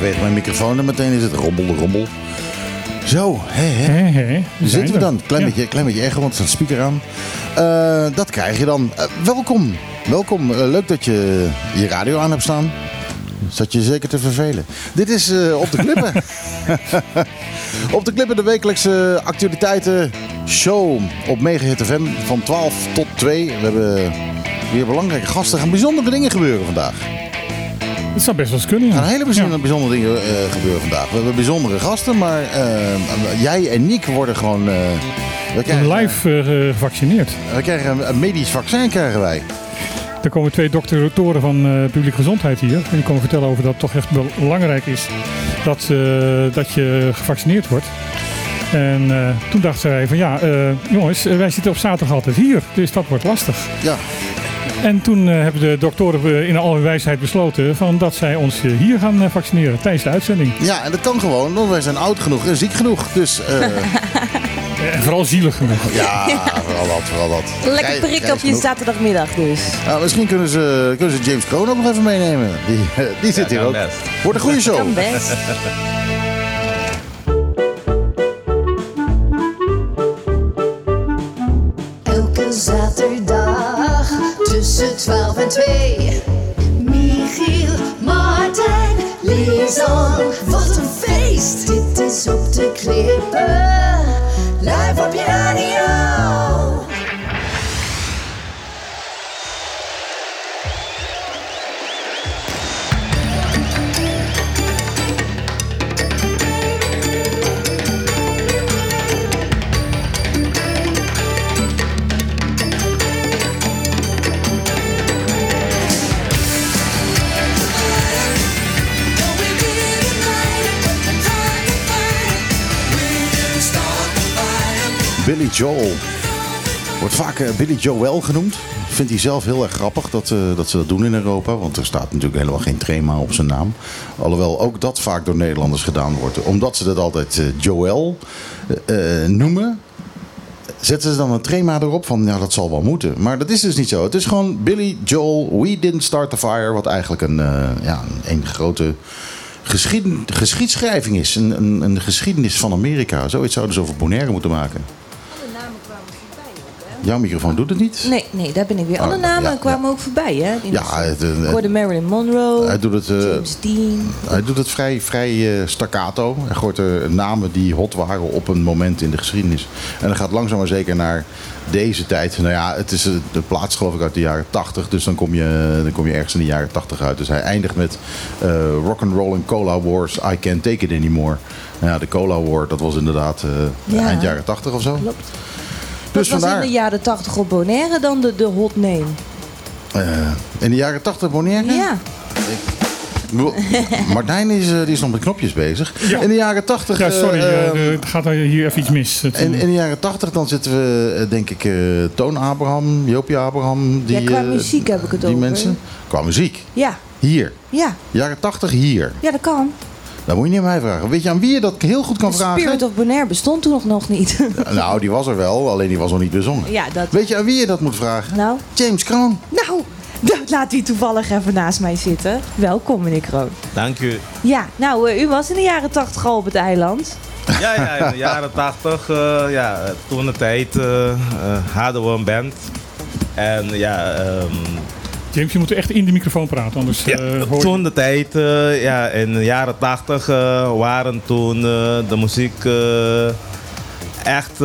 jij dan? Ja, ik beweeg mijn microfoon en meteen is het rommel, rommel. Zo. Hé, hé. Zitten we dan. Klein, Ja. beetje, klein beetje echo, want er staat speaker aan. Eh, dat krijg je dan. Eh, welkom. Welkom. Eh, leuk dat je je radio aan hebt staan. Zat je zeker te vervelen. Dit is Op de Klippen. op de Klippen de wekelijkse actualiteiten show op Megahit FM van 12 tot 2. We hebben weer belangrijke gasten. Er gaan bijzondere dingen gebeuren vandaag. Het zou best wel eens kunnen. Er Ja. gaan hele bijzondere, bijzondere dingen eh, gebeuren vandaag. We hebben bijzondere gasten, maar eh, jij en Niek worden gewoon... eh, we krijgen, Live gevaccineerd. We krijgen een, medisch vaccin krijgen wij. Er komen twee doktoren van publieke gezondheid hier. En die komen vertellen over dat het toch echt belangrijk is dat, dat je gevaccineerd wordt. En toen dachten wij van ja, eh, jongens, wij zitten op zaterdag altijd hier. Dus dat wordt lastig. Ja, En toen eh, hebben de doktoren eh, in al hun wijsheid besloten van dat zij ons eh, hier gaan eh, vaccineren tijdens de uitzending. ja, en dat kan gewoon, want wij zijn oud genoeg en ziek genoeg. Dus eh, En vooral zielig genoeg. ja, vooral dat, vooral dat. Lekker prik op je zaterdagmiddag dus. Nou, misschien kunnen ze, kunnen ze James Kroon ook nog even meenemen. Die, die zit hier ook. best. Wordt een goede show. Kan best. Op de klippen. Live op Billy Joel. Wordt vaak eh, Billy Joel genoemd. Vindt hij zelf heel erg grappig dat, eh, dat ze dat doen in Europa. Want er staat natuurlijk helemaal geen trema op zijn naam. Alhoewel ook dat vaak door Nederlanders gedaan wordt. Omdat ze dat altijd eh, Joel noemen. Zetten ze dan een trema erop van, ja, dat zal wel moeten. Maar dat is dus niet zo. Het is gewoon Billy Joel, We Didn't Start the Fire. Wat eigenlijk een, ja, een, een grote geschieden, geschiedschrijving is. Een, een, een geschiedenis van Amerika. Zoiets zouden ze over Bonaire moeten maken. Jouw microfoon doet het niet? Nee, nee, daar ben ik weer. Alle Oh, namen ja, kwamen ook voorbij, hè? In Ja, het, eh, Marilyn Monroe, Hij doet het, eh, James Dean. hij doet het vrij, vrij eh, staccato. Hij gooit er namen die hot waren op een moment in de geschiedenis. En dan gaat langzaam maar zeker naar deze tijd. Nou ja, het is eh, de plaats geloof ik uit de jaren 80. Dus dan kom je, dan kom je ergens in de jaren 80 uit. Dus hij eindigt met eh Rock and Roll and Cola Wars. I can't take it anymore. Nou ja, de Cola War, dat was inderdaad eh, Ja. eind jaren 80 of zo. Klopt. Dus was vandaar. in de jaren 80 op Bonaire dan de, de hot name? eh, in de jaren 80 Bonaire? Ja. Ik bedoel, Martijn is, eh, die is nog met knopjes bezig. Ja. In de jaren 80. Ja, sorry, eh, eh, er gaat er hier even iets mis. In, in de jaren 80 dan zitten we, denk ik, eh, Toon Abraham, Joopie Abraham. Die, Ja, qua muziek heb ik het die over. mensen. Qua muziek. Ja, Hier. ja, Jaren 80 hier. ja, dat kan. Dat moet je niet aan mij vragen. Weet je aan wie je dat heel goed kan vragen? Spirit of Bonaire bestond toen nog, nog niet. Nou, die was er wel, alleen die was nog niet bezongen. ja, dat... Weet je aan wie je dat moet vragen? Nou, James Kroon. nou, nou, laat u toevallig even naast mij zitten. Welkom, meneer Kroon. Dank u. Ja, nou, eh, u was in de jaren 80 al op het eiland. Ja, ja, in de jaren 80, eh, ja, toen de tijd eh, eh, hadden we een band. En ja, ehm, James, je moet echt in de microfoon praten, anders ja eh, hoor je... toen de tijd, eh, ja, in de jaren 80 eh, waren toen de muziek echt eh,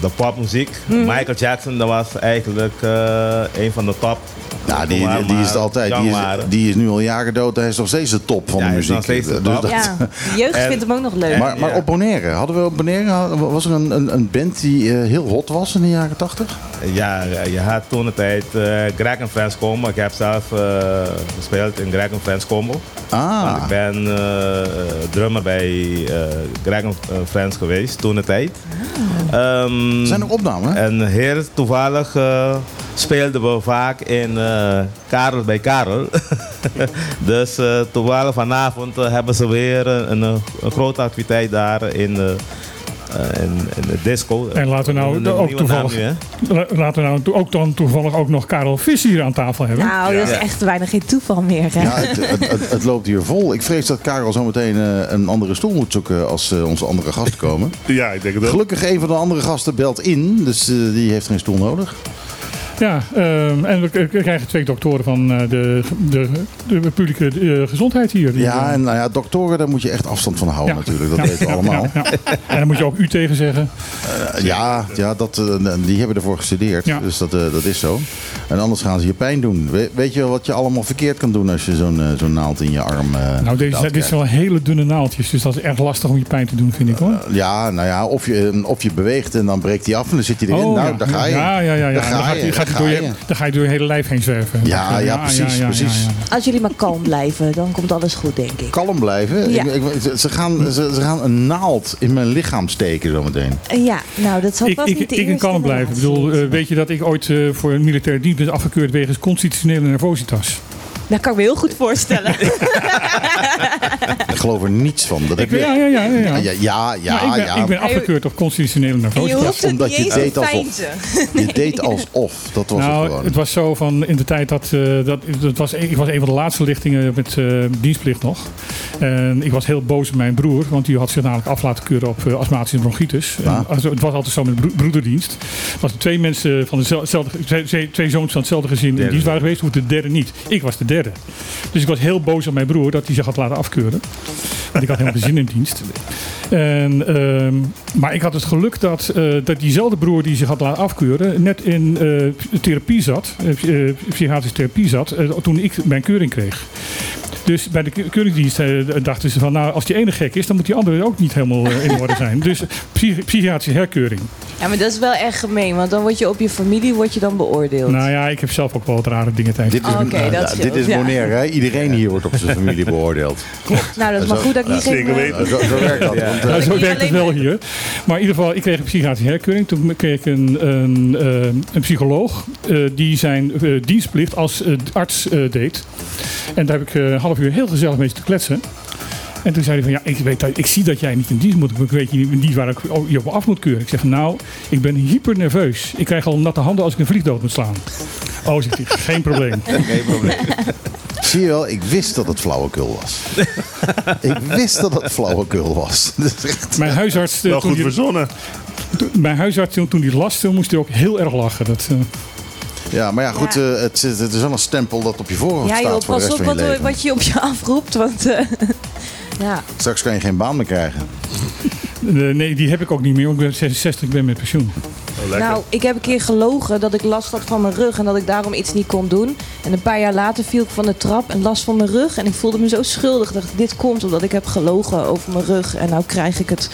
de popmuziek. Michael Jackson, dat was eigenlijk eh, een van de top. Ja, die, die, die is het altijd. Die is, die is nu al jaren dood. Hij is nog steeds de top van Ja, de hij is muziek. nog steeds de Dus dat- Ja, de jeugd En- vindt hem ook nog leuk. Maar, maar Ja. op Bonaire, hadden we op Bonaire, was er een, een, een band die eh, heel hot was in de jaren 80? Ja, je had toen de tijd eh Greg en Friends Combo. Ik heb zelf eh, gespeeld in Greg en Friends Combo. Ah, Want ik ben eh, drummer bij eh Greg en Friends geweest toen tijd. Ehm, zijn er opnamen? en heel toevallig eh, speelden we vaak in eh Karel bij Karel. dus eh, toevallig vanavond hebben ze weer een, een, grote activiteit daar in, en, en de disco. En laten we nou ook toevallig- nu, Laten we nou to- ook dan toevallig ook nog Karel Vis hier aan tafel hebben. Nou, dat is echt bijna geen toeval meer. Hè? Ja, het, het, het, het loopt hier vol. Ik vrees dat Karel zometeen eh, een andere stoel moet zoeken als eh, onze andere gasten komen. Ja, ik denk het ook. Gelukkig een van de andere gasten belt in, dus eh, die heeft geen stoel nodig. Ja, ehm, en we krijgen twee doktoren van eh, de, de, de publieke eh, gezondheid hier. Die, Ja, eh, en nou ja, doktoren, daar moet je echt afstand van houden Ja. natuurlijk. Dat Ja, weten we allemaal. ja. En dan moet je ook u tegen zeggen. Ja, ja dat, die hebben ervoor gestudeerd. Dus dat, dat is zo. En anders gaan ze je pijn doen. We- weet je wat je allemaal verkeerd kan doen als je zo'n zo'n naald in je arm Nou, deze, dit zijn wel hele dunne naaldjes, dus dat is erg lastig om je pijn te doen, vind ik hoor. Ja, nou ja, of je, of je beweegt en dan breekt hij af en dan zit hij erin. nou, ja. daar ga je. Ja, ja, ja. ja. Daar ga je, gaat door, ga je, je. dan ga je door je hele lijf heen zwerven. Ja, ja, precies, precies. Als jullie maar kalm blijven, dan komt alles goed, denk ik. Kalm blijven. Ja. Ik, ik- ze, gaan, ze, ze gaan een naald in mijn lichaam steken zometeen. En Ja, nou, dat zal Ik, vast ik, niet de ik kan kalm blijven. Ik bedoel, eh, weet je dat ik ooit eh, voor een militaire dienst ben afgekeurd wegens constitutionele nervositas? Dat kan ik me heel goed voorstellen. Ik geloof er niets van. Dat heb Ik, je... ja, ja, ja. ja, ja. Ja, ja, ik, ben, ja. ik ben afgekeurd op constitutionele het omdat niet je eens deed alsof-. Je deed alsof. Dat was het Nou, gewoon. het was zo van in de tijd dat, eh, dat, dat was, ik was een van de laatste lichtingen met eh, dienstplicht nog. En ik was heel boos op mijn broer, want die had zich namelijk af laten keuren op uh, astmatische bronchitis. En, Ah. also, het was altijd zo met bro- broederdienst. Het was twee mensen van dezelfde, twee, twee- zoons van hetzelfde gezin dienst waren geweest, hoe de derde niet. Ik was de derde. Dus ik was heel boos op mijn broer dat hij zich had laten afkeuren. Want ik had helemaal geen zin in dienst. En, ehm, maar ik had het geluk dat, eh, dat diezelfde broer die zich had laten afkeuren, net in eh, therapie zat, eh, psychiatrische therapie zat, toen ik mijn keuring kreeg. Dus bij de ke- keuringsdienst eh, dachten ze van, nou, als die ene gek is, dan moet die andere ook niet helemaal eh, in orde zijn. Dus psych- psychiatrische herkeuring. Ja, maar dat is wel echt gemeen, want dan word je op je familie word je dan beoordeeld. Nou ja, ik heb zelf ook wel wat rare dingen tegen. Dit is, Oh, nou, dat dit is ja. Hè? Iedereen hier wordt op zijn familie beoordeeld. nou, dat is maar goed dat ik niet zeker. Nou, Zo, zo werkt dat. Ja. Want, eh, Ja, zo werkt het wel hier. Maar in ieder geval, ik kreeg een psychiatrische herkeuring. Toen kreeg ik een, een, eh, een psycholoog eh, die zijn eh, dienstplicht als eh, arts eh, deed. En daar heb ik eh, een half uur heel gezellig mee te kletsen. En toen zei hij van, ja, ik, weet, dat- ik zie dat jij niet in dienst moet. Ik weet je in dienst waar ik je op af moet keuren. Ik zeg, nou, ik ben hyper nerveus. Ik krijg al natte handen als ik een vliegdood moet slaan. Oh, zegt hij, geen probleem. Geen probleem. Zie je wel, ik wist dat het flauwekul was. ik wist dat het flauwekul was. Dat is echt... Mijn huisarts, eh, Wel toen goed die, verzonnen. mijn huisarts toen, toen die las, toen moest hij ook heel erg lachen. Dat, eh, Ja, maar ja, goed, Ja. eh, het, het is wel een stempel dat op je voorhoofd Ja staat de pas rest op van je wat, wat je op je afroept, want... eh, ja. Straks kan je geen baan meer krijgen. Eh, nee, die heb ik ook niet meer. want Ik ben 66, ik ben met pensioen. Oh, lekker. Nou, ik heb een keer gelogen dat ik last had van mijn rug en dat ik daarom iets niet kon doen. En een paar jaar later viel ik van de trap en last van mijn rug. En ik voelde me zo schuldig. Ik dacht, dit komt omdat ik heb gelogen over mijn rug. En nou krijg ik het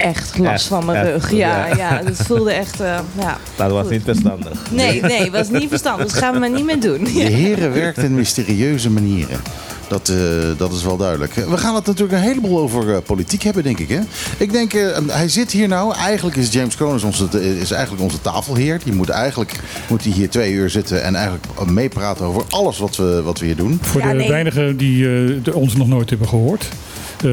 echt last Echt, van mijn echt, rug. Ja, ja. ja, dat voelde echt... eh, ja. Dat was Goed. niet verstandig. Nee, nee, was niet verstandig. Dat gaan we maar niet meer doen. De heren werkt in mysterieuze manieren. Dat, eh, dat is wel duidelijk. We gaan het natuurlijk een heleboel over eh, politiek hebben, denk ik. Hè? Ik denk, eh, hij zit hier nou. Eigenlijk is James Cronus onze, is eigenlijk onze tafelheer. Die moet eigenlijk moet hij hier twee uur zitten en eigenlijk meepraten over alles wat we, wat we hier doen. Voor Ja, de nee. weinigen die eh, ons nog nooit hebben gehoord. Eh,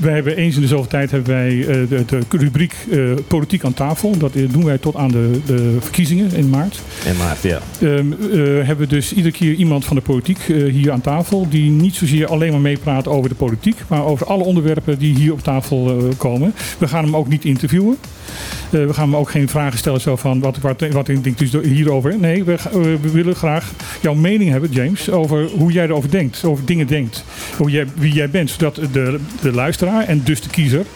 wij hebben eens in de zoveel tijd hebben wij eh, de, de rubriek eh, Politiek aan tafel. Dat doen wij tot aan de, de verkiezingen in maart. In maart, ja. Ehm, eh, hebben we dus iedere keer iemand van de politiek hier aan tafel. Die niet zozeer alleen maar meepraat over de politiek. Maar over alle onderwerpen die hier op tafel komen. We gaan hem ook niet interviewen. We gaan hem ook geen vragen stellen zo van wat, wat, wat denkt u hierover. Nee, we, willen graag jouw mening hebben, James. Over hoe jij erover denkt. Over dingen denkt. Hoe jij, wie jij bent. Zodat de, de luisteraar en dus de kiezer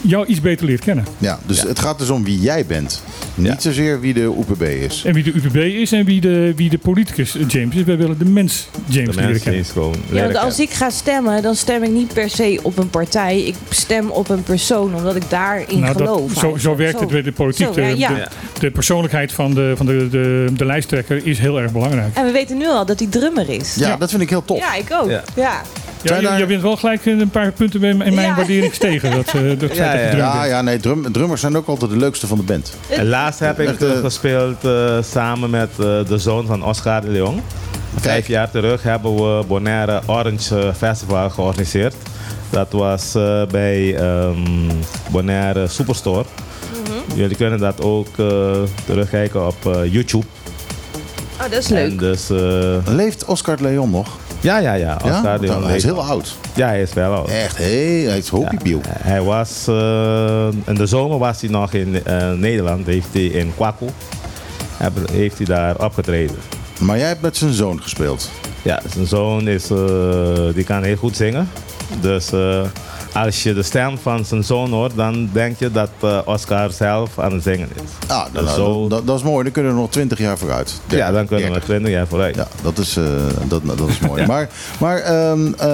jou iets beter leert kennen. Ja, dus het gaat dus om wie jij bent. Niet Ja. zozeer wie de UPB is. En wie de UPB is en wie de, wie de politicus eh, James is. Wij willen de mens James De leren kennen. is gewoon Ja, leren want als ik ga stemmen, dan stem ik niet per se op een partij. Ik stem op een persoon, omdat ik daarin Nou, dat- geloof. zo, zo werkt het bij de politiek. Zo, ja, De- ja. De, de persoonlijkheid van, de, van de, de, de lijsttrekker is heel erg belangrijk. En we weten nu al dat hij drummer is. Ja, dat vind ik heel tof. Ja, ik ook. Ja. Ja. Je, daar- je bent wel gelijk een paar punten bij- in mijn Ja. waardering gestegen. Dat, eh dat Ja, ja, ja. Ja, ja, nee, drum, drummers zijn ook altijd de leukste van de band. En laatst heb ik eh, gespeeld eh, samen met eh, de zoon van Oscar de Leon. vijf jaar terug hebben we Bonaire Orange Festival georganiseerd. Dat was bij ehm, Bonaire Superstore. Mhm. Jullie kunnen dat ook terugkijken op YouTube. Oh, dat is En leuk. dus, eh, Leeft Oscar de Leon nog? Ja, ja, ja. Ja? Hij is heel oud. Ja, hij is wel oud. Echt, hé, hij is hoopiepiel. Hij was, eh, in de zomer was hij nog in eh, Nederland, heeft hij in Kwaku, heeft hij daar opgetreden. Maar jij hebt met zijn zoon gespeeld. Ja, zijn zoon is, eh, die kan heel goed zingen. Dus eh, als je de stem van zijn zoon hoort, dan denk je dat eh, Oscar zelf aan het zingen is. Ah, nou, Dus nou, zo- dat, dat is mooi. Dan kunnen we nog 20 jaar vooruit. ja, dan kunnen we 30. 20 jaar vooruit. Ja, dat is, eh, dat, dat is mooi. Maar, maar ehm, eh,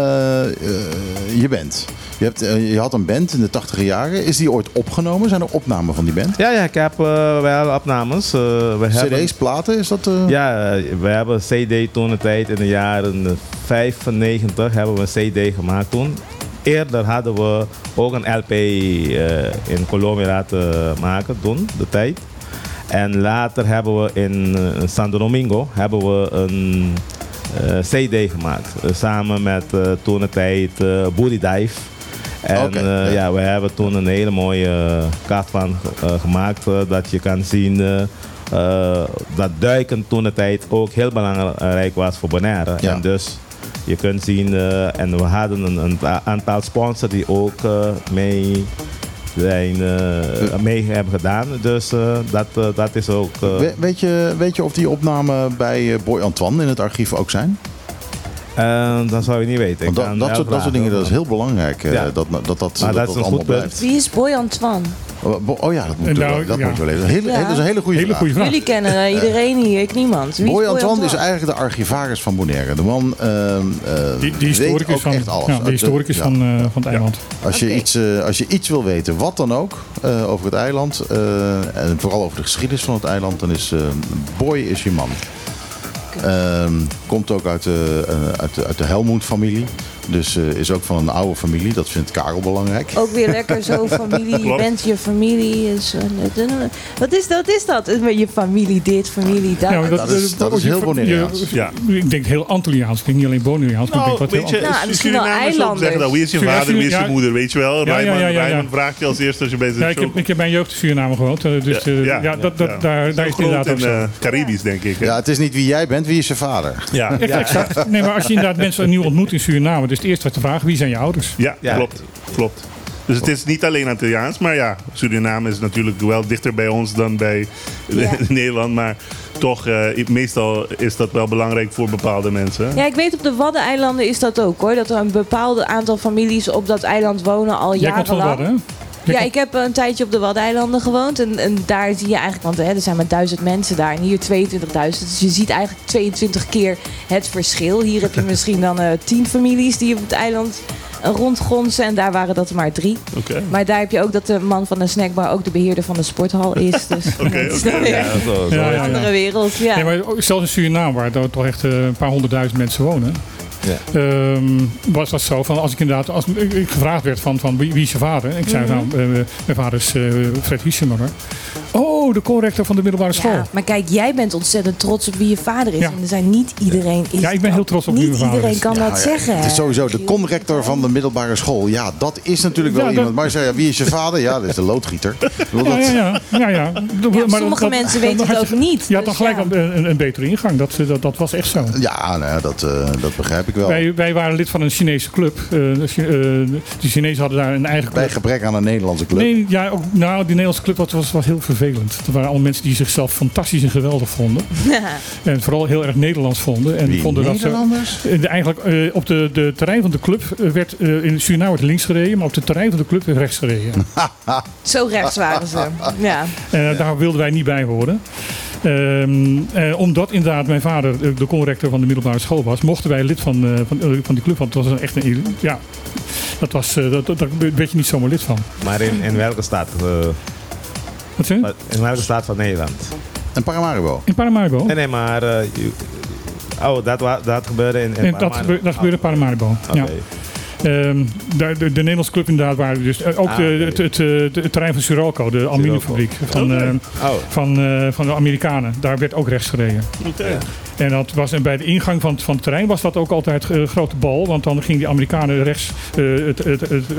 je bent. Je, hebt, je had een band in de 80 jaren. Is die ooit opgenomen? Zijn er opnamen van die band? Ja, ja, ik heb wel opnames. We hebben, CD's, platen, is dat? Ja, we hebben CD toen de tijd in de jaren 95 hebben we een CD gemaakt toen. Eerder hadden we ook een LP eh, in Colombia laten maken toen, de tijd. En later hebben we in eh, Santo Domingo hebben we een eh, CD gemaakt. samen met toen de tijd Booty Dive. En ja. ja. we hebben toen een hele mooie kaart van gemaakt. dat je kan zien dat duiken toen de tijd ook heel belangrijk was voor Bonaire. Ja. En dus je kunt zien, eh, en we hadden een, een aantal sponsors die ook eh, mee, zijn, eh, mee hebben gedaan. Dus eh, dat, dat is ook... eh, We- weet, je, weet je of die opnamen bij Boy Antoine in het archief ook zijn? eh, dat zou je niet weten. Dat, soort, dat soort dingen dat is heel belangrijk. eh, Ja. dat, dat, dat, dat, Maar dat is een allemaal goed punt. blijft. Wie is Boy Antoine? Oh, Oh ja, dat moet, Nou, wel- dat ja. moet wel even. Hele, Ja. Dat is een hele goede Hele vraag. goede vraag. Jullie kennen eh, iedereen hier, ik niemand. Wie is Boy Antoine is eigenlijk de archivaris van Bonaire. De man ehm, eh, Die, die weet historicus ook van, echt alles. ja, de- historicus ja. van, eh, van het eiland. Als je, iets, eh, als je iets wil weten, wat dan ook, eh, over het eiland, eh, en vooral over de geschiedenis van het eiland, dan is eh, Boy is je man. Ehm, komt ook uit de, eh, uit de, uit de Helmoet-familie. Dus eh, is ook van een oude familie. Dat vindt Karel belangrijk. Ook weer lekker zo familie. Je bent je familie. Is, eh, wat, is dat, wat is dat? Met Je familie dit, familie dat. Ja, maar dat is- dat is heel Bonaireaans. Ja. Ik denk heel Antilliaans. Ik denk niet alleen Bonaireaans, maar ik Nou, denk wat weet heel je, Nou, misschien wel eilanders. zeggen dat. Wie is je vader, wie is je ja. moeder, weet je wel? Ja, ja, Rijman, ja, ja, ja. Rijman vraagt je als eerste als je bij Ja, zijn ik, heb, show ik heb mijn jeugd in Suriname gewoond. Dus Ja, eh, ja, ja, dat, dat, ja. daar, daar is het inderdaad ook zo. eh, Caribisch, denk ik. Ja, het is niet wie jij bent, wie is je vader? Ja, exact. Nee, maar als je inderdaad mensen nieuw ontmoet in Suriname, het eerste wat te vragen, wie zijn je ouders? ja, Ja. klopt. klopt. Dus het is niet alleen Antilliaans, maar ja, Suriname is natuurlijk wel dichter bij ons dan bij Ja. Nederland. Maar toch, eh, meestal is dat wel belangrijk voor bepaalde mensen. Ja, ik weet op de Waddeneilanden is dat ook hoor. Dat er een bepaald aantal families op dat eiland wonen al Jij komt van jarenlang. Ja, ik heb een tijdje op de Waddeneilanden gewoond. En, en daar zie je eigenlijk, want hè, er zijn maar duizend mensen daar. En hier 22.000. Dus je ziet eigenlijk 22 keer het verschil. Hier heb je misschien dan eh 10 families die op het eiland eh, rondgonzen. En daar waren dat er maar drie. Maar daar heb je ook dat de man van de snackbar ook de beheerder van de sporthal is. Dus Oké, dan weer Ja, een andere wereld. Ja. Nee, maar zelfs in Suriname, waar er toch echt eh, een paar honderdduizend mensen wonen, Ja. ehm, was dat zo van als ik inderdaad, als ik ik gevraagd werd van, van wie, wie is je vader? Ik zei Mhm. nou, eh, mijn vader is eh, Fred Hiesemer. Oh, de corrector van de middelbare school. Ja, maar kijk, jij bent ontzettend trots op wie je vader is. Ja. En er zijn niet iedereen is Ja, ik ben heel trots op wie mijn vader iedereen is. kan Ja, dat ja, zeggen. Het is sowieso de conrector van de middelbare school. Ja, dat is natuurlijk wel dat- iemand. Maar je zei, ja, wie is je vader? Ja, dat is de loodgieter. Ja, dat- ja, ja. ja, ja. Ja, Maar sommige dat- mensen weten het ook je- niet. Je had dan Dus gelijk ja. een, een, een betere ingang. Dat, dat, dat was echt zo. Ja, nou, ja, dat, eh, dat begrijp ik wel. Wij, wij waren lid van een Chinese club. Eh, de, Chi- eh, de Chinezen hadden daar een eigen Bij club. gebrek aan een Nederlandse club. Nee, ja, ook, nou, die Nederlandse club was, was, was heel vervelend. Er waren allemaal mensen die zichzelf fantastisch en geweldig vonden. En vooral heel erg Nederlands vonden. En Wie, vonden dat ze, Nederlanders? eh, de- eigenlijk eh, op de, de terrein van de club eh, werd eh, in Suriname werd links gereden, maar op het terrein van de club werd rechts gereden. Zo rechts waren ze. Ja. En daar wilden wij niet bij horen. Ehm, eh, omdat inderdaad mijn vader de conrector van de middelbare school was, mochten wij lid van, eh, van, van die club. Want het was een echt een. Ja, dat was, eh, dat, dat, daar werd je niet zomaar lid van. Maar in, in welke stad? Wat zei je? in welke stad van Nederland? En Paramaribo. In Paramaribo. Nee, nee, maar... eh, je- oh, dat, dat gebeurde in, in En dat, Paramaribo. gebeurde, dat gebeurde in Paramaribo. Oké. Ja. Ehm, daar, de, de Nederlandse club inderdaad waren dus eh, ook Ah, de, het, het, eh, het terrein van Suralco, de aluminiumfabriek van, Oké. eh, Oh, van, eh, van de Amerikanen. Daar werd ook rechts gereden. En dat was, en bij de ingang van, het- van het terrein was dat ook altijd een grote bal. Want dan gingen die Amerikanen rechts eh, het, het, het, eh,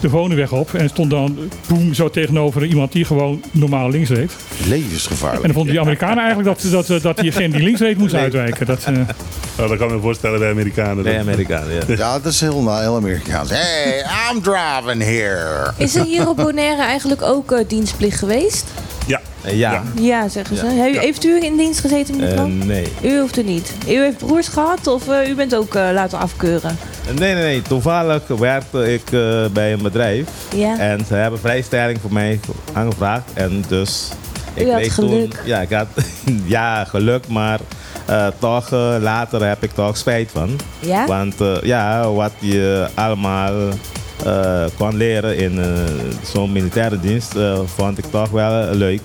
de Vonenweg op. En stond dan boem zo tegenover iemand die gewoon normaal links reed. En Levensgevaarlijk. dan vonden die Amerikanen eigenlijk dat, dat, eh, dat diegene die links reed moest uitwijken. Dat, eh, Nou, dat kan ik me voorstellen bij Amerikanen. Nee, Amerikanen, ja. Ja, dat is heel, heel Amerikaans. Hey, I'm driving here. Is er hier op Bonaire eigenlijk ook eh, dienstplicht geweest? Ja. Eh, Ja. Ja, zeggen ze. Ja. Heeft u in dienst gezeten, meneer Eh, Klant? nee. U hoeft er niet. U heeft broers gehad of eh, u bent ook eh, laten afkeuren? Nee, nee, nee. Toevallig werkte ik bij een bedrijf. Ja. En ze hebben vrijstelling voor mij aangevraagd. En dus... Ik U had geluk. Toen, ja, ik had ja, geluk, maar toch later heb ik toch spijt van. Ja? Want ja, wat je allemaal eh, kon leren in zo'n militaire dienst vond ik toch wel leuk.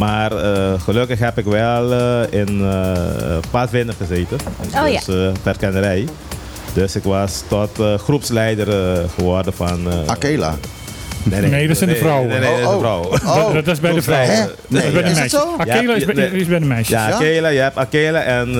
Maar eh, gelukkig heb ik wel eh, in eh paardvinder gezeten. Oh ja. dus eh. Dus ik was tot eh, groepsleider geworden van... eh, Akela. Nee, dat zijn de vrouwen. Nee, nee, dat is de Oh, vrouw. Oh, dat, dat is bij de vrouw. Hè? Dat is Nee, bij de meisjes. Akela is, bij, nee. is bij de meisjes. Ja? Akela, je hebt Akela en eh,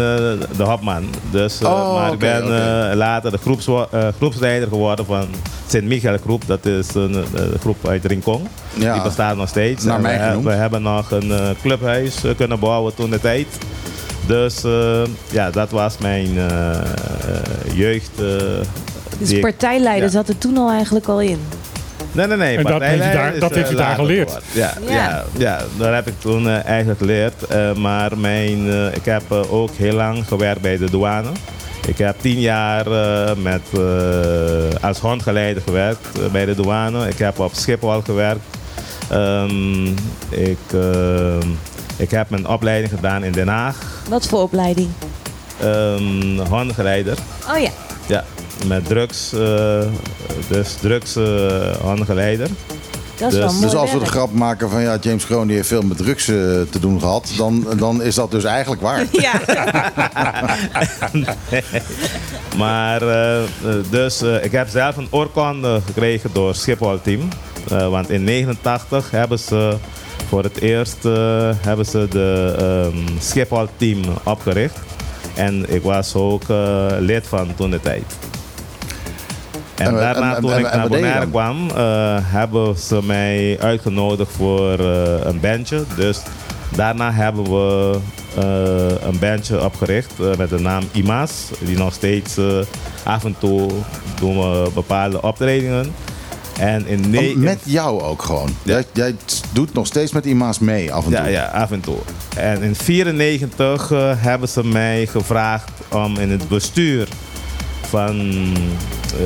de hopman. Dus, eh, Oh, maar ik ben eh, later de groeps, eh, groepsleider geworden van Sint-Michael Groep. Dat is een eh, groep uit Rincon. Ja. Die bestaat nog steeds. Naar mij we, genoemd. we hebben nog een eh, clubhuis kunnen bouwen toen de tijd. Dus eh, ja, dat was mijn jeugd. eh, Dus die ik- partijleider ja. zat er toen al eigenlijk al in. Nee, nee, nee. En dat heeft je daar- dat eh, heeft je daar geleerd. Ja, Ja. ja. Ja, dat heb ik toen eh, eigenlijk geleerd. Eh, maar mijn, eh, ik heb eh, ook heel lang gewerkt bij de douane. Ik heb tien jaar eh, met, eh, als hondgeleider gewerkt eh, bij de douane. Ik heb op Schiphol gewerkt. Ehm, ik, eh, ik heb mijn opleiding gedaan in Den Haag. Wat voor opleiding? Ehm hondengeleider. Oh ja. Ja, met drugs. eh, dus drugs eh. Dat is Dus- wel mooi Dus als we de grap maken van ja, James Kroon die heeft veel met drugs eh, te doen gehad, dan, dan is dat dus eigenlijk waar. Ja. Maar dus eh, ik heb zelf een oorkonde gekregen door Schiphol team. Eh, want in 89 hebben ze voor het eerst eh, hebben ze de ehm, Schiphol team opgericht. En ik was ook eh, lid van toen de tijd. En, daarna, en- en- toen en- ik naar Bonaire kwam, eh, hebben ze mij uitgenodigd voor eh, een bandje. Dus daarna hebben we eh, een bandje opgericht met de naam IMA's. Die nog steeds af en toe doen we bepaalde optredingen. En in Met jou ook gewoon. Ja. Jij, jij doet nog steeds met IMA's mee af en toe. Ja, ja, af en toe. En in 94 eh, hebben ze mij gevraagd om in het bestuur van eh,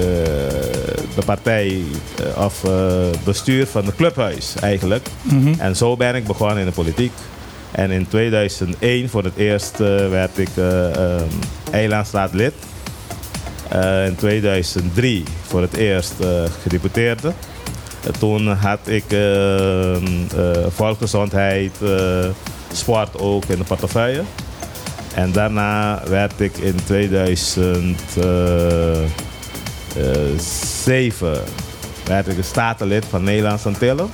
de partij, eh, of eh, bestuur van het clubhuis eigenlijk. Mhm. En zo ben ik begonnen in de politiek. En in 2001 voor het eerst werd ik eilandstaatslid. Eh, in 2003 voor het eerst gedeputeerde. Eh, toen had ik volksgezondheid, sport ook in de portefeuille. En daarna werd ik in 2007 werd ik een statenlid van Nederlands Antillen.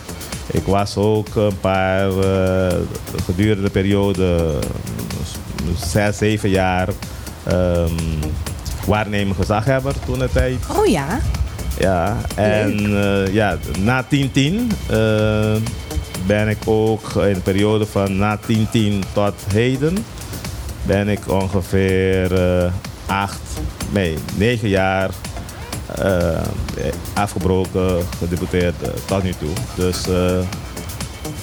Ik was ook een paar eh, gedurende de periode, eh, zes, zeven jaar, ehm waarnemend gezaghebber toen de tijd. Oh ja. Ja, en eh, ja, na 10-10 eh, ben ik ook in de periode van na 10-10 tot heden ben ik ongeveer eh, acht, nee, negen jaar eh, afgebroken, gedeputeerd eh, tot nu toe. Dus eh,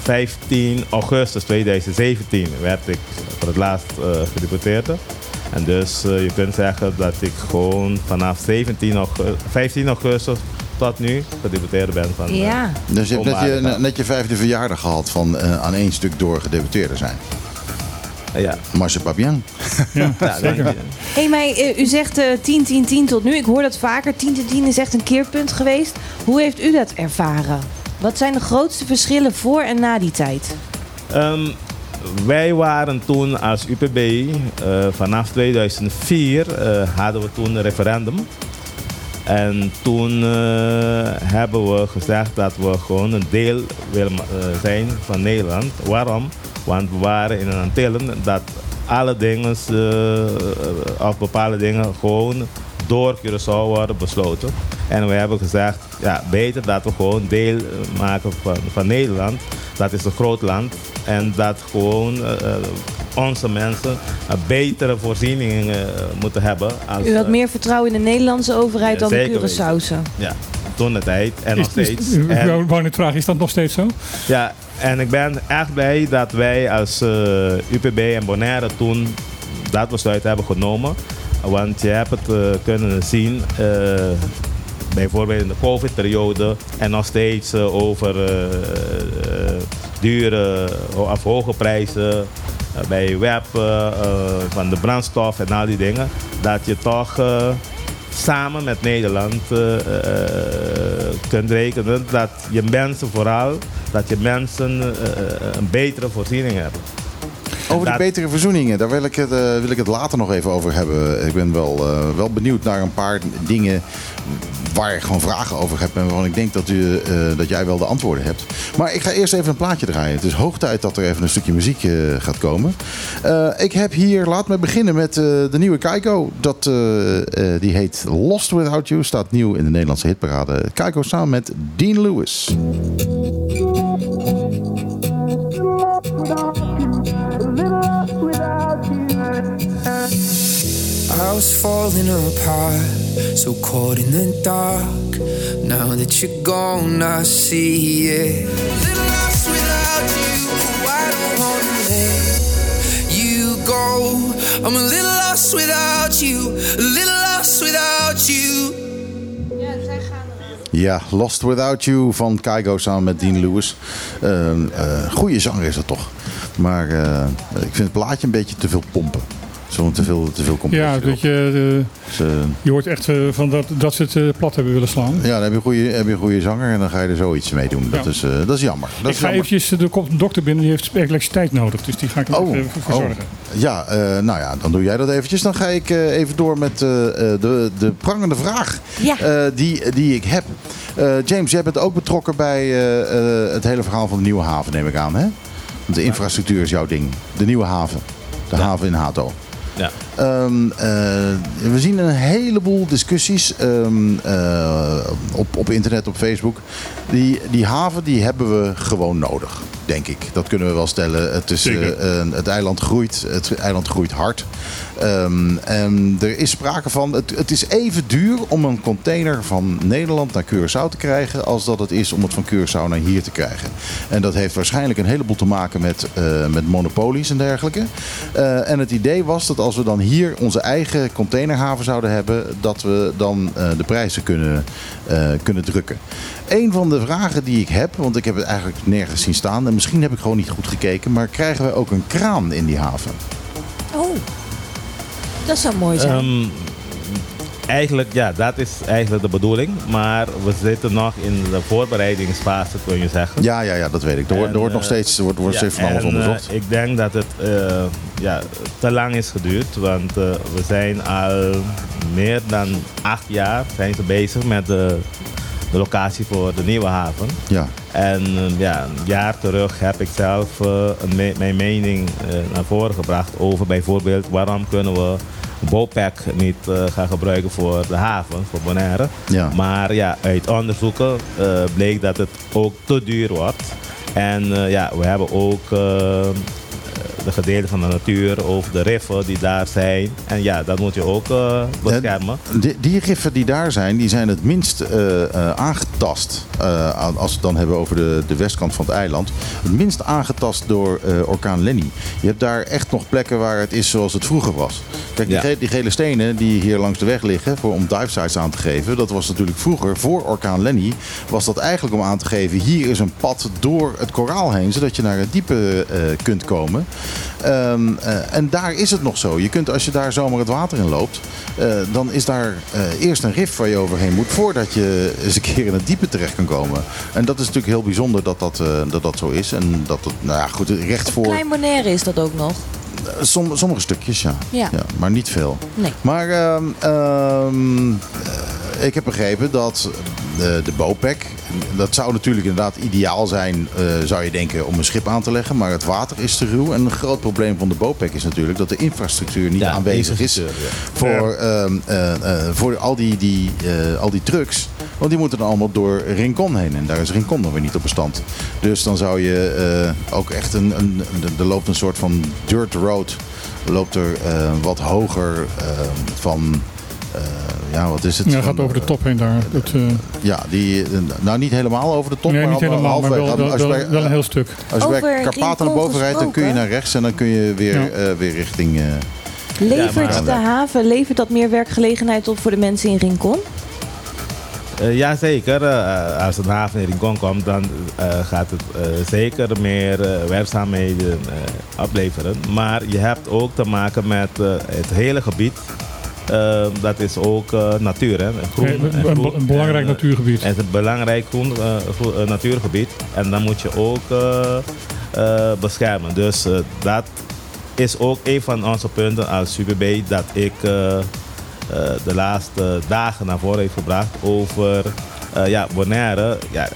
15 augustus 2017 werd ik voor het laatst eh gedeputeerde. En dus je kunt zeggen dat ik gewoon vanaf 17 augustus, 15 augustus tot nu gedeputeerd ben van Ja. Dus je hebt net je, Onwaardig. net je vijfde verjaardag gehad van eh, aan één stuk door gedeputeerde zijn. Ja. Marche Pabian. Ja, Ja, zeker. Hé, maar eh, u zegt eh 10, 10, 10 tot nu. Ik hoor dat vaker. 10 10, 10 is echt een keerpunt geweest. Hoe heeft u dat ervaren? Wat zijn de grootste verschillen voor en na die tijd? Ehm, wij waren toen als UPB, eh, vanaf 2004 eh, hadden we toen een referendum. En toen eh, hebben we gezegd dat we gewoon een deel willen eh, zijn van Nederland. Waarom? Want we waren in een Antillen dat alle dingen, uh, of bepaalde dingen, gewoon door Curaçao worden besloten. En we hebben gezegd, ja, beter dat we gewoon deel maken van, van Nederland. Dat is een groot land. En dat gewoon uh, onze mensen een betere voorzieningen moeten hebben. Als, U had meer vertrouwen in de Nederlandse overheid dan de Curaçaose? Ja, toen de tijd en nog steeds. Ik wou net vragen, is dat nog steeds zo? Ja, en ik ben echt blij dat wij als uh, UPB en Bonaire toen dat besluit hebben genomen. Want je hebt het uh, kunnen zien, uh, bijvoorbeeld in de COVID-periode en nog steeds over dure of hoge prijzen bij web, van de brandstof en al die dingen. Dat je toch samen met Nederland kunt rekenen dat je mensen vooral, dat je mensen een betere voorziening hebben. Over die betere verzoeningen, daar wil ik, het, uh, wil ik het later nog even over hebben. Ik ben wel, uh, wel benieuwd naar een paar dingen waar ik gewoon vragen over heb en waarvan ik denk dat, u, uh, dat jij wel de antwoorden hebt. Maar ik ga eerst even een plaatje draaien. Het is hoog tijd dat er even een stukje muziek gaat komen. ik heb hier, laat me beginnen met de nieuwe Keiko. Dat, die heet Lost Without You, staat nieuw in de Nederlandse hitparade. Keiko samen met Dean Lewis. I was falling apart, so caught in the dark. Now that you're gone, I see it. Little lost without you, I don't wanna let you go. I'm a little lost without you, a little lost without you. Ja, Lost Without You van Kaigo samen met Dean Lewis. Uh, uh, goeie zanger is dat toch. Maar uh, ik vind het plaatje een beetje te veel pompen. Zo'n te veel, te veel compressie. Ja, dat je, de, dus, uh, je hoort echt uh, van dat, dat ze het uh, plat hebben willen slaan. Ja, dan heb je een goede, heb je een goede zanger en dan ga je er zoiets mee doen. Dat, ja. is, dat is jammer. Dat ik is ga jammer. eventjes, er komt een dokter binnen, die heeft elektriciteit nodig. Dus die ga ik oh, even verzorgen. Oh. Ja, nou ja, dan doe jij dat eventjes. Dan ga ik even door met de, de prangende vraag ja. die, die ik heb. James, jij bent ook betrokken bij het hele verhaal van de Nieuwe Haven, neem ik aan. Hè? De infrastructuur is jouw ding. De Nieuwe Haven. De ja. haven in Hato. Ja. Um, uh, we zien een heleboel discussies um, uh, op, op internet, op Facebook. Die, die haven die hebben we gewoon nodig, denk ik. Dat kunnen we wel stellen. Het, is, uh, het eiland groeit. Het eiland groeit hard. Um, en er is sprake van. Het, het is even duur om een container van Nederland naar Curaçao te krijgen. als dat het is om het van Curaçao naar hier te krijgen. En dat heeft waarschijnlijk een heleboel te maken met, met monopolies en dergelijke. en het idee was dat als we dan hier onze eigen containerhaven zouden hebben, dat we dan uh, de prijzen kunnen, uh, kunnen drukken. Een van de vragen die ik heb, want ik heb het eigenlijk nergens zien staan en misschien heb ik gewoon niet goed gekeken, maar krijgen we ook een kraan in die haven? Oh, dat zou mooi zijn. Um, eigenlijk, ja, dat is eigenlijk de bedoeling. Maar we zitten nog in de voorbereidingsfase, kun je zeggen. Ja, ja, ja dat weet ik. Er, wordt, er wordt nog steeds, er wordt, wordt ja, steeds van alles en, onderzocht. Ik denk dat het uh, ja, te lang is geduurd. Want uh, we zijn al meer dan acht jaar zijn ze bezig met de, de locatie voor de nieuwe haven. Ja. En ja, een jaar terug heb ik zelf me mijn mening naar voren gebracht over bijvoorbeeld waarom kunnen we BOPEC niet uh, gaan gebruiken voor de haven, voor Bonaire. Ja. Maar ja, uit onderzoeken uh, bleek dat het ook te duur wordt. En uh, ja, we hebben ook de gedeelten van de natuur over de riffen die daar zijn. En ja, dat moet je ook uh, beschermen. Die, riffen die daar zijn, die zijn het minst uh, uh, aangetast. als we het dan hebben over de, de westkant van het eiland. Het minst aangetast door orkaan Lenny. Je hebt daar echt nog plekken waar het is zoals het vroeger was. Kijk, die, ja. ge die gele stenen die hier langs de weg liggen voor, om dive sites aan te geven. Dat was natuurlijk vroeger, voor orkaan Lenny, was dat eigenlijk om aan te geven. Hier is een pad door het koraal heen, zodat je naar het diepe kunt komen. Um, uh, en daar is het nog zo. Je kunt als je daar zomaar het water in loopt, uh, dan is daar uh, eerst een rif waar je overheen moet voordat je eens een keer in het diepe terecht kan komen. En dat is natuurlijk heel bijzonder dat dat, dat, dat zo is. En dat het, nou ja, goed, recht voor. Klein Bonaire is dat ook nog. Som, sommige stukjes, ja. Ja. ja. Maar niet veel. Nee. Maar um, um, ik heb begrepen dat de, de BOPEC. Dat zou natuurlijk inderdaad ideaal zijn, eh, zou je denken, om een schip aan te leggen. Maar het water is te ruw. En een groot probleem van de BOPEC is natuurlijk dat de infrastructuur niet Ja, aanwezig is ja. voor, ehm, eh, eh, voor al, die, die, eh, al die trucks. Want die moeten dan allemaal door Rincon heen. En daar is Rincon nog weer niet op bestand. Dus dan zou je eh, ook echt een, een, Er loopt een soort van dirt road. Loopt er eh, wat hoger eh, van. Eh, ja, wat is het? Ja, gaat over de top heen daar. Dat, eh, Ja, die, eh, nou niet helemaal over de top, nee, maar niet al- helemaal, maar wel, wel, als je wel, bij- wel een heel stuk. als je bij Karpaten naar boven rijdt, dan kun je naar rechts en dan kun je weer, Ja. eh, weer richting. eh, Levert maar- de haven levert dat meer werkgelegenheid op voor de mensen in Rincon? Eh, ja, zeker. Eh, als een haven in Rincon komt, dan eh, gaat het eh, zeker meer werkzaamheden eh, opleveren. Maar je hebt ook te maken met eh, het hele gebied. Eh, dat is ook eh, natuur, hè? Groen Een, en een, groen. een belangrijk En, eh, natuurgebied. Het is een belangrijk groen, groen- natuurgebied. En dan moet je ook beschermen. Dus dat is ook een van onze punten als UBB dat ik de laatste dagen naar voren heeft gebracht over eh, ja, Bonaire. Ja,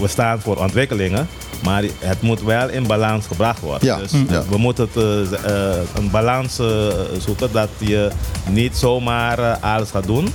we staan voor ontwikkelingen, maar het moet wel in balans gebracht worden. Ja, Dus ja. we moeten het, eh, eh, een balans eh, zoeken dat je niet zomaar alles gaat doen.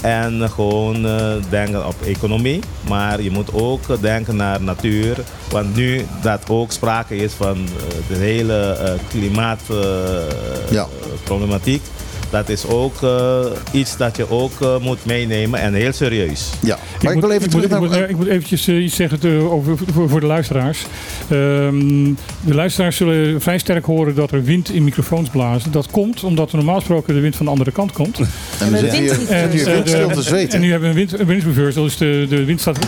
En gewoon denken op economie. Maar je moet ook denken naar natuur. Want nu dat ook sprake is van de hele klimaatproblematiek. Ja. Dat is ook eh, iets dat je ook eh, moet meenemen en heel serieus. ja, maar ik, moet, wil even ik terug moet, ik naar. moet, ik moet eventjes eh, iets zeggen te- over, voor, voor de luisteraars. Ehm, de luisteraars zullen vrij sterk horen dat er wind in microfoons blazen. Dat komt omdat er normaal gesproken de wind van de andere kant komt. en we zitten hier, windstil te zweten. En nu hebben we een wind, een windreversal, dus de, de wind staat,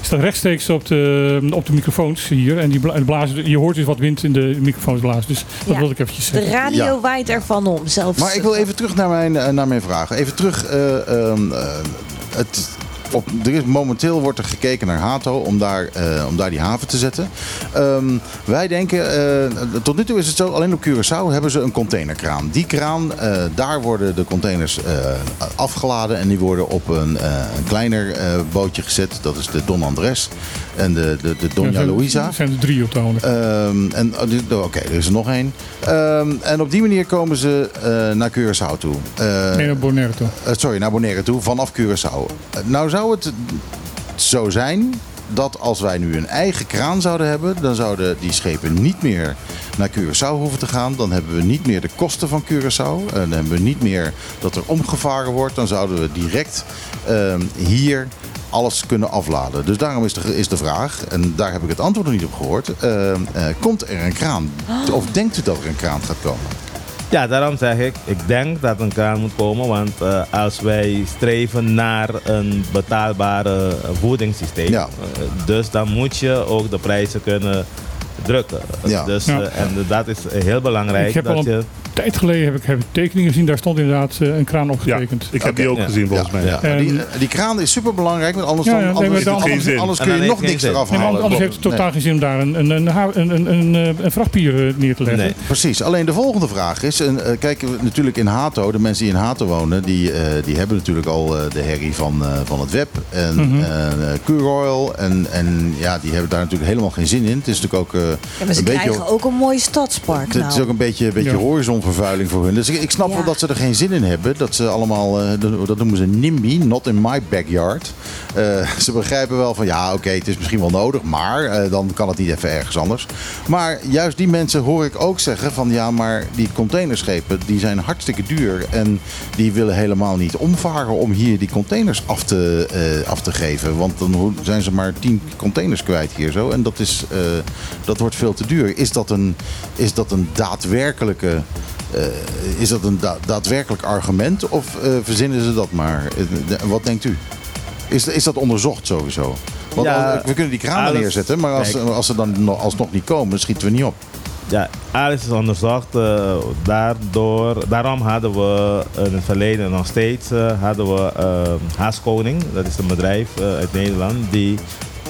staat rechtstreeks op de, op de microfoons hier. En die bla- blazen, je hoort dus wat wind in de microfoons blazen. Dus dat Ja. wilde ik eventjes De zeggen. radio Ja. waait ervan om. Zelfs Maar ik wil even terug naar mijn, eh, naar mijn vraag. Even terug. eh, ehm, eh, het, op, er is, momenteel wordt er gekeken naar Hato om daar, eh, om daar die haven te zetten. Ehm, wij denken, eh, tot nu toe is het zo, alleen op Curaçao hebben ze een containerkraan. Die kraan, eh, daar worden de containers afgeladen en die worden op een, kleiner bootje gezet. Dat is de Don Andres en de, de, de Ja, zijn- Luisa. zijn er drie op de. Ehm, en oh, oh, Oké, er is er nog één. Ehm, en op die manier komen ze eh, naar Curaçao toe. Eh, nee, naar Bonaire toe. eh, sorry, naar Bonaire toe, vanaf Curaçao. Nou zou het zo zijn dat als wij nu een eigen kraan zouden hebben, dan zouden die schepen niet meer naar Curaçao hoeven te gaan. Dan hebben we niet meer de kosten van Curaçao. En dan hebben we niet meer dat er omgevaren wordt. Dan zouden we direct ehm, hier alles kunnen afladen. Dus daarom is de, is de vraag, en daar heb ik het antwoord nog niet op gehoord. ehm, eh, komt er een kraan? Of denkt u dat er een kraan gaat komen? Ja, daarom zeg ik, ik denk dat een kraan moet komen. Want eh, als wij streven naar een betaalbare eh, voedingssysteem, Ja. eh, dus dan moet je ook de prijzen kunnen drukken. Ja. Dus, Ja. eh, en dat is heel belangrijk. Ik heb dat al je, tijd geleden heb ik, heb ik tekeningen gezien. Daar stond inderdaad eh, een kraan Ja, opgetekend. ik heb die ook Ja. gezien volgens mij. Ja. Ja, die, En- die kraan is super belangrijk, want anders, Ja, dan, ja, nee, anders, dan- En kun je nog niks eraf Nee, halen. anders heeft het totaal geen zin om daar een, een, een, een, een, een, eh, een vrachtpier eh, neer te leggen. Nee. Precies. Alleen de volgende vraag is, en, eh, kijk, we- natuurlijk in Hato, de mensen die in Hato wonen, die, eh, die hebben natuurlijk al eh, de herrie van, eh, van het web en eh Cure Oil. En, en ja, die hebben daar natuurlijk helemaal geen zin in. Het is natuurlijk ook eh, Ja, maar ze een beetje... krijgen ook een mooi stadspark Het is nou. ook een beetje, een beetje Ja. Horizonvervuiling voor hun. Dus ik, ik snap Ja. wel dat ze er geen zin in hebben. Dat ze allemaal, eh, dat noemen ze NIMBY, not in my backyard. Eh, ze begrijpen wel van ja, oké, het is misschien wel nodig, maar eh, dan kan het niet even ergens anders. Maar juist die mensen hoor ik ook zeggen van ja, maar die containerschepen die zijn hartstikke duur. En die willen helemaal niet omvaren om hier die containers af te, af te geven. Want dan zijn ze maar 10 containers kwijt hier zo. En dat, is, dat wordt veel te duur. Is dat een, is dat een daadwerkelijke. Eh, is dat een da- daadwerkelijk argument of eh, verzinnen ze dat maar? Eh, wat denkt u? Is, is dat onderzocht sowieso? Want Ja, als- we kunnen die kranen alles- neerzetten, maar als, Kijk. als ze dan nog- alsnog niet komen, dan schieten we niet op. Ja, alles is onderzocht. eh, daardoor, daarom hadden we in het verleden nog steeds eh, hadden we eh Haaskoning, dat is een bedrijf uit Nederland die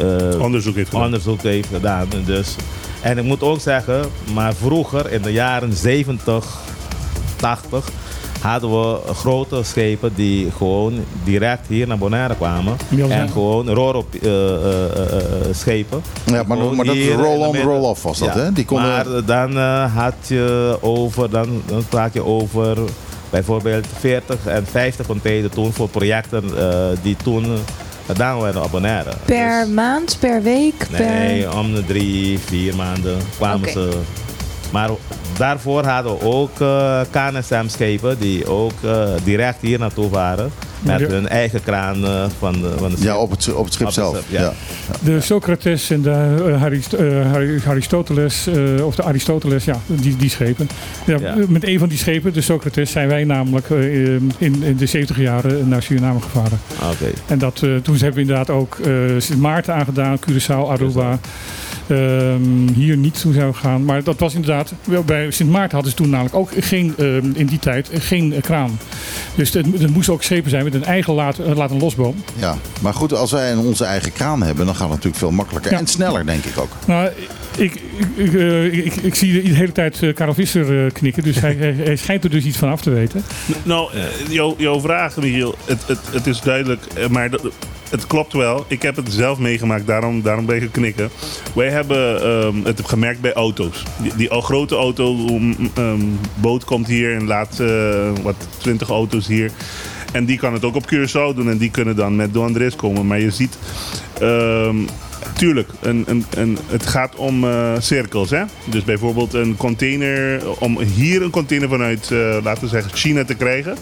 eh, Onderzoek heeft gedaan. onderzoek heeft gedaan. Dus, en ik moet ook zeggen, maar vroeger in de jaren 70, 80 hadden we grote schepen die gewoon direct hier naar Bonaire kwamen. En gewoon Roro eh, eh, eh, schepen. Ja, maar, maar dat roll-on, roll-off was dat, Ja. hè? Die konden... Maar dan eh, had je over, dan, dan praat je over bijvoorbeeld 40 en 50 containers toen voor projecten eh, die toen werden op Bonaire. Per Dus- maand, per week, Nee, per... om de drie, vier maanden kwamen ze. Maar daarvoor hadden we ook eh KNSM-schepen die ook eh, direct hier naartoe waren. Met Ja. hun eigen kraan eh, van de, van de ja, op het, op het schip Op het zelf. schip, Ja. ja. De Socrates en de Arist- Ari- Aristoteles, eh, of de Aristoteles, ja, die, die schepen. Ja, Ja. Met een van die schepen, de Socrates, zijn wij namelijk eh, in, in de 70 jaren naar Suriname gevaren. Oké. En dat, eh, toen hebben we inderdaad ook eh Sint Maarten aangedaan, Curaçao, Aruba. Ehm, hier niet toen zijn we gegaan. Maar dat was inderdaad, wel bij Sint Maarten hadden ze toen namelijk ook geen, ehm, in die tijd geen eh, kraan. Dus het, het moesten ook schepen zijn met een eigen laat, eh, laat- en losboom. Ja, maar goed, als wij een- onze eigen kraan hebben, dan gaat het natuurlijk veel makkelijker. Ja. En sneller, denk ik ook. Nou, ik, ik, ik, eh, ik, ik zie de hele tijd eh, Karel Visser eh, knikken, dus hij, hij, hij schijnt er dus iets van af te weten. Nou, eh, jouw, jouw vraag, Michiel, het, het, het is duidelijk, eh, maar dat- het klopt wel. Ik heb het zelf meegemaakt, daarom, daarom ben ik knikken. Wij hebben ehm, het gemerkt bij auto's. Die, al grote auto, ehm, boot komt hier en laat eh, wat 20 auto's hier. En die kan het ook op Curaçao doen en die kunnen dan met Don Andres komen. Maar je ziet, ehm, tuurlijk, een, een, een, het gaat om eh, cirkels. Hè? Dus bijvoorbeeld een container, om hier een container vanuit, eh, laten we zeggen, China te krijgen.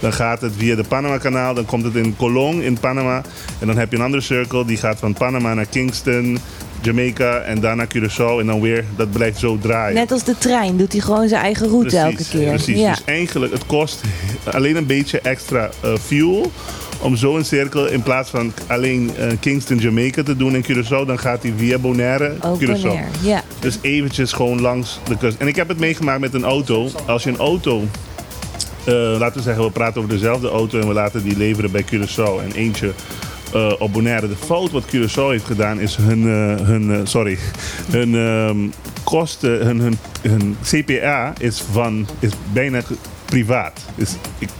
Dan gaat het via de Panama-kanaal, dan komt het in Colón in Panama. En dan heb je een andere cirkel, die gaat van Panama naar Kingston, Jamaica en naar Curaçao. En dan weer, dat blijft zo draaien. Net als de trein doet hij gewoon zijn eigen route elke keer. Precies. Ja. Dus eigenlijk, het kost alleen een beetje extra eh, fuel om zo een cirkel in plaats van alleen eh, Kingston, Jamaica te doen in Curaçao, dan gaat hij via Bonaire, Ook Curaçao. Bonaire, ja. Dus eventjes gewoon langs de kust. En ik heb het meegemaakt met een auto. Als je een auto, eh, laten we zeggen, we praten over dezelfde auto en we laten die leveren bij Curaçao en eentje eh, op Bonaire. De fout wat Curaçao heeft gedaan is hun, hun sorry, hun ehm, kosten, hun, hun, hun CPA is, van, is bijna privaat. Is,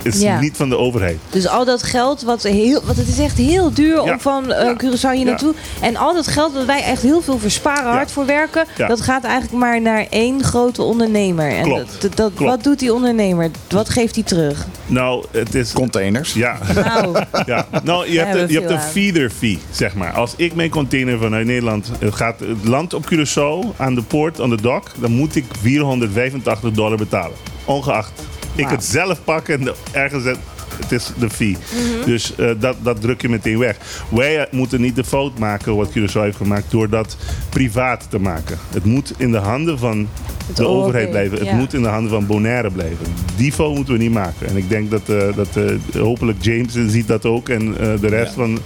is Ja. niet van de overheid. Dus al dat geld, wat heel, want het is echt heel duur Ja. om van eh Ja. Curaçao hier Ja. naartoe. En al dat geld dat wij echt heel veel versparen, Ja. hard voor werken, Ja. dat gaat eigenlijk maar naar één grote ondernemer. En Klopt. dat, dat, Klopt. wat doet die ondernemer? Wat geeft hij terug? Nou, het is... Containers. Ja. Nou, Ja, nou, je hebt, een, je hebt een feeder fee, zeg maar. Als ik mijn container vanuit Nederland het gaat het land op Curaçao aan de poort, aan de dock, dan moet ik 485 dollar betalen. Ongeacht ik het zelf pak en ergens het, is de fee. Mhm. Dus eh, dat, dat druk je meteen weg. Wij eh, moeten niet de fout maken wat Curaçao heeft gemaakt door dat privaat te maken. Het moet in de handen van Het de overheid blijven. Het ja. moet in de handen van Bonaire blijven. Die fout moeten we niet maken. En ik denk dat, eh, dat hopelijk James ziet dat ook. En de rest van,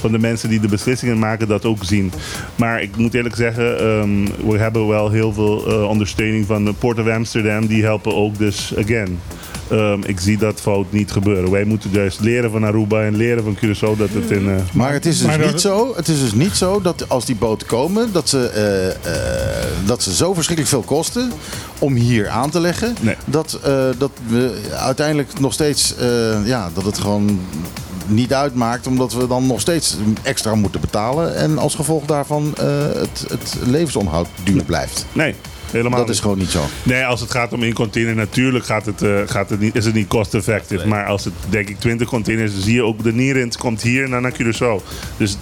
van de mensen die de beslissingen maken dat ook zien. Maar ik moet eerlijk zeggen, ehm, we hebben wel heel veel ondersteuning van de Port of Amsterdam. Die helpen ook. Dus again, ehm, ik zie dat fout niet gebeuren. Wij moeten juist leren van Aruba en leren van Curaçao dat het in... eh, Maar het is, dus Maar dat- niet zo, het is dus niet zo dat als die boten komen, dat ze, eh, eh, dat ze zo verschrikkelijk veel kosten om hier aan te leggen. Nee. Dat, eh, dat we uiteindelijk nog steeds, eh, ja, dat het gewoon niet uitmaakt, omdat we dan nog steeds extra moeten betalen. En als gevolg daarvan eh, het, het levensonderhoud duur blijft. nee, helemaal Dat niet. is gewoon niet zo. Nee, als het gaat om één container, natuurlijk gaat het, eh, gaat het niet, is het niet cost-effective. Maar als het, denk ik, 20 containers, dan zie je ook de Nierend komt hier naar, naar Curaçao. Dus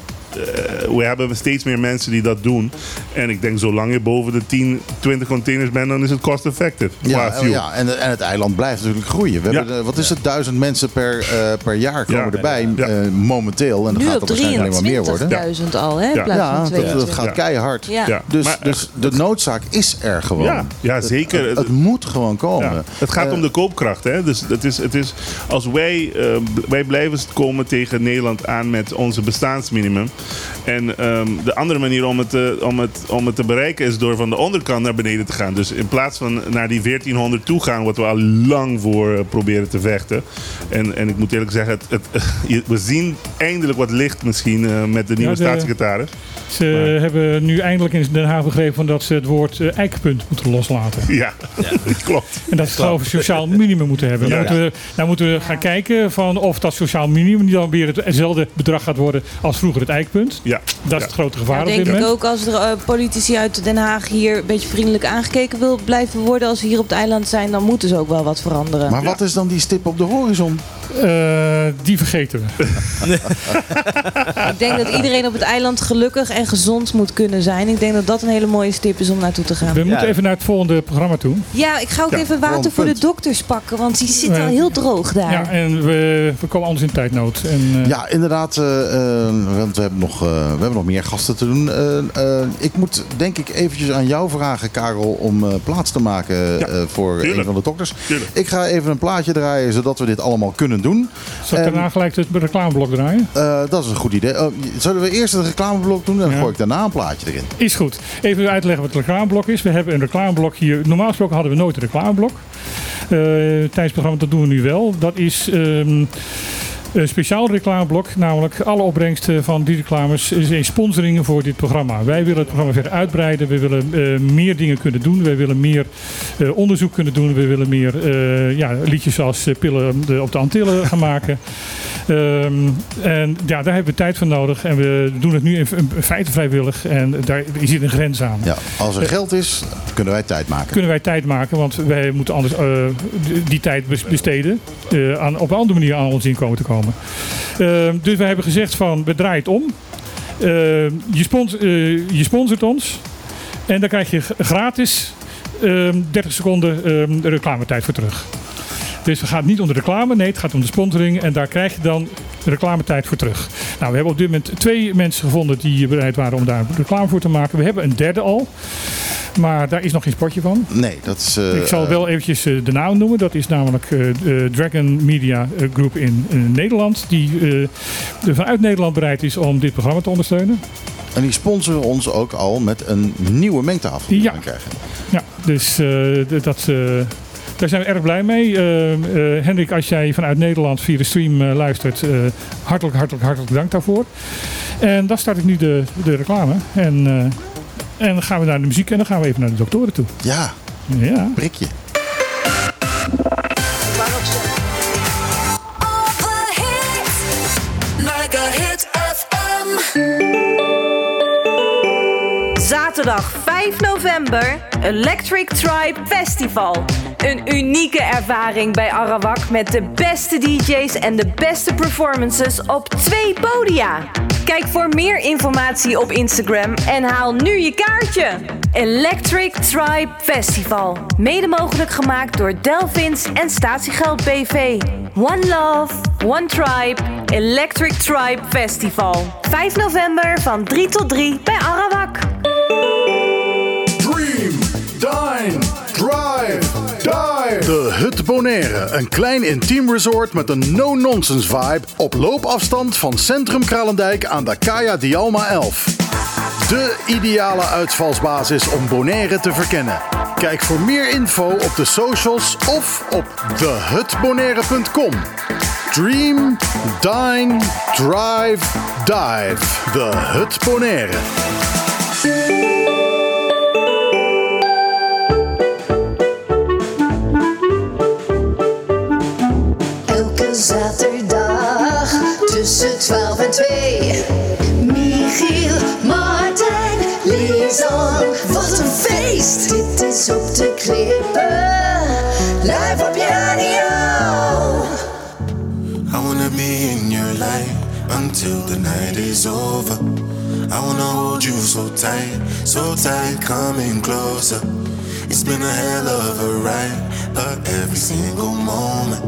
we hebben steeds meer mensen die dat doen. En ik denk, zolang je boven de 10, 20 containers bent, dan is het cost-effective. Ja, qua fuel. ja en, en het eiland blijft natuurlijk groeien. We Ja. hebben, eh, wat is het, duizend mensen per, eh, per jaar komen Ja. erbij Ja. eh, momenteel. En dat nu gaat er waarschijnlijk alleen maar meer worden. 23.000 al, hè? Ja. Ja, dat, dat 22. gaat Ja. keihard. Ja. Ja. Dus, Maar, dus de noodzaak is er gewoon. Ja, ja, zeker. Het, het moet gewoon komen. Ja, het gaat Eh, om de koopkracht. Hè? Dus het is, het is, als wij, eh, wij blijven komen tegen Nederland aan met onze bestaansminimum. En ehm, de andere manier om het, te- om, het, om het te bereiken is door van de onderkant naar beneden te gaan. Dus in plaats van naar die 1400 toe gaan, wat we al lang voor eh, proberen te vechten. En, en ik moet eerlijk zeggen, het, het, we zien eindelijk wat licht misschien eh, met de nieuwe Ja, de- staatssecretaris. Ze hebben nu eindelijk in Den Haag begrepen van dat ze het woord eh, eikpunt moeten loslaten. Ja, klopt. En dat ze geloof ik een sociaal minimum moeten hebben. Ja. Moeten we, nou moeten we gaan kijken van of dat sociaal minimum niet dan weer hetzelfde bedrag gaat worden als vroeger het eikpunt. Ja. Dat is Ja. het grote gevaar Ja, op dit denk ik moment. ook als er eh, politici uit Den Haag hier een beetje vriendelijk aangekeken wil blijven worden als ze hier op het eiland zijn, dan moeten ze ook wel wat veranderen. Maar wat is dan die stip op de horizon? Eh, die vergeten we. Ik denk dat iedereen op het eiland gelukkig en gezond moet kunnen zijn. Ik denk dat dat een hele mooie stip is om naartoe te gaan. We moeten even naar het volgende programma toe. Ja, ik ga ook Ja, even water voor de dokters pakken, want die zit Eh, al heel droog daar. Ja, en we, we komen anders in tijdnood. En, eh, Ja, inderdaad. eh, want we hebben, nog, eh, we hebben nog meer gasten te doen. Eh, eh, ik moet denk ik eventjes aan jou vragen, Karel, om eh, plaats te maken Ja, eh, voor tuurlijk. een van de dokters. Tuurlijk. Ik ga even een plaatje draaien, zodat we dit allemaal kunnen doen. Zal ik en- daarna gelijk het reclameblok draaien? Eh, dat is een goed idee. Oh, zullen we eerst het reclameblok doen en dan gooi ik daarna een plaatje erin? Is goed. Even uitleggen wat het reclameblok is. We hebben een reclameblok hier. Normaal gesproken hadden we nooit een reclameblok. Eh, tijdens het programma, dat doen we nu wel. Dat is ehm, een speciaal reclameblok. Namelijk alle opbrengsten van die reclames zijn sponsoringen voor dit programma. Wij willen het programma verder uitbreiden. We willen eh, meer dingen kunnen doen. We willen meer eh, onderzoek kunnen doen. We willen meer eh, ja, liedjes als pillen de- op de Antillen gaan maken. Ehm, en ja, daar hebben we tijd voor nodig. En we doen het nu in, feite vrijwillig. En daar zit een grens aan. Ja, als er geld is, kunnen wij tijd maken. Kunnen wij tijd maken, want wij moeten anders die- tijd bes- besteden. aan, op een andere manier aan ons inkomen te komen. Ehm, dus wij hebben gezegd van, we draaien het om. Ehm, je, spons, eh, je sponsort ons. En dan krijg je gratis ehm, 30 seconden ehm, de reclametijd voor terug. Dus het gaat niet om de reclame, nee, het gaat om de sponsoring. En daar krijg je dan reclametijd voor terug. Nou, we hebben op dit moment twee mensen gevonden die bereid waren om daar reclame voor te maken. We hebben een derde al. Maar daar is nog geen spotje van. Nee, dat is... eh, Ik zal wel eventjes eh, de naam noemen. Dat is namelijk eh, Dragon Media Group in, Nederland. Die vanuit Nederland bereid is om dit programma te ondersteunen. En die sponsoren ons ook al met een nieuwe mengtafel. die we Ja. gaan krijgen. Ja, dus dat, daar zijn we erg blij mee. Eh, Hendrik, als jij vanuit Nederland via de stream eh, luistert, eh, hartelijk, hartelijk, hartelijk dank daarvoor. En dan start ik nu de, de reclame. En, eh, en dan gaan we naar de muziek en dan gaan we even naar de doktoren toe. Ja, Ja. prikje. Zaterdag 5 november, Electric Tribe Festival. Een unieke ervaring bij Arawak met de beste DJ's en de beste performances op twee podia. Kijk voor meer informatie op Instagram en haal nu je kaartje. Electric Tribe Festival. Mede mogelijk gemaakt door Delvins en Statiegeld BV. One Love, One Tribe, Electric Tribe Festival. 5 november van 3 tot 3 bij Arawak. Drive. De Hut Bonaire. Een klein intiem resort met een no-nonsense vibe. Op loopafstand van Centrum Kralendijk aan de Kaya Dialma 11. De ideale uitvalsbasis om Bonaire te verkennen. Kijk voor meer info op de socials of op thehutbonaire.com. Dream, dine, drive, dive. De Hut Bonaire. Lisan. Wat een feest! Dit is op de klippen. Live op je. I wanna be in your life until the night is over. I wanna hold you so tight, so tight, coming closer. It's been a hell of a ride, but every single moment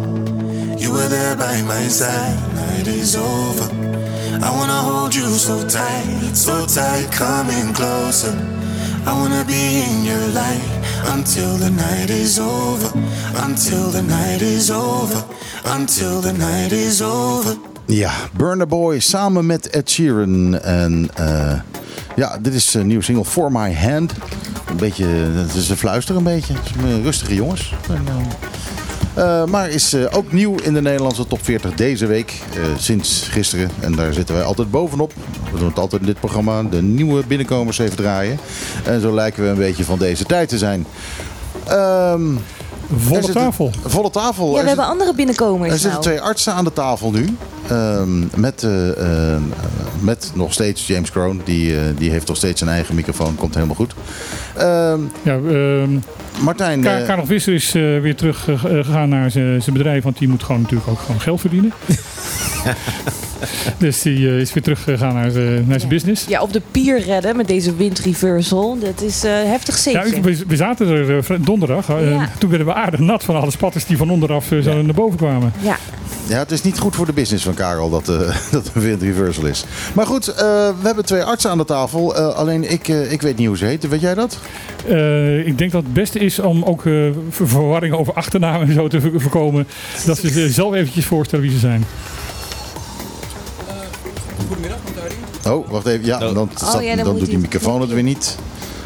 you were there by my side. Night is over. I wanna hold you so tight, so tight, coming closer. I wanna be in your light until the night is over. Until the night is over. Until the night is over. Ja, Burner Boy samen met Ed Sheeran. En eh, ja, dit is een nieuwe single, For My Hand. Een beetje, het is een beetje. Rustige jongens. En, Eh, maar is eh, ook nieuw in de Nederlandse top 40 deze week. eh, sinds gisteren. En daar zitten wij altijd bovenop. We doen het altijd in dit programma. De nieuwe binnenkomers even draaien. En zo lijken we een beetje van deze tijd te zijn. Ehm, Volle zitten- tafel. Volle tafel. Ja, Er we hebben andere binnenkomers er zitten nou. twee artsen aan de tafel nu. Ehm, met, eh, eh, met nog steeds James Kroon. Die, eh, die heeft nog steeds zijn eigen microfoon. Komt helemaal goed. Ehm, Ja, ehm, Martijn. Ka- eh, Karel Visser is eh, weer terug gegaan naar zijn zijn bedrijf, want die moet gewoon natuurlijk ook gewoon geld verdienen. dus die eh, is weer teruggegaan naar zijn naar zijn business. Ja, op de pier redden met deze windreversal. Dat is eh, heftig Ja, zeker. ik- we, we zaten er eh, donderdag. eh, Ja. Toen werden we aardig nat van alle spatters die van onderaf eh, zo naar boven kwamen. Ja. Ja, het is niet goed voor de business van Karel dat, eh dat een wind reversal is. Maar goed, eh, we hebben twee artsen aan de tafel. Eh, alleen ik, eh, ik weet niet hoe ze heten. Weet jij dat? Eh, ik denk dat het beste is om ook eh, ver- verwarring over achternamen en zo te vo- voorkomen. Dat ze zich zelf eventjes voorstellen wie ze zijn. Oh, wacht even. Ja, dan, Oh, ja, dan dan doet die microfoon het weer niet.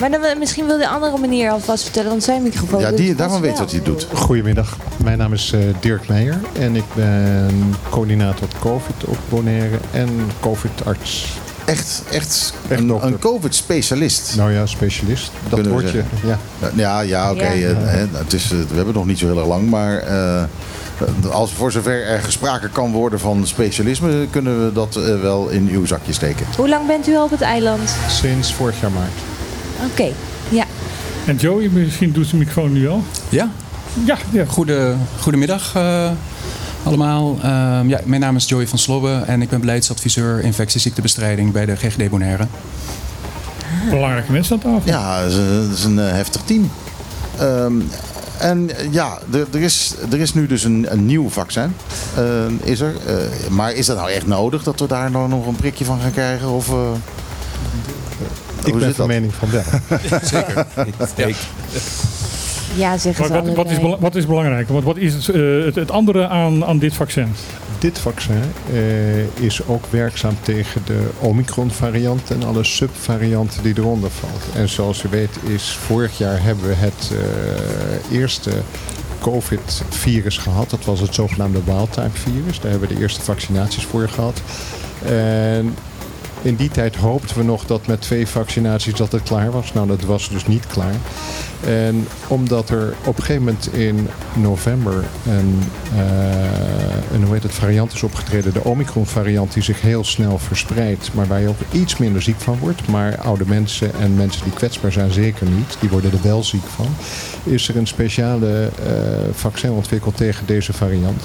Maar dan, wil- misschien wil de andere meneer alvast vertellen, want zijn microfoon Ja, die, daarvan weet wat hij doet. Goedemiddag, mijn naam is eh, Dirk Meijer en ik ben coördinator COVID op Bonaire en COVID-arts. Echt, echt, Echt een, een COVID-specialist. Nou ja, specialist. Dat Kunnen we wordt je. zeggen. Ja. Ja, ja, oké. Ja. eh, hè, het is, eh, we hebben het nog niet zo heel erg lang, maar eh, als voor zover er gesproken kan worden van specialisme, kunnen we dat eh, wel in uw zakje steken. Hoe lang bent u al op het eiland? Sinds vorig jaar maart. Oké, ja. En Joey, misschien doet zijn microfoon nu al. Ja, Ja, ja. goede, goedemiddag eh, allemaal. Ehm, ja, mijn naam is Joey van Slobbe en ik ben beleidsadviseur infectieziektebestrijding bij de GGD Bonaire. belangrijke mensen aan tafel. Ja, dat is, een- eh, heftig team. Ehm, en eh, ja, er, er, is, er is nu dus een, een nieuw vaccin. eh, is er. Eh, maar is dat nou echt nodig dat we daar nou nog een prikje van gaan krijgen? Of, eh, Ik hoe ben zit van dat? mening van wel. Zeker. Ik, ik- Ja, zeggen Wat, ze wat, wat, is, wat is belangrijker? Want wat is het, eh, het, het andere aan, aan dit vaccin? Dit vaccin eh, is ook werkzaam tegen de Omicron-variant en alle subvarianten die eronder valt. En zoals u weet is vorig jaar hebben we het eh, eerste COVID-virus gehad. Dat was het zogenaamde wild-type-virus. Daar hebben we de eerste vaccinaties voor gehad. En in die tijd hoopten we nog dat met twee vaccinaties dat het klaar was. Nou, dat was dus niet klaar. En omdat er op een gegeven moment in november een, eh, een het, variant is opgetreden, de Omicron variant die zich heel snel verspreidt, maar waar je ook iets minder ziek van wordt, maar oude mensen en mensen die kwetsbaar zijn zeker niet, die worden er wel ziek van, is er een speciale eh, vaccin ontwikkeld tegen deze variant.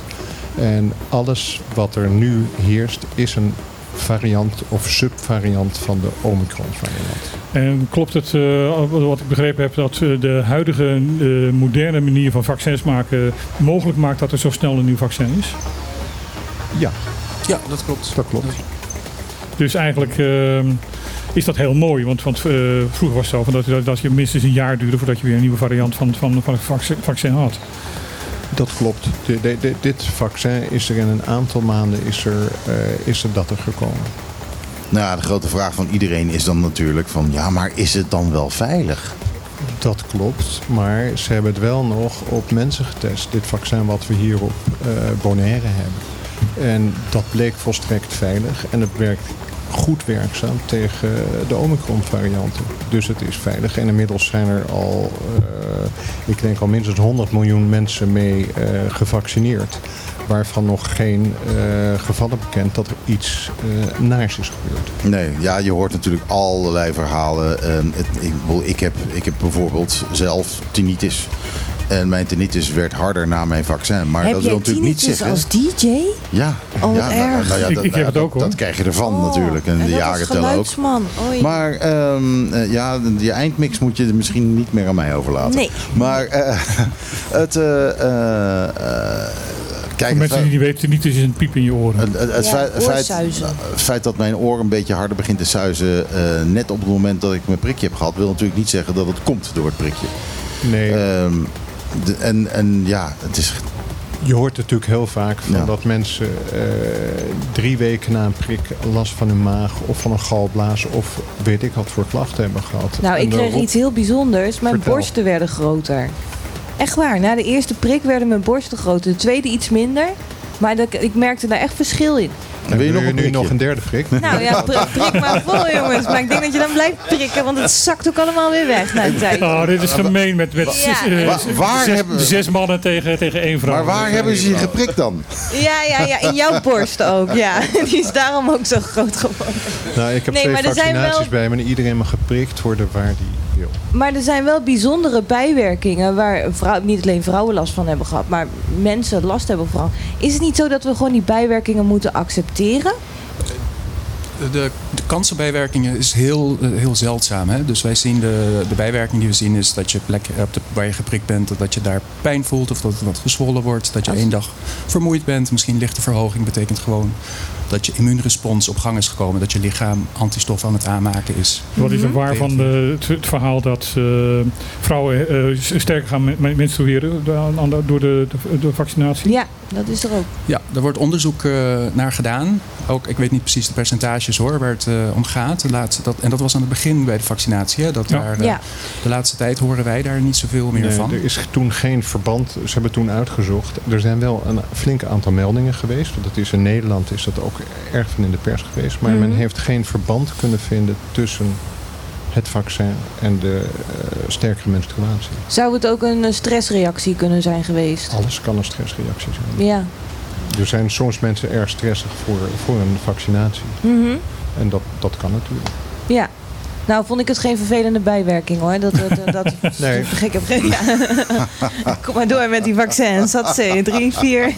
En alles wat er nu heerst is een variant of subvariant van de Omicron variant. En klopt het, eh, wat ik begrepen heb, dat eh, de huidige eh, moderne manier van vaccins maken mogelijk maakt dat er zo snel een nieuw vaccin is? Ja, ja, dat klopt. dat klopt. Dus eigenlijk ehm, is dat heel mooi, want, want eh, vroeger was het zo van dat, dat, dat je minstens een jaar duurde voordat je weer een nieuwe variant van, van, van het vaccin, vaccin had. Dat klopt. De- de- de- dit vaccin is er in een aantal maanden is er, eh, is er dat er gekomen. Nou, ja, de grote vraag van iedereen is dan natuurlijk van, ja, maar is het dan wel veilig? Dat klopt, maar ze hebben het wel nog op mensen getest. Dit vaccin wat we hier op eh, Bonaire hebben. En dat bleek volstrekt veilig en het werkt goed werkzaam tegen de Omicron varianten. Dus het is veilig. En inmiddels zijn er al, eh, ik denk al minstens 100 miljoen mensen mee eh, gevaccineerd. Waarvan nog geen eh, gevallen bekend dat er iets naars is gebeurd. Nee, ja, je hoort natuurlijk allerlei verhalen. Ehm, het, ik, ik, heb, ik heb bijvoorbeeld zelf tinnitus. En mijn tinnitus werd harder na mijn vaccin. Maar Heb dat wil jij natuurlijk niet tinnitus zeggen... als DJ? Ja, Oh, ja, nou, erg. nou ja, dat, ik heb het ja, ook, hoor. dat krijg je ervan Oh, natuurlijk. En, en de jaren tellen ook. Oei. Maar ehm, eh, ja, je eindmix moet je misschien niet meer aan mij overlaten. Nee. Maar eh, het... eh, eh, eh, kijk, Voor mensen die niet weten, niet is een piep in je oren. het, het, het Ja, feit, feit, oorsuizen. het feit dat mijn oor een beetje harder begint te suizen, eh, net op het moment dat ik mijn prikje heb gehad, wil natuurlijk niet zeggen dat het komt door het prikje. Nee, Ehm, de- en, en ja, het is. Je hoort natuurlijk heel vaak van Ja. dat mensen eh, drie weken na een prik last van hun maag of van een galblaas of weet ik wat voor klachten hebben gehad. Nou, En ik kreeg iets heel bijzonders. Mijn Vertel. borsten werden groter. Echt waar. Na de eerste prik werden mijn borsten groter. De tweede iets minder. Maar dat, ik merkte daar echt verschil in. En wil je nog nu nog een derde prik? Nou ja, prik, maar vol jongens. Maar ik denk dat je dan blijft prikken, want het zakt ook allemaal weer weg na een tijd. Oh, dit is gemeen met, met zes, Ja. eh, Waar- waar zes, hebben- zes mannen tegen, tegen één vrouw. Maar waar hebben ze je geprikt dan? Ja, ja, ja, in jouw borst ook. Ja, die is daarom ook zo groot geworden. Nou, ik heb Nee, twee maar er zijn vaccinaties wel- bij me en iedereen mag geprikt worden waar die Maar er zijn wel bijzondere bijwerkingen waar vrouw, niet alleen vrouwen last van hebben gehad, maar mensen last hebben van. Is het niet zo dat we gewoon die bijwerkingen moeten accepteren? De, de kansenbijwerkingen is heel, eh, heel zeldzaam. Hè? Dus wij zien de, de bijwerking die we zien is dat je plek op de, waar je geprikt bent, dat je daar pijn voelt of dat het wat gezwollen wordt. Dat je één dag vermoeid bent. Misschien lichte verhoging betekent gewoon dat je immuunrespons op gang is gekomen. Dat je lichaam antistoffen aan het aanmaken is. Wat is er waar van de, het, verhaal dat eh, vrouwen eh, sterker gaan men- men- menstrueren door- de- door de, vaccinatie? Ja, dat is er ook. Ja, er wordt onderzoek eh, naar gedaan. Ook, ik weet niet precies de percentages hoor, waar het eh, om gaat. De laatste, dat, en dat was aan het begin bij de vaccinatie. Hè, dat Ja. daar, eh, Ja. De laatste tijd horen wij daar niet zoveel meer Nee, van. er is toen geen verband. Ze hebben toen uitgezocht. Er zijn wel een flink aantal meldingen geweest. Want dat is in Nederland is dat ook erg van in de pers geweest. Maar men Mhm. heeft geen verband kunnen vinden tussen het vaccin en de eh, sterkere menstruatie. Zou het ook een stressreactie kunnen zijn geweest? Alles kan een stressreactie zijn. Ja. Er zijn soms mensen erg stressig voor, voor een vaccinatie. Mhm. En dat, dat kan natuurlijk. Ja. Nou, vond ik het geen vervelende bijwerking hoor. Dat, dat, dat, dat Nee. gek heb ja. Kom maar door met die vaccins. Dat ze drie, vier.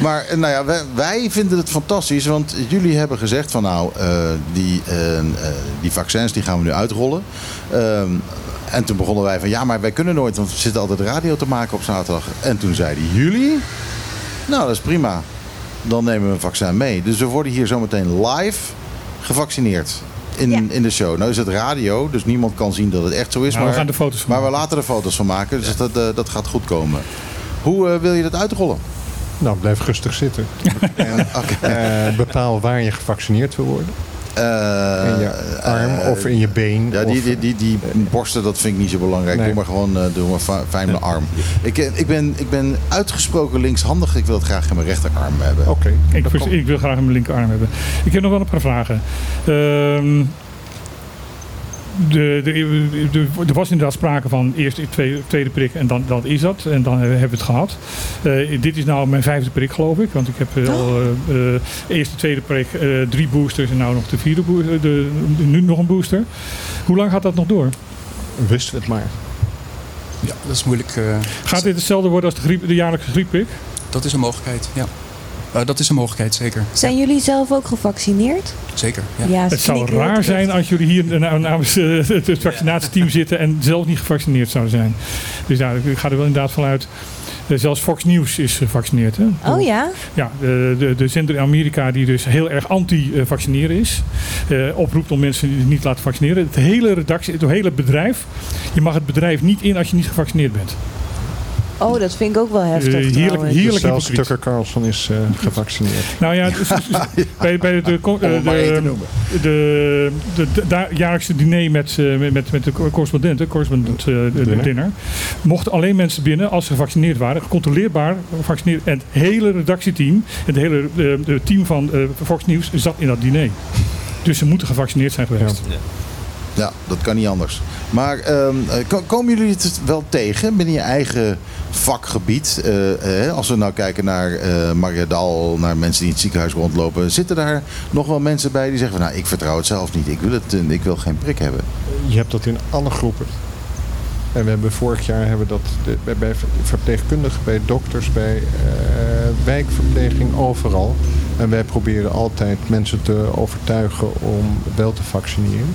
Maar eh, nou ja, wij, wij vinden het fantastisch, want jullie hebben gezegd van nou, eh, die, eh, die vaccins die gaan we nu uitrollen. Ehm, en toen begonnen wij van ja, maar wij kunnen nooit, want we zitten altijd radio te maken op zaterdag. En toen zeiden jullie, nou dat is prima, dan nemen we een vaccin mee. Dus we worden hier zometeen live gevaccineerd. In, Ja. in de show. Nou is het radio, dus niemand kan zien dat het echt zo is. Nou, we maar, gaan er foto's van maar we laten er foto's van maken, dus dat, eh, dat gaat goed komen. Hoe eh, wil je dat uitrollen? Nou, blijf rustig zitten. en eh, bepaal waar je gevaccineerd wil worden. Eh, In je arm eh, of in je been. Ja, die, of- die, die, die borsten, dat vind ik niet zo belangrijk. Nee. Doe maar gewoon eh, doe maar fi- fijn mijn arm. Ik, ik, ben, ik ben uitgesproken linkshandig. Ik wil het graag in mijn rechterarm hebben. Oké. Ik, wil graag mijn linkerarm hebben. Ik heb nog wel een paar vragen. Ehm, er was inderdaad sprake van eerst de tweede, tweede prik en dan, dan is dat. En dan hebben we het gehad. Eh, dit is nou mijn vijfde prik geloof ik. Want ik heb eh, al eh, eh, eerst de tweede prik, eh, drie boosters en nou nog de vierde booster. De, nu nog een booster. Hoe lang gaat dat nog door? Wisten we het maar. Ja, dat is moeilijk. eh, Gaat dit hetzelfde worden als de, griep, de jaarlijkse griepprik? Dat is een mogelijkheid, ja. Eh, dat is een mogelijkheid, zeker. Zijn jullie zelf ook gevaccineerd? Zeker, ja. Het zou raar zijn als jullie hier na- namens eh, het vaccinatieteam zitten en zelf niet gevaccineerd zouden zijn. Dus ja, ik ga er wel inderdaad vanuit. eh, Zelfs Fox News is gevaccineerd. Hè? Oh ja? Ja, de, de, de zender in Amerika die dus heel erg anti-vaccineren is. eh, oproept om mensen die niet te laten vaccineren. Het hele redactie, het hele bedrijf. Je mag het bedrijf niet in als je niet gevaccineerd bent. Oh, dat vind ik ook wel heftig. Eh, heerlijk- heerlijk Dus zelfs hypocriet. Tucker Carlson is eh, gevaccineerd. Nou ja, dus- bij, bij de, de da- jaarlijkse diner met, eh, met, met, de correspondenten, correspondent eh, de- de Dinner. dinner, mochten alleen mensen binnen als ze gevaccineerd waren, gecontroleerbaar gevaccineerd. En het hele redactieteam, het hele eh, de team van eh, Fox News zat in dat diner. Dus ze moeten gevaccineerd zijn geweest. Ja, dat kan niet anders. Maar ehm, eh, ko- komen jullie het wel tegen binnen je eigen vakgebied? Eh, eh, als we nou kijken naar Dal, naar mensen die in het ziekenhuis rondlopen. Zitten daar nog wel mensen bij die zeggen van nou, ik vertrouw het zelf niet. Ik wil, het, eh, ik wil geen prik hebben. Je hebt dat in alle groepen. En we hebben vorig jaar hebben dat bij, verpleegkundigen, bij dokters, bij wijkverpleging, overal. En wij proberen altijd mensen te overtuigen om wel te vaccineren.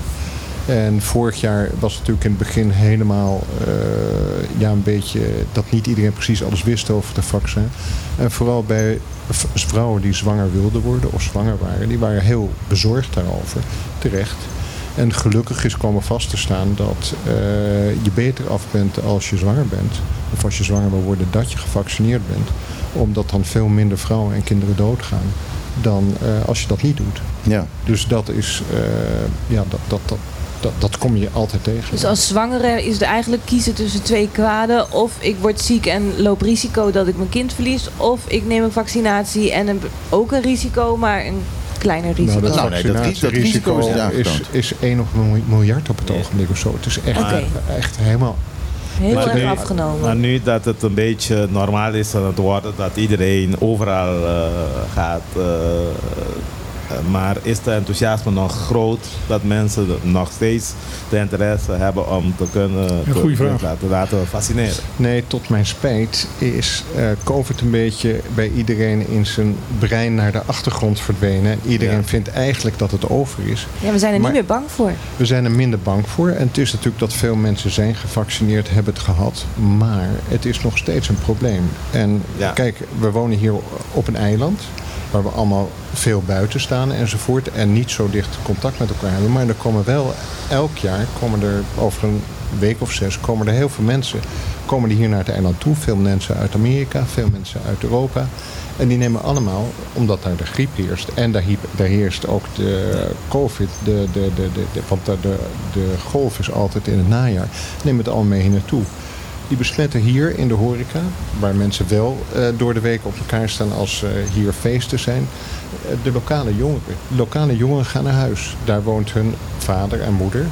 En vorig jaar was het natuurlijk in het begin helemaal eh, ja, een beetje dat niet iedereen precies alles wist over de vaccin. En vooral bij vrouwen die zwanger wilden worden of zwanger waren, die waren heel bezorgd daarover, terecht. En gelukkig is komen vast te staan dat eh, je beter af bent als je zwanger bent. Of als je zwanger wil worden, dat je gevaccineerd bent. Omdat dan veel minder vrouwen en kinderen doodgaan dan eh, als je dat niet doet. Ja. Dus dat is, ja, dat, dat, dat, Dat, dat kom je altijd tegen. Dus als zwangere is het eigenlijk kiezen tussen twee kwaden. Of ik word ziek en loop risico dat ik mijn kind verlies. Of ik neem een vaccinatie en een, ook een risico, maar een kleiner risico. Nou, dat Nou, nee, dat ri- dat risico is is, aangetoond. is 1 op een miljard op het ogenblik of zo. Het is echt, Oké. echt helemaal... Heel Maar erg nu- afgenomen. Maar nu dat het een beetje normaal is aan het worden, dat iedereen overal eh, gaat. eh, eh, maar is de enthousiasme nog groot dat mensen nog steeds de interesse hebben om te kunnen Een goede te- vraag. laten, laten fascineren? Nee, tot mijn spijt is eh, COVID een beetje bij iedereen in zijn brein naar de achtergrond verdwenen. Iedereen Ja. vindt eigenlijk dat het over is. Ja, we zijn er Maar- niet meer bang voor. We zijn er minder bang voor. En het is natuurlijk dat veel mensen zijn gevaccineerd, hebben het gehad. Maar het is nog steeds een probleem. En Ja. kijk, we wonen hier op een eiland. Waar we allemaal veel buiten staan enzovoort. En niet zo dicht contact met elkaar hebben. Maar er komen wel elk jaar, komen er over een week of zes, komen er heel veel mensen. Komen die hier naar het eiland toe. Veel mensen uit Amerika, veel mensen uit Europa. En die nemen allemaal, omdat daar de griep heerst. En daar, heerst ook de COVID. De, de, de, de, want de, de, golf is altijd in het najaar. Nemen het allemaal mee hier naartoe. Die besmetten hier in de horeca, waar mensen wel eh, door de week op elkaar staan als eh, hier feesten zijn. eh, de lokale jongeren. De lokale jongeren gaan naar huis. Daar woont hun vader en moeder.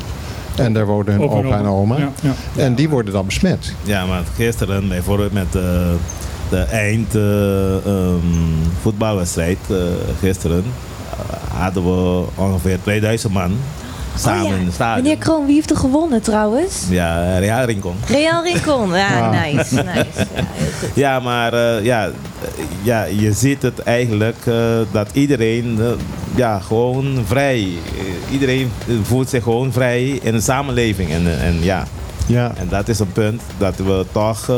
En daar wonen hun Opa en opa en oma. oma. Ja, ja. En die worden dan besmet. Ja, maar gisteren bijvoorbeeld met eh, de eind eh, ehm, voetbalwedstrijd eh, gisteren hadden we ongeveer 2000 man samen oh, ja. in het stadion. Meneer Kroon, wie heeft er gewonnen trouwens? Ja, Real Rincon. Real Rincon. Ja, Ah. nice. nice. Ja, maar eh, ja, eh, ja, je ziet het eigenlijk eh, dat iedereen ja, gewoon vrij, iedereen voelt zich gewoon vrij in de samenleving. En, en ja, Ja, en dat is een punt dat we toch, eh,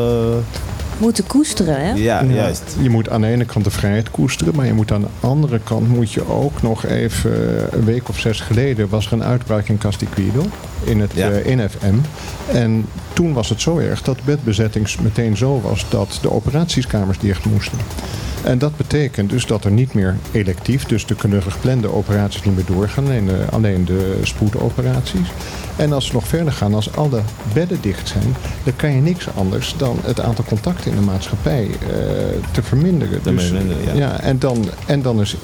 Moeten koesteren, hè? ja, Ja, juist. Je moet aan de ene kant de vrijheid koesteren, maar je moet aan de andere kant moet je ook nog even een week of zes geleden was er een uitbraak in Castiquidel in het Ja. eh, NFM. En toen was het zo erg dat de bedbezetting meteen zo was dat de operatieskamers dicht moesten. En dat betekent dus dat er niet meer electief, dus de kunnen geplande operaties niet meer doorgaan, alleen de, alleen de spoedoperaties. En als we nog verder gaan, als alle bedden dicht zijn, dan kan je niks anders dan het aantal contacten in de maatschappij eh, te verminderen. Te verminderen, ja. en, dan, en dan, is,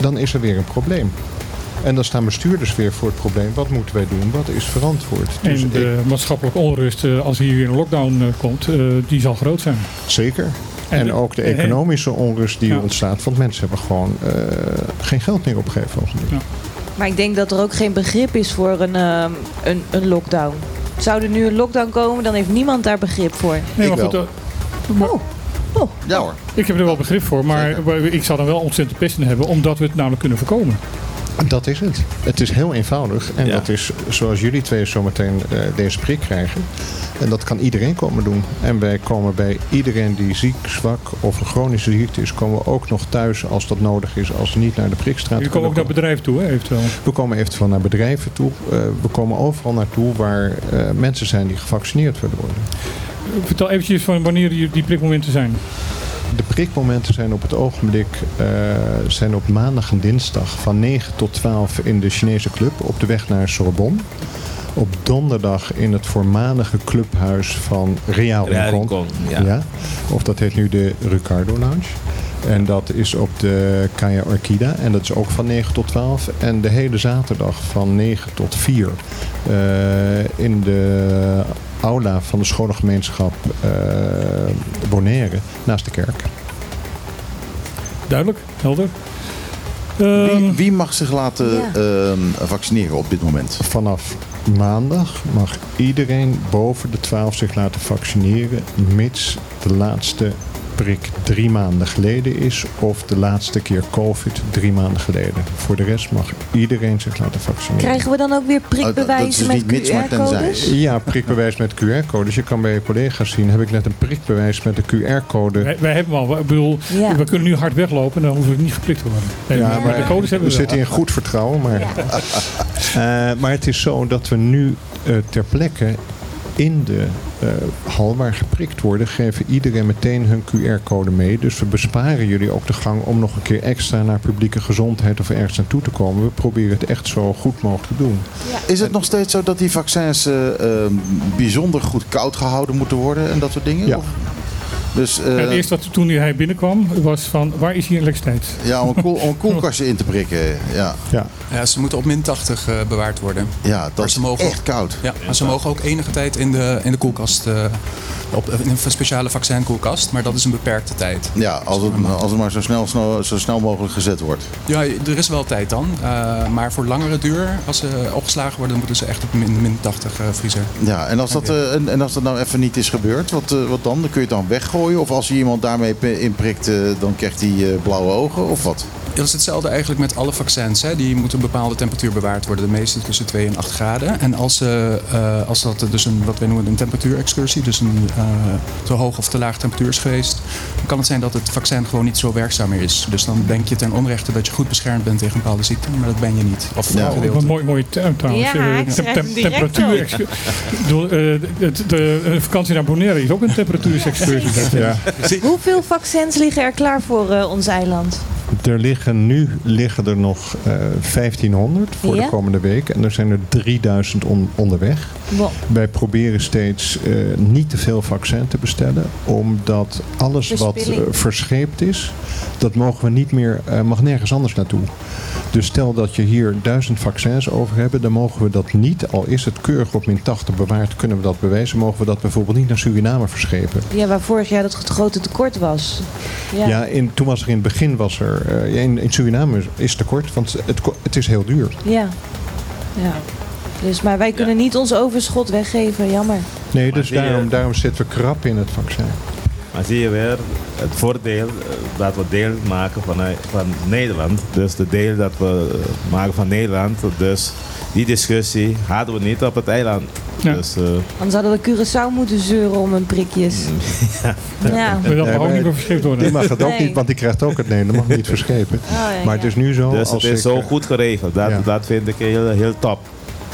dan is er weer een probleem. En dan staan bestuurders weer voor het probleem. Wat moeten wij doen? Wat is verantwoord? Dus En ik- de maatschappelijke onrust, eh, als hier weer een lockdown eh, komt, eh, die zal groot zijn. Zeker. En ook de economische onrust die Ja. ontstaat. Want mensen hebben gewoon eh, geen geld meer op een gegeven moment. Ja. Maar ik denk dat er ook geen begrip is voor een, ehm, een, een lockdown. Zou er nu een lockdown komen, dan heeft niemand daar begrip voor. Nee, Ik maar goed, wel. eh, maar- Oh, Ja hoor. ik heb er wel begrip voor, maar ik zou dan wel ontzettend pest in hebben, omdat we het namelijk kunnen voorkomen. Dat is het. Het is heel eenvoudig. En Ja. dat is zoals jullie twee zometeen eh, deze prik krijgen. En dat kan iedereen komen doen. En wij komen bij iedereen die ziek, zwak of een chronische ziekte is, komen we ook nog thuis als dat nodig is. Als ze niet naar de prikstraat Je komt ook naar bedrijven toe, hè, eventueel. We komen eventueel naar bedrijven toe. Eh, we komen overal naartoe waar eh, mensen zijn die gevaccineerd willen worden. Vertel eventjes van wanneer die, die prikmomenten zijn. De prikmomenten zijn op het ogenblik eh, zijn op maandag en dinsdag van 9 tot 12 in de Chinese club op de weg naar Sorbonne. Op donderdag in het voormalige clubhuis van Real Rincon. Rincon, ja. Of dat heet nu de Ricardo Lounge. En dat is op de Kaya Orchida. En dat is ook van 9 tot 12. En de hele zaterdag van 9 tot 4. eh, in de aula van de scholengemeenschap eh Bonaire. Naast de kerk. Duidelijk, helder. Wie, Ehm, wie mag zich laten Ja. ehm, vaccineren op dit moment? Vanaf maandag mag iedereen boven de 12 zich laten vaccineren. Mits de laatste prik drie maanden geleden is. Of de laatste keer COVID drie maanden geleden. Voor de rest mag iedereen zich laten vaccineren. Krijgen we dan ook weer Oh, dat is prikbewijzen dus met. QR-codes? Ja, prikbewijs met QR-codes. Je kan bij je collega's zien, heb ik net een prikbewijs met een QR-code. wij, wij hebben al. Ik bedoel, Ja. we kunnen nu hard weglopen en dan hoeven we niet geprikt te worden. Nee, Ja, maar de codes hebben we we zitten in goed vertrouwen. Maar, Eh, maar het is zo dat we nu eh, ter plekke in de eh, hal waar geprikt worden, geven iedereen meteen hun QR-code mee. Dus we besparen jullie ook de gang om nog een keer extra naar publieke gezondheid of ergens naartoe te komen. We proberen het echt zo goed mogelijk te doen. Is het nog steeds zo dat die vaccins eh, eh, bijzonder goed koud gehouden moeten worden en dat soort dingen? Ja. Of- Dus, eh, het eerste wat toen hij binnenkwam was van waar is hier elektriciteit? ja, om een, koel, om een koelkastje in te prikken. Ja, Ja. Ja, ze moeten op min 80 eh, bewaard worden. ja dat is mogen echt koud. Ja, maar ze mogen ook enige tijd in de, in de koelkast, eh, op, in een speciale vaccinkoelkast, maar dat is een beperkte tijd. Ja, als het, als het maar zo snel, snel, zo snel mogelijk gezet wordt. Ja, er is wel tijd dan, eh, maar voor langere duur, als ze opgeslagen worden, moeten ze echt op min, min 80 eh, vriezer. Ja, en als dat, eh, en, en als dat nou even niet is gebeurd, wat, eh, wat dan? Dan kun je het dan weggooien? Of als je iemand daarmee inprikt, eh, dan krijgt hij eh, blauwe ogen of wat? Dat is hetzelfde eigenlijk met alle vaccins. Hè. Die moeten een bepaalde temperatuur bewaard worden. De meeste tussen 2 en 8 graden. En als, eh, als dat dus een, wat wij noemen een temperatuurexcursie, dus een eh, te hoog of te laag temperatuur is geweest, dan kan het zijn dat het vaccin gewoon niet zo werkzaam meer is. Dus dan denk je ten onrechte dat je goed beschermd bent tegen een bepaalde ziekte, maar dat ben je niet. Of voor een Oh, gedeelte. een mooi, mooie term trouwens. Ja, ik tem- temperatuur. het- de, de vakantie naar Bonaire is ook een temperatuursexcursie. Hoeveel vaccins liggen er klaar voor eh, ons eiland? Er liggen nu liggen er nog eh 1500 voor Ja? de komende week. En er zijn er 3000 on- onderweg. Wow. Wij proberen steeds eh, niet te veel vaccin te bestellen. Omdat alles wat eh, verscheept is, dat mogen we niet meer, eh, mag nergens anders naartoe. Dus stel dat je hier duizend vaccins over hebben, dan mogen we dat niet, al is het keurig op min 80 bewaard, kunnen we dat bewijzen, mogen we dat bijvoorbeeld niet naar Suriname verschepen. Ja, waar vorig jaar dat het grote tekort was. Ja. Ja, in, toen was er in het begin was er. Eh, in, in Suriname is tekort, want het, het is heel duur. Ja. ja. Dus, maar wij kunnen niet ons overschot weggeven, jammer. Nee, dus daarom, daarom zitten we krap in het vaccin. Maar zie je weer het voordeel eh, dat we deel maken van, eh, van Nederland. Dus de deel dat we maken van Nederland. Dus die discussie hadden we niet op het eiland. Ja. Dus, eh, Anders hadden we Curaçao moeten zeuren om hun prikjes. Ja. Maar dat mag ook niet meer verscheept worden. Die mag het ook Nee. niet, want die krijgt ook het nee, dat mag niet verschepen. Oh, ja, Maar het ja. is nu zo. dus als het is ik, zo goed geregeld. Dat, ja. dat vind ik heel, heel top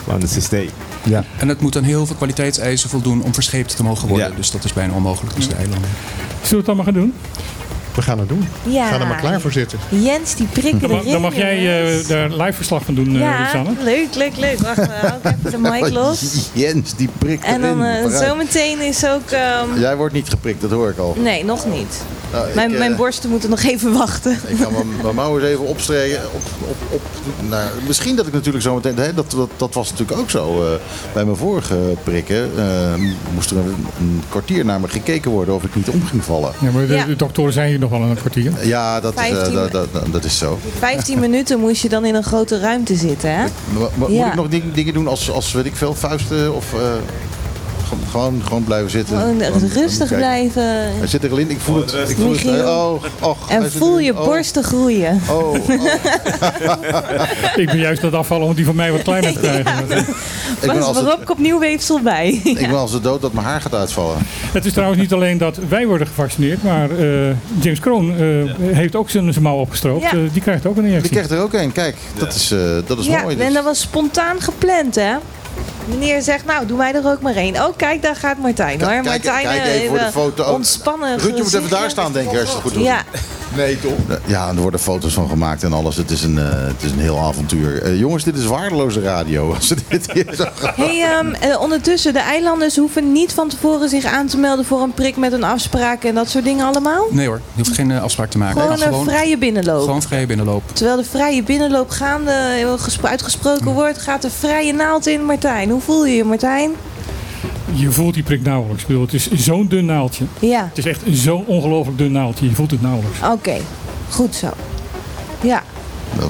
van het systeem. Ja, En het moet aan heel veel kwaliteitseisen voldoen om verscheept te mogen worden. Ja. Dus dat is bijna onmogelijk tussen de eilanden. Zullen we het allemaal gaan doen? We gaan het doen. Ja. We gaan er maar klaar voor zitten. Jens, die prikken Dan dan mag jij eh, daar live verslag van doen, eh Ja, Rosanne. leuk, leuk, leuk. Wacht, dan hou ik even de mic los. Jens, die prikt En dan eh, zometeen is ook... ehm, Jij wordt niet geprikt, dat hoor ik al. Nee, nog niet. Nou, ik, Mijn, eh, mijn borsten moeten nog even wachten. Ik ga mijn, mijn mouw eens even opstreken. Op, op, op, nou, misschien dat ik natuurlijk zo meteen... Hè, dat, dat, dat was natuurlijk ook zo. eh, bij mijn vorige prikken eh, moest er een, een kwartier naar me gekeken worden of ik niet om ging vallen. Ja, maar de, Ja. de doktoren zijn hier nog wel een kwartier. Ja, dat, is, eh, 15 dat, dat, dat- dat is zo. 15 minuten moest je dan in een grote ruimte zitten, hè? Ja. Moet ik nog ding- dingen doen als, als weet ik veel, vuisten of... eh, gewoon- gewoon, gewoon blijven zitten? Gewoon Gewoon- rustig blijven. Hij zit er al in, ik voel het. Ik voel het. Oh, och, En voel je Oh, borsten groeien. Oh, oh. Ik ben juist dat afvallen om die van mij wat kleiner te krijgen. Ik ben als waarop het, ik opnieuw weefsel bij. ik ben als de dood dat mijn haar gaat uitvallen. Het is trouwens niet alleen dat wij worden gevaccineerd, maar eh, James Kroon eh, heeft ook zijn, zijn mouw opgestroopt. Ja. Eh, die krijgt ook een Die injectie. krijgt er ook een. Kijk, dat is, eh, dat is Ja, mooi. en Dus. dat was spontaan gepland, hè? Meneer zegt, nou, doe mij er ook maar één. Oh, kijk, daar gaat Martijn, hoor. Kijk- Martijn, kijk eh, even voor de foto. Ontspannen Ruud, je moet even daar staan, denk ik, als je het goed doet. Ja, Nee, toch? Ja, er worden foto's van gemaakt en alles. Het is een, eh, het is een heel avontuur. Eh, jongens, dit is waardeloze radio. Als dit hier zo. Hey, ehm, eh, ondertussen, de eilanders hoeven niet van tevoren zich aan te melden voor een prik met een afspraak en dat soort dingen allemaal. Nee hoor, je hoeft geen eh, afspraak te maken. Gewoon een vrije binnenloop. Gewoon vrije binnenloop. Terwijl de vrije binnenloop gaande eh, gespro- uitgesproken wordt, gaat de vrije naald in, Martijn. Hoe voel je je, Martijn? Je voelt die prik nauwelijks. Ik bedoel, het is zo'n dun naaldje. Ja, Het is echt zo'n ongelooflijk dun naaldje. Je voelt het nauwelijks. oké. Goed zo. Ja.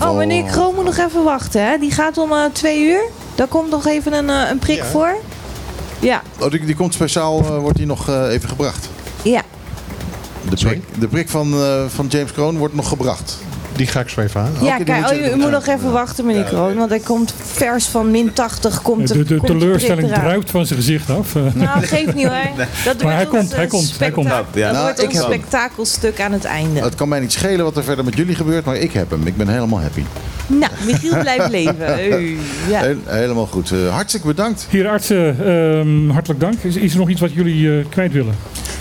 Oh, meneer Kroon moet nog even wachten, hè? Die gaat om eh, twee uur. Daar komt nog even een, eh, een prik voor. Ja, Oh, die, die komt speciaal, eh, wordt die nog eh, even gebracht. ja. De prik, de prik van, eh, van James Kroon wordt nog gebracht. Die ga ik zo even aan. Ja, kijk, oh, u, u moet nog even wachten, meneer Kroon. Want hij komt vers van min 80. Komt De, de komt die teleurstelling druipt van zijn gezicht af. Eh, Nou, geeft niet hoor. Dat Maar hij wordt komt, hij komt, hij komt. spektakel- Ja. Dat Nou, wordt ik hem. spektakelstuk aan het einde. Het kan mij niet schelen wat er verder met jullie gebeurt, maar ik heb hem. Ik ben helemaal happy. Nou, Michiel blijft leven. Ui, ja. Heel- helemaal goed. Eh, hartstikke bedankt. Hier artsen, ehm, hartelijk dank. Is, is er nog iets wat jullie eh, kwijt willen?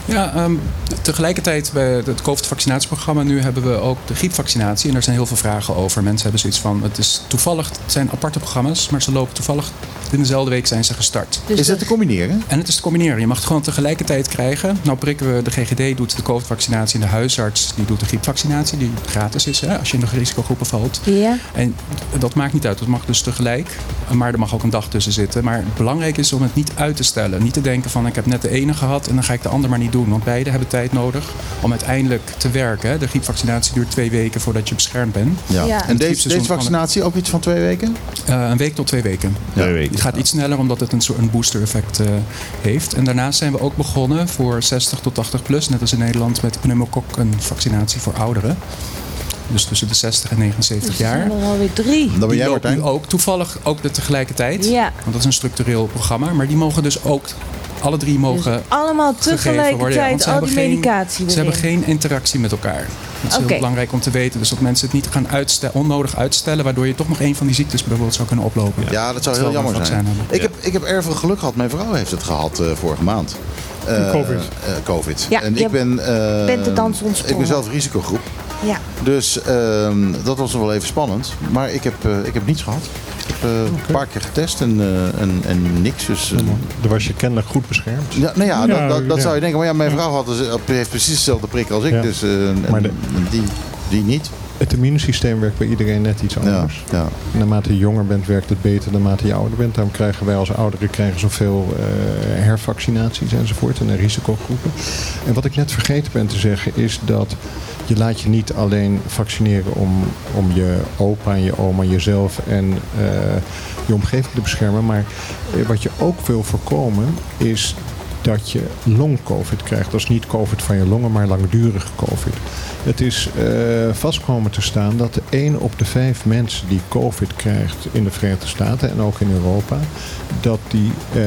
Ja, ehm, tegelijkertijd bij het COVID-vaccinatieprogramma nu hebben we ook de griepvaccinatie. En daar zijn heel veel vragen over. Mensen hebben zoiets van, het is toevallig, het zijn aparte programma's, maar ze lopen toevallig in dezelfde week zijn ze gestart. Dus Is het te combineren? En het is te combineren. Je mag het gewoon tegelijkertijd krijgen. Nou prikken we, de GGD doet de COVID-vaccinatie en de huisarts die doet de griepvaccinatie, die gratis is hè, als je in de risicogroepen valt. Ja. En dat maakt niet uit, dat mag dus tegelijk. Maar er mag ook een dag tussen zitten. Maar belangrijk is om het niet uit te stellen. Niet te denken van ik heb net de ene gehad en dan ga ik de ander maar niet doen. Want beide hebben tijd nodig om uiteindelijk te werken. De griepvaccinatie duurt twee weken voordat je beschermd bent. Ja. Ja. En deze, deze vaccinatie ook iets van twee weken? Eh, een week tot twee weken. Twee weken. Het gaat iets sneller omdat het een soort een booster effect eh, heeft. En daarnaast zijn we ook begonnen voor 60 tot 80 plus, net als in Nederland, met pneumokok een vaccinatie voor ouderen. Dus tussen de 60 en 79 Dus er jaar. zijn er alweer drie. Dan ben Die jij Martijn. ook toevallig ook de tegelijkertijd. Ja. Want dat is een structureel programma. Maar die mogen dus ook, alle drie mogen Dus allemaal gegeven worden. Ja, tegelijkertijd al hebben die geen- medicatie Ze hebben geen interactie met elkaar. Dat is heel belangrijk om te weten. Dus dat mensen het niet gaan uitstellen, onnodig uitstellen. Waardoor je toch nog een van die ziektes bijvoorbeeld zou kunnen oplopen. Ja, dat zou heel jammer zijn. Ik heb, ik heb erg veel geluk gehad. Mijn vrouw heeft het gehad eh, vorige maand. Eh, Covid. eh, COVID. Ja, en ik ben, eh, bent de dans ontsprongen. Ik ben zelf risicogroep. Ja. Dus ehm, dat was nog wel even spannend. Maar ik heb, eh, ik heb niets gehad. Ik heb eh, een paar keer getest en, eh, en, en niks. Dus, Dan was je kennelijk goed beschermd. ja, nou ja, Ja, dat, dat, dat ja. zou je denken. Maar ja, mijn vrouw had dus, heeft precies dezelfde prik als ik. Ja. Dus, eh, en- Maar de- die, die niet. Het immuunsysteem werkt bij iedereen net iets Ja, anders. ja. Naarmate je jonger bent, werkt het beter naarmate je ouder bent. Daarom krijgen wij als ouderen krijgen zoveel eh, hervaccinaties enzovoort en risicogroepen. En wat ik net vergeten ben te zeggen is dat je laat je niet alleen vaccineren om, om je opa en je oma, jezelf en eh, je omgeving te beschermen. Maar eh, wat je ook wil voorkomen is dat je long-covid krijgt. Dat is niet covid van je longen, maar langdurige covid. Het is eh, vast komen te staan dat de 1 op de 5 mensen die covid krijgt in de Verenigde Staten en ook in Europa, dat die, eh,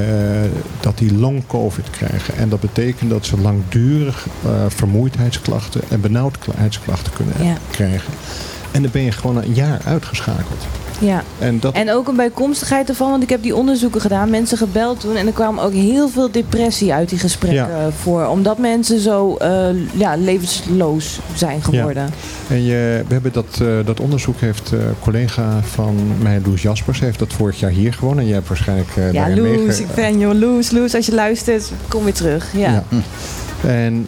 dat die long-covid krijgen. En dat betekent dat ze langdurig eh, vermoeidheidsklachten en benauwdheidsklachten kunnen Ja. krijgen. En dan ben je gewoon een jaar uitgeschakeld. Ja. En dat, En ook een bijkomstigheid ervan, want ik heb die onderzoeken gedaan, mensen gebeld toen en er kwam ook heel veel depressie uit die gesprekken Ja. voor, omdat mensen zo eh, ja, levensloos zijn geworden. En je, we hebben dat, eh, dat onderzoek heeft een collega van mij, Loes Jaspers, heeft dat vorig jaar hier gewonnen. En jij hebt waarschijnlijk Ja, Loes, meege- ik ben joh, Loes, Loes, als je luistert, kom weer terug. Ja. Ja. En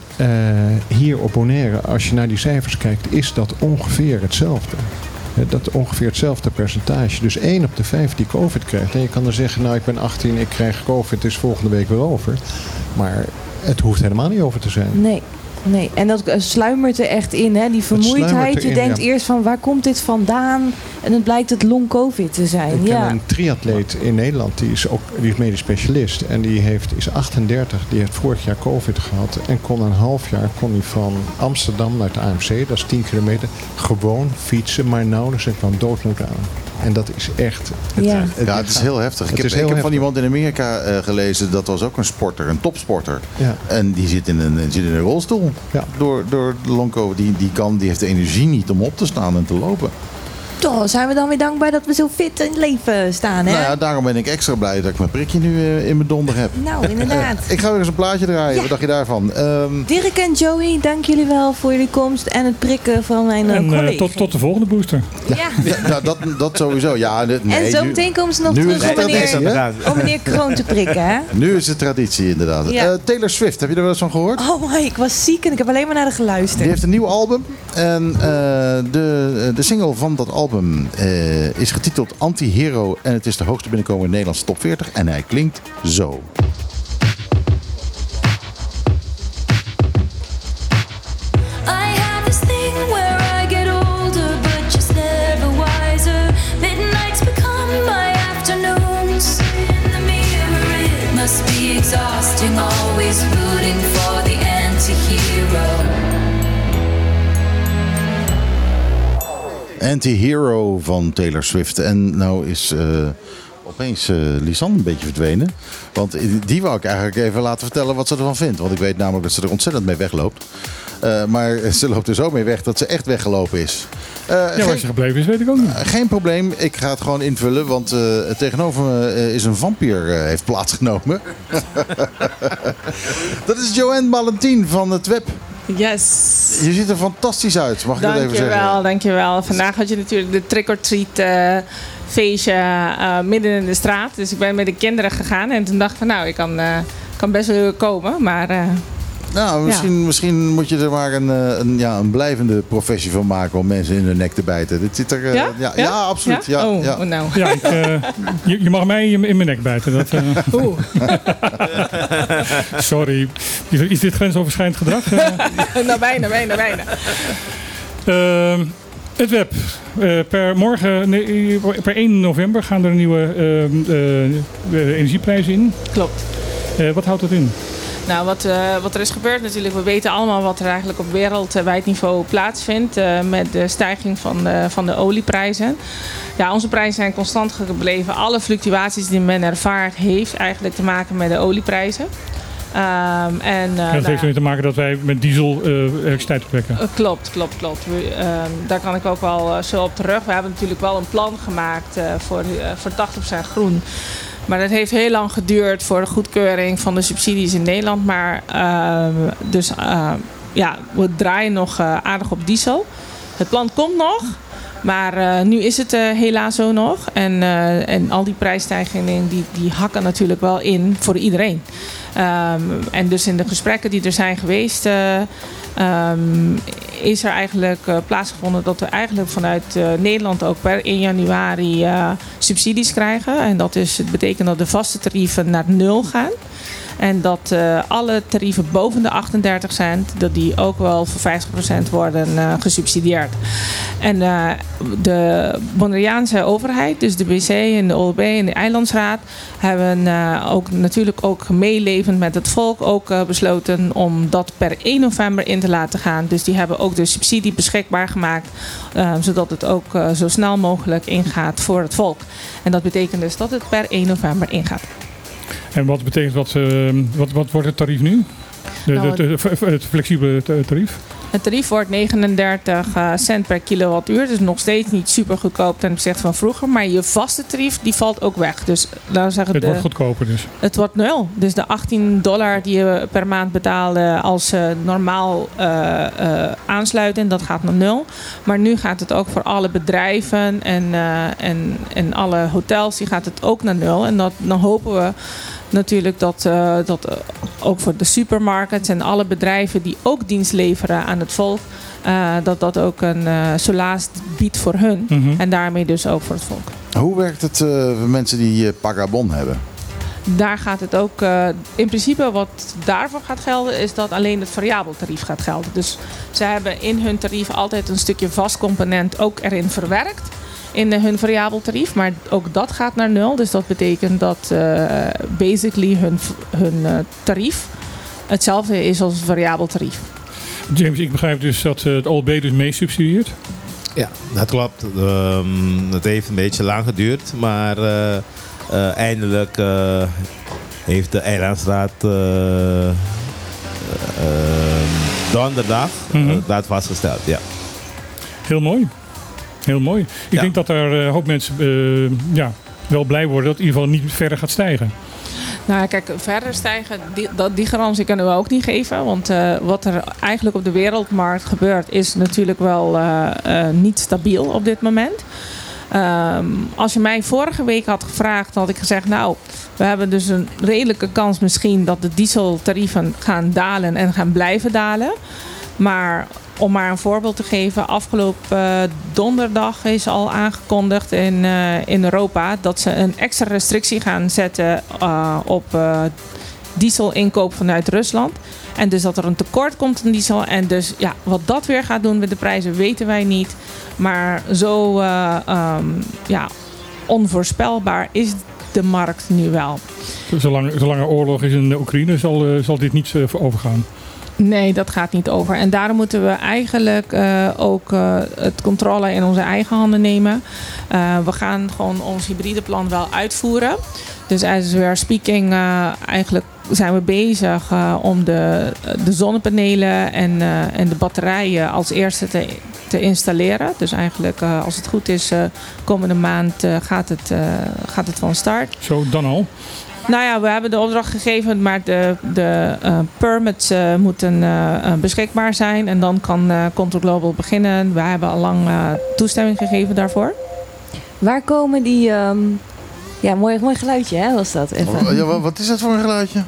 hier op Bonaire, als je naar die cijfers kijkt, is dat ongeveer hetzelfde. Eh, Dat ongeveer hetzelfde percentage. Dus 1 op de 5 die COVID krijgt. En je kan dan zeggen, nou ik ben 18, ik krijg COVID, het is volgende week weer over. Maar het hoeft helemaal niet over te zijn. Nee. Nee, en dat eh, sluimert er echt in, hè? Die vermoeidheid. Je denkt ja. eerst van waar komt dit vandaan? En het blijkt het long-covid te zijn. Ik ken ja. een triatleet in Nederland, die is ook die is medisch specialist. En die heeft, is 38, die heeft vorig jaar COVID gehad. En kon een half jaar kon hij van Amsterdam naar het AMC, dat is 10 kilometer, gewoon fietsen, maar nauwelijks en kwam doodmoed aan. En dat is echt... Het, Ja. Ja, het is heel heftig. Het ik heb, ik heb van iemand in Amerika eh, gelezen, dat was ook een sporter, een topsporter. Ja. En die zit in een, zit in een rolstoel. Ja. Door, door de long COVID. Die, die, kan, die heeft de energie niet om op te staan en te lopen. Toch zijn we dan weer dankbaar dat we zo fit in het leven staan, hè? Nou ja, daarom ben ik extra blij dat ik mijn prikje nu eh, in mijn donder heb. Nou, inderdaad. Ik ga weer eens een plaatje draaien. Ja. Wat dacht je daarvan? Ehm, Dirk en Joey, dank jullie wel voor jullie komst en het prikken van mijn eh, En eh, collega. tot, tot de volgende booster. ja. ja, nou, dat, dat sowieso. Ja, dit- nee, en zo meteen komen ze nog nu terug om meneer, om meneer Kroon te prikken, hè? Nu is het traditie inderdaad. Ja. Eh, Taylor Swift, heb je er wel eens van gehoord? Oh my, ik was ziek en ik heb alleen maar naar de geluisterd. Die heeft een nieuw album. En eh, de, de single van dat album eh, is getiteld Anti-Hero. En het is de hoogste binnenkomer in de Nederlandse top 40. En hij klinkt zo. I have this Anti-Hero van Taylor Swift. En nou is eh, opeens eh Lisanne een beetje verdwenen. Want die wou ik eigenlijk even laten vertellen wat ze ervan vindt. Want ik weet namelijk dat ze er ontzettend mee wegloopt. Eh, maar ze loopt er zo mee weg dat ze echt weggelopen is. Eh, Ja, geen- waar ze gebleven is, weet ik ook niet. geen probleem, ik ga het gewoon invullen, want tegenover me is een vampier heeft plaatsgenomen. dat is Joanne Valentin van het web. Yes. Je ziet er fantastisch uit, mag ik dat even zeggen? Dankjewel, dankjewel. Vandaag had je natuurlijk de trick-or-treat eh, feestje eh, midden in de straat. Dus ik ben met de kinderen gegaan en toen dacht ik van nou, ik kan, eh, kan best wel komen. Maar Nou, misschien, misschien moet je er maar een, eh, een, ja, een blijvende professie van maken om mensen in hun nek te bijten. Dit zit er, eh, Ja? ja, ja? Ja? absoluut. Ja? Ja? Oh, ja. nou. Ja, ik, eh, je, je mag mij in, in mijn nek bijten. Dat, eh. Oeh. Sorry. Is, is dit grensoverschrijdend gedrag? Nou bijna, bijna, bijna. Ehm, het web. Eh, per morgen, nee, per 1 november gaan er nieuwe ehm, eh, eh, energieprijzen in. Klopt. Eh, wat houdt dat in? Nou, wat, eh, wat er is gebeurd natuurlijk, we weten allemaal wat er eigenlijk op wereldwijd niveau plaatsvindt eh, met de stijging van de, van de olieprijzen. Ja, onze prijzen zijn constant gebleven. Alle fluctuaties die men ervaart heeft eigenlijk te maken met de olieprijzen. Ehm, en, eh, dat nou heeft ermee te maken dat wij met diesel eh elektriciteit opwekken. eh, klopt, klopt, klopt. We, ehm, daar kan ik ook wel eh, zo op terug. We hebben natuurlijk wel een plan gemaakt eh, voor, eh, voor 80% groen. Maar dat heeft heel lang geduurd voor de goedkeuring van de subsidies in Nederland. Maar ehm, dus ehm, ja, we draaien nog eh, aardig op diesel. Het plan komt nog. Maar eh, nu is het eh, helaas zo nog. En, en al die prijsstijgingen die, die hakken natuurlijk wel in voor iedereen. Ehm, en dus in de gesprekken die er zijn geweest, eh, ehm, is er eigenlijk eh, plaatsgevonden dat we eigenlijk vanuit eh, Nederland ook per 1 januari eh, subsidies krijgen. En dat is, het betekent dat de vaste tarieven naar nul gaan. En dat eh, alle tarieven boven de 38 cent, dat die ook wel voor 50% worden eh, gesubsidieerd. En eh, de Bonaireaanse overheid, dus de BC en de OLB en de Eilandsraad, hebben ook natuurlijk ook meelevend met het volk ook besloten om dat per 1 november in te laten gaan. Dus die hebben ook de subsidie beschikbaar gemaakt, zodat het ook zo snel mogelijk ingaat voor het volk. En dat betekent dus dat het per 1 november ingaat. En wat betekent dat? eh, wat, wat wordt het tarief nu? De, Nou, de- de- het flexibele ta- tarief? Het tarief wordt 39 eh, cent per kilowattuur. Dus nog steeds niet super goedkoop ten opzichte van vroeger. Maar je vaste tarief die valt ook weg. Dus laten we zeggen, Het wordt goedkoper dus. het wordt nul. Dus de 18 dollar die je per maand betaalde als ze normaal eh, eh, aansluiten, dat gaat naar nul. Maar nu gaat het ook voor alle bedrijven en, eh, en, en alle hotels, die gaat het ook naar nul. En dat, dan hopen we natuurlijk dat, eh, dat eh, ook voor de supermarkets en alle bedrijven die ook dienst leveren aan het volk, eh, dat dat ook een eh solaas biedt voor hun. Mhm. En daarmee dus ook voor het volk. Hoe werkt het eh, voor mensen die eh, Pagabon hebben? Daar gaat het ook, eh, in principe wat daarvoor gaat gelden, is dat alleen het variabel tarief gaat gelden. Dus ze hebben in hun tarief altijd een stukje vast component ook erin verwerkt. In eh, hun variabel tarief, maar ook dat gaat naar nul. Dus dat betekent dat eh, basically hun, hun eh, tarief hetzelfde is als het variabel tarief. James, ik begrijp dus dat het OLB dus mee subsidieert. Ja, dat klopt. Ehm, het heeft een beetje lang geduurd, maar eh, eh, eindelijk eh, heeft de Eilandsraad eh, eh, donderdag Mhm. eh, dat vastgesteld. Ja. Heel mooi. Heel mooi. Ik denk dat er een hoop mensen eh, ja, wel blij worden dat het in ieder geval niet verder gaat stijgen. Nou, kijk, verder stijgen, die, dat, die garantie kunnen we ook niet geven. Want eh, wat er eigenlijk op de wereldmarkt gebeurt, is natuurlijk wel eh, eh, niet stabiel op dit moment. Ehm, als je mij vorige week had gevraagd, had ik gezegd: Nou, we hebben dus een redelijke kans misschien dat de dieseltarieven gaan dalen en gaan blijven dalen. Maar om maar een voorbeeld te geven, afgelopen eh, donderdag is al aangekondigd in, eh, in Europa dat ze een extra restrictie gaan zetten eh, op dieselinkoop vanuit Rusland. En dus dat er een tekort komt aan diesel. En dus ja, wat dat weer gaat doen met de prijzen weten wij niet. Maar zo eh, ehm, ja, onvoorspelbaar is de markt nu wel. Zolang, zolang er oorlog is in de Oekraïne zal, zal dit niet overgaan. Nee, dat gaat niet over. En daarom moeten we eigenlijk eh, ook eh, het controle in onze eigen handen nemen. Eh, we gaan gewoon ons hybride plan wel uitvoeren. Dus as we are speaking, eigenlijk zijn we bezig om de, de zonnepanelen en, en de batterijen als eerste te, te installeren. Dus eigenlijk, als het goed is, komende maand gaat, het, gaat het van start. Zo, dan al. Nou ja, we hebben de opdracht gegeven, maar de, de eh, permits eh, moeten eh, beschikbaar zijn. En dan kan Control Global beginnen. We hebben al lang toestemming gegeven daarvoor. Waar komen die... ehm, ja, mooi, mooi geluidje hè, was dat. Even. Oh, Ja, wa- wat is dat voor een geluidje?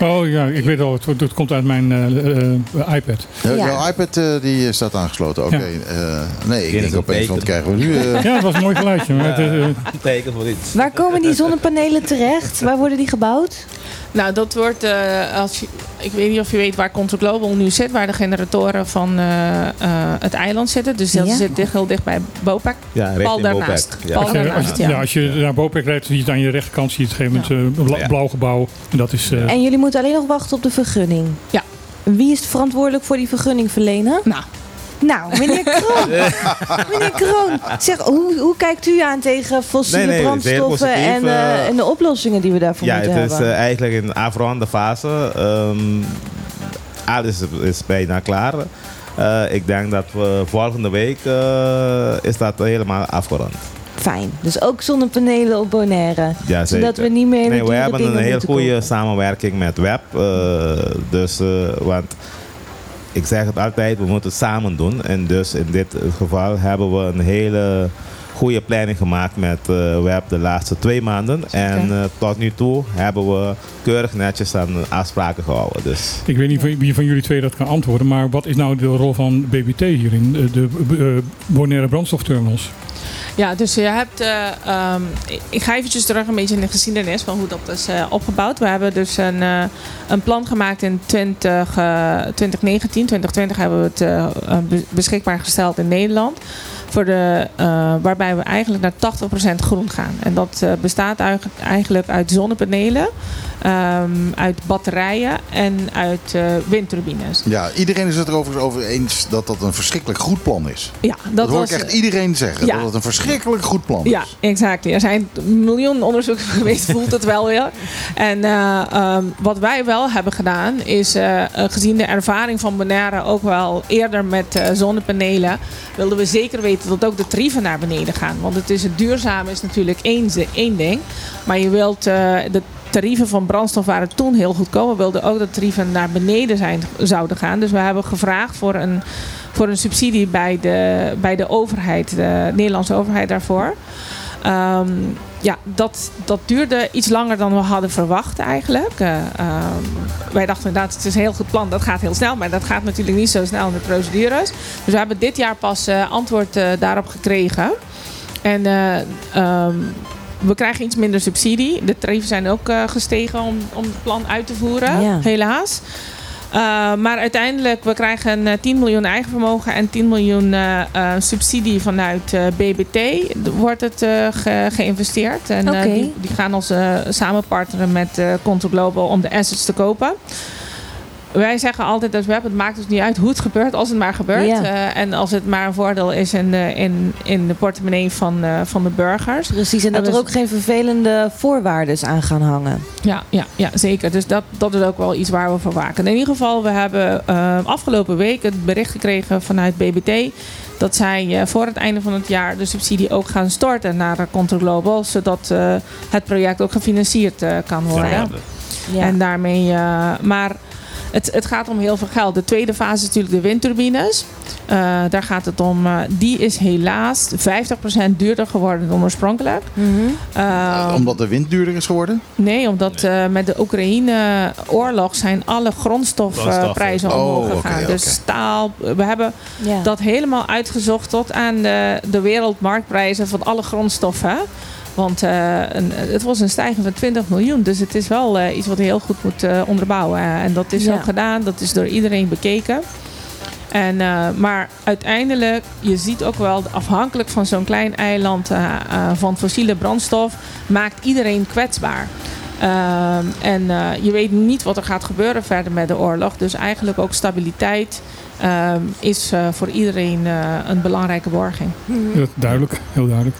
Oh ja, ik weet al, het, komt uit mijn eh, eh, iPad. Ja. Ja. Jouw iPad eh, die staat aangesloten. Oké. Ja. eh, nee, ik denk een opeens, wat krijgen we nu? eh, Ja, het was een mooi geluidje. Maar het, Teken voor iets. Waar komen die zonnepanelen terecht? Waar worden die gebouwd? Nou, dat wordt, eh, als je, ik weet niet of je weet waar Control Global nu zit, waar de generatoren van eh, eh, het eiland zitten. Dus dat Ja. zit dicht, heel dicht bij Bopak. Ja, Pal daarnaast. Bopek. Ja. Pal als, je, als, daarnaast, ja. ja, als je naar Bopek rijdt, zie je aan je rechterkant zie je het op een gegeven moment eh, een blauw gebouw. En dat is... eh, En jullie moeten alleen nog wachten op de vergunning. Ja. Wie is verantwoordelijk voor die vergunning verlenen? Nou. Nou, meneer Kroon. meneer Kroon, zeg, hoe, hoe kijkt u aan tegen fossiele Nee, nee, zeer brandstoffen en, eh, eh, en de oplossingen die we daarvoor Ja, moeten het is hebben? eh, eigenlijk in de afronde fase. Ehm, alles is bijna klaar. Ik denk dat we volgende week is dat helemaal afgerond. Fijn. Dus ook zonnepanelen op Bonaire. Ja, Zodat we niet meer Nee, de we hebben een heel goede samenwerking met Web. dus, want ik zeg het altijd, we moeten samen doen. En dus in dit geval hebben we een hele goede planning gemaakt met eh Web de laatste twee maanden. En eh, tot nu toe hebben we keurig netjes aan afspraken gehouden. Dus Ik weet niet wie van jullie twee dat kan antwoorden, maar wat is nou de rol van BBT hierin? De, de eh, Bonaire brandstofterminals. Ja, dus je hebt. eh, ehm, ik- ga eventjes terug een beetje in de geschiedenis van hoe dat is eh, opgebouwd. We hebben dus een, eh, een plan gemaakt in 20, eh, 2019. 2020 hebben we het eh, eh, be- beschikbaar gesteld in Nederland. Voor de, eh, waarbij we eigenlijk naar 80% groen gaan. En dat eh, bestaat eigenlijk- uit zonnepanelen, ehm, uit batterijen en uit eh, windturbines. Ja, iedereen is het er overigens over eens dat dat een verschrikkelijk goed plan is. Ja, dat, Dat, hoor was, ik echt iedereen zeggen. ja. Dat het een verschrikkelijk goed plan is. Ja, exact. Er zijn miljoenen onderzoeken geweest, voelt het wel weer. En eh, ehm, wat wij wel hebben gedaan, is gezien de ervaring van Bonaire ook wel eerder met zonnepanelen, wilden we zeker weten dat ook de tarieven naar beneden gaan. Want het, is, het duurzame is natuurlijk één, één ding, maar je wilt eh, de tarieven van brandstof waren toen heel goedkoop. We wilden ook dat tarieven naar beneden zijn, zouden gaan. Dus we hebben gevraagd voor een, voor een subsidie bij de, bij de overheid, de Nederlandse overheid daarvoor. Ehm, ja, dat, dat duurde iets langer dan we hadden verwacht eigenlijk. Eh, ehm, wij dachten inderdaad, het is een heel goed plan, dat gaat heel snel. Maar dat gaat natuurlijk niet zo snel in de procedures. Dus we hebben dit jaar pas eh, antwoord eh, daarop gekregen. En eh, ehm, we krijgen iets minder subsidie. De tarieven zijn ook gestegen om, om het plan uit te voeren, Ja. helaas. Uh, maar uiteindelijk, we krijgen uh, 10 miljoen eigen vermogen en 10 miljoen uh, subsidie vanuit BBT. Wordt het ge geïnvesteerd. En okay. die, die, gaan ons samen partneren met Control Global om de assets te kopen. Wij zeggen altijd dat web, het maakt dus niet uit hoe het gebeurt, als het maar gebeurt. Ja. Uh, en als het maar een voordeel is in de, in, in de portemonnee van, uh, van de burgers. Precies, en dat er ook geen vervelende voorwaarden aan gaan hangen. Ja, ja, ja zeker. Dus dat, dat is ook wel iets waar we voor waken. In ieder geval, we hebben uh, afgelopen week het bericht gekregen vanuit BBT dat zij voor het einde van het jaar de subsidie ook gaan storten naar Control Global, zodat het project ook gefinancierd kan worden. Ja. Ja. En daarmee, maar het, het, gaat om heel veel geld. De tweede fase is natuurlijk de windturbines. Uh, daar gaat het om. Uh, die is helaas 50% duurder geworden dan oorspronkelijk. Mhm. Mm -hmm. uh, omdat de wind duurder is geworden? Nee, omdat nee. met de Oekraïne-oorlog zijn alle grondstofprijzen oh, omhoog gegaan. Okay, dus staal. We hebben dat helemaal uitgezocht tot aan de, de wereldmarktprijzen van alle grondstoffen. Want uh, een, het was een stijging van 20 miljoen. Dus het is wel uh, iets wat je heel goed moet uh, onderbouwen. En dat is Ja. ook gedaan. Dat is door iedereen bekeken. En, uh, maar uiteindelijk, je ziet ook wel, afhankelijk van zo'n klein eiland uh, uh, van fossiele brandstof, maakt iedereen kwetsbaar. Ehm, en eh, je weet niet wat er gaat gebeuren verder met de oorlog. Dus eigenlijk ook stabiliteit ehm, is eh, voor iedereen eh, een belangrijke borging. Ja, duidelijk, heel duidelijk.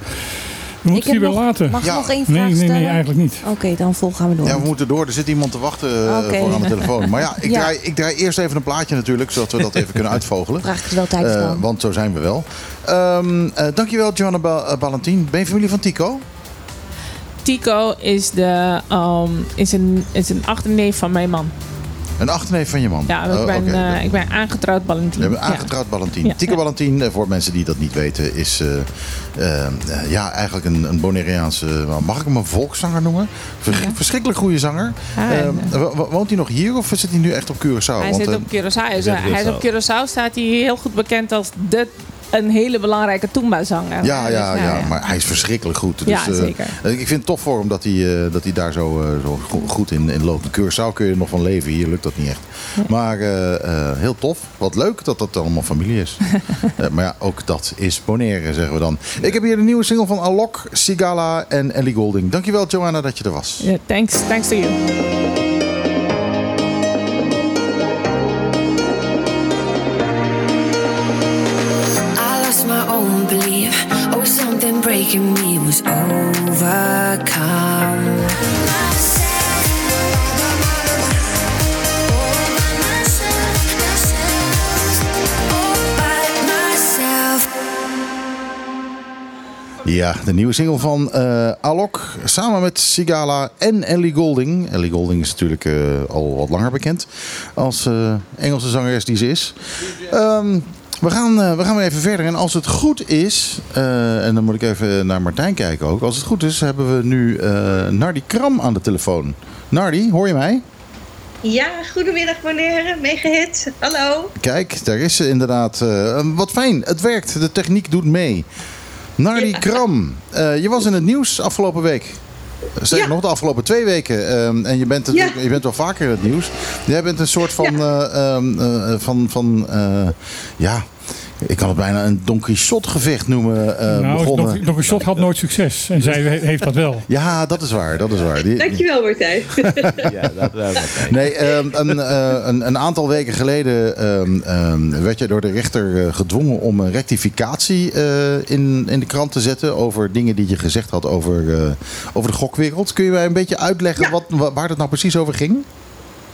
We moeten heb hier wel nog- laten. mag ik nog één nee, vraag nee, nee, stellen? eigenlijk niet. Oké, dan vol gaan we door. Ja, we moeten door. Er zit iemand te wachten eh, voor aan de telefoon. Maar ja, ik, Ja. Draai, ik draai eerst even een plaatje natuurlijk, zodat we dat even kunnen uitvogelen. Vraag ik er wel tijd Eh, van. want zo zijn we wel. Ehm eh, dankjewel, Joanna ba Ballantin. Ben je familie van Tico? Tico is, de, ehm, is, een, is een achterneef van mijn man. Een achterneef van je man? Ja, ik Oh, ben, eh, ik ben aangetrouwd Valentin. Je bent Ja. aangetrouwd. Ja. Tico Ballantin, eh, voor mensen die dat niet weten, is eh, eh, eh, ja, eigenlijk een, een Bonaireaanse, mag ik hem een volkszanger noemen? Vers- Verschrikkelijk goede zanger. Ah, Eh, wo- woont hij nog hier of zit hij nu echt op Curaçao? Hij Want, zit op Curaçao. Hij is, zit op hij is op Curaçao staat hij heel goed bekend als de, een hele belangrijke Toomba-zanger. Ja, ja, Dus, ja, nou maar hij is verschrikkelijk goed. Dus, Ja, eh, zeker. ik vind het tof voor hem dat hij, eh, dat hij daar zo, eh, zo go- goed in, in loopt. Curaçao kun je er nog van leven, hier lukt dat niet echt. Maar heel tof. Wat leuk dat dat allemaal familie is. Maar ja, ook dat is Bonaire, zeggen we dan. Ik heb hier de nieuwe single van Alok, Sigala en Ellie Golding. Dankjewel Joanna dat je er was. Ja, thanks, thanks to you. Ja, de nieuwe single van eh, Alok samen met Sigala en Ellie Golding. Ellie Golding is natuurlijk eh, al wat langer bekend als eh, Engelse zangeres die ze is. Ehm, we, gaan, we gaan weer even verder. En als het goed is, en dan moet ik even naar Martijn kijken ook. Als het goed is, hebben we nu Nardi Kram aan de telefoon. Nardi, hoor je mij? Ja, goedemiddag Bonaire, megahit. Hallo. Kijk, daar is ze inderdaad. Wat fijn, het werkt. De techniek doet mee. Nardi Kram, eh, je was in het nieuws afgelopen week. Zeker nog de afgelopen twee weken. Ehm, en je bent, natuurlijk- je bent wel vaker in het nieuws. Jij bent een soort van... eh, ehm, eh, van, van eh, ja, ik kan het bijna een Don Quixote gevecht noemen. eh, nou, begonnen. een shot had nooit succes. En zij he- heeft dat wel. Ja, dat is waar. Dat is waar. Die- Dankjewel Martijn. Ja, dat wel. Nee, ehm, een, eh, een, een aantal weken geleden ehm, ehm, werd je door de rechter eh, gedwongen om een rectificatie eh, in, in de krant te zetten over dingen die je gezegd had over, eh, over de gokwereld. Kun je mij een beetje uitleggen wat, wa- waar het nou precies over ging?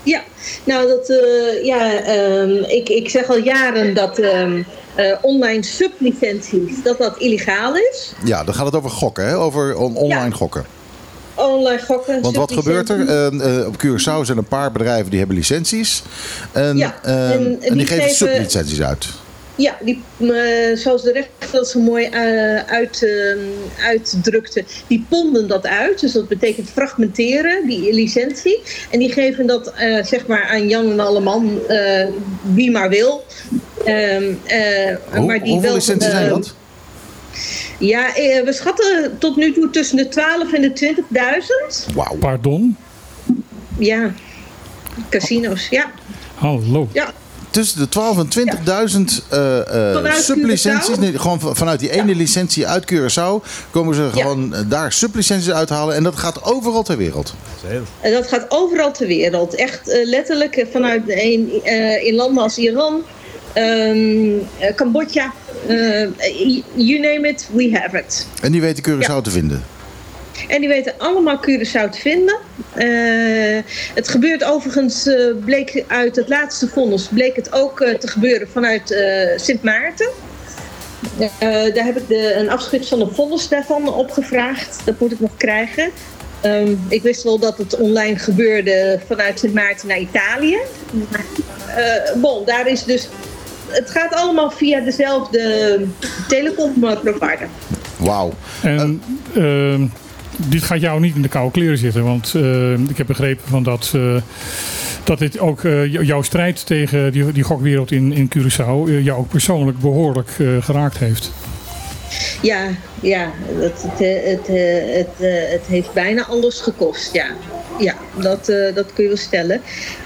Ja, nou dat, eh, ja, ehm, ik, ik zeg al jaren dat ehm, eh, online sublicenties, dat dat illegaal is. Ja, dan gaat het over gokken, hè? over on- online gokken. Online gokken. Want wat gebeurt er? sublicenties. Eh, op Curaçao zijn een paar bedrijven die hebben licenties. En, Ja, ehm, en- die, geven- sublicenties uit. Ja, die, eh, zoals de rechter dat zo mooi eh, uit, ehm, uitdrukte, die ponden dat uit. Dus dat betekent fragmenteren, die licentie. En die geven dat eh, zeg maar aan Jan en Alleman, eh wie maar wil. Ehm, eh, Hoe- maar die hoeveel wel, licenties zijn dat? Ja, we schatten tot nu toe tussen de 12 en de 20.000. Wauw. Pardon? Ja, casino's, ja. Hallo. Ja, Tussen de 12 en 20.000 eh, eh, Vanuit sublicenties. Nee, gewoon van- vanuit die ene licentie uit Curaçao komen ze gewoon eh, daar sublicenties uithalen. En dat gaat overal ter wereld. En dat gaat overal ter wereld. Echt eh, letterlijk eh, vanuit een, eh, in landen als Iran, ehm, eh, Cambodja, eh, you name it, we have it. En die weten Curaçao te vinden. En die weten allemaal Curaçao te vinden. Eh, het gebeurt overigens, eh, bleek uit het laatste vonnis, bleek het ook eh, te gebeuren vanuit eh, Sint Maarten. Eh, daar heb ik de, een afschrift van de vonnis daarvan opgevraagd. Dat moet ik nog krijgen. Ehm, ik wist wel dat het online gebeurde vanuit Sint Maarten naar Italië. Eh bon, daar is dus. Het gaat allemaal via dezelfde telecomprovider. Wauw. En ehm, dit gaat jou niet in de koude kleren zitten. Want ehm, ik heb begrepen van dat, eh, dat dit ook eh, jou- jouw strijd tegen die, die gokwereld in, in Curaçao... eh, jou ook persoonlijk behoorlijk eh, geraakt heeft. Ja, ja het, het, eh, het, eh, eh, het heeft bijna alles gekost, ja. Ja, dat, eh, dat kun je wel stellen.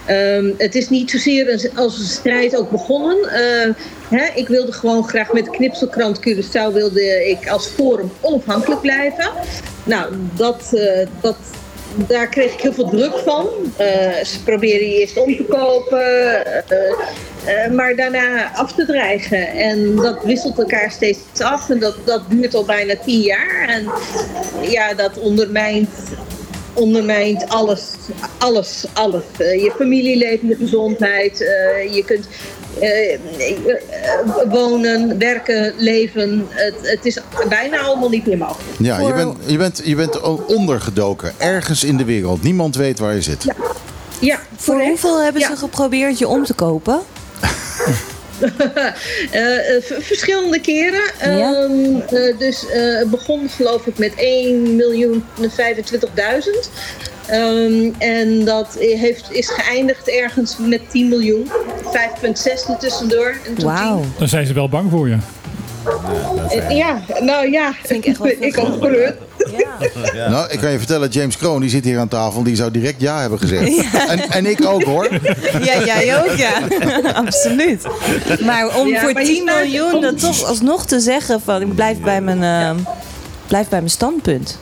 Ehm, het is niet zozeer een, als een strijd ook begonnen. Eh, hè, ik wilde gewoon graag met knipselkrant Curaçao wilde ik als forum onafhankelijk blijven. Nou, dat, eh, dat daar kreeg ik heel veel druk van. Ze probeerden je eerst om te kopen, maar daarna af te dreigen. En dat wisselt elkaar steeds af en dat, dat duurt al bijna tien jaar. En ja, dat ondermijnt, ondermijnt alles, alles, alles. Eh, je familieleven, je gezondheid. eh, je kunt eh, wonen, werken, leven. Het, het is bijna allemaal niet meer mogelijk. Ja, je bent, je, bent, je bent ondergedoken. Ergens in de wereld. Niemand weet waar je zit. Ja, Voor hoeveel hebben ze geprobeerd je om te kopen? Eh, eh, verschillende keren. Ehm, eh, dus eh, het begon geloof ik met 1 miljoen 25.000. Ehm, en dat heeft, is geëindigd ergens met 10 miljoen. 5,6 er tussendoor. En toen Dan zijn ze wel bang voor je. Eh, Ja, nou ja, ik, ook gerust. Nou, ik kan je vertellen, James Kroon die zit hier aan tafel. Die zou direct ja hebben gezegd. En, en ik ook hoor. Ja, jij ook, ja. Absoluut. Maar om Ja, voor maar je 10 staat- miljoen dat toch alsnog te zeggen van ik blijf bij mijn, eh, blijf bij mijn standpunt.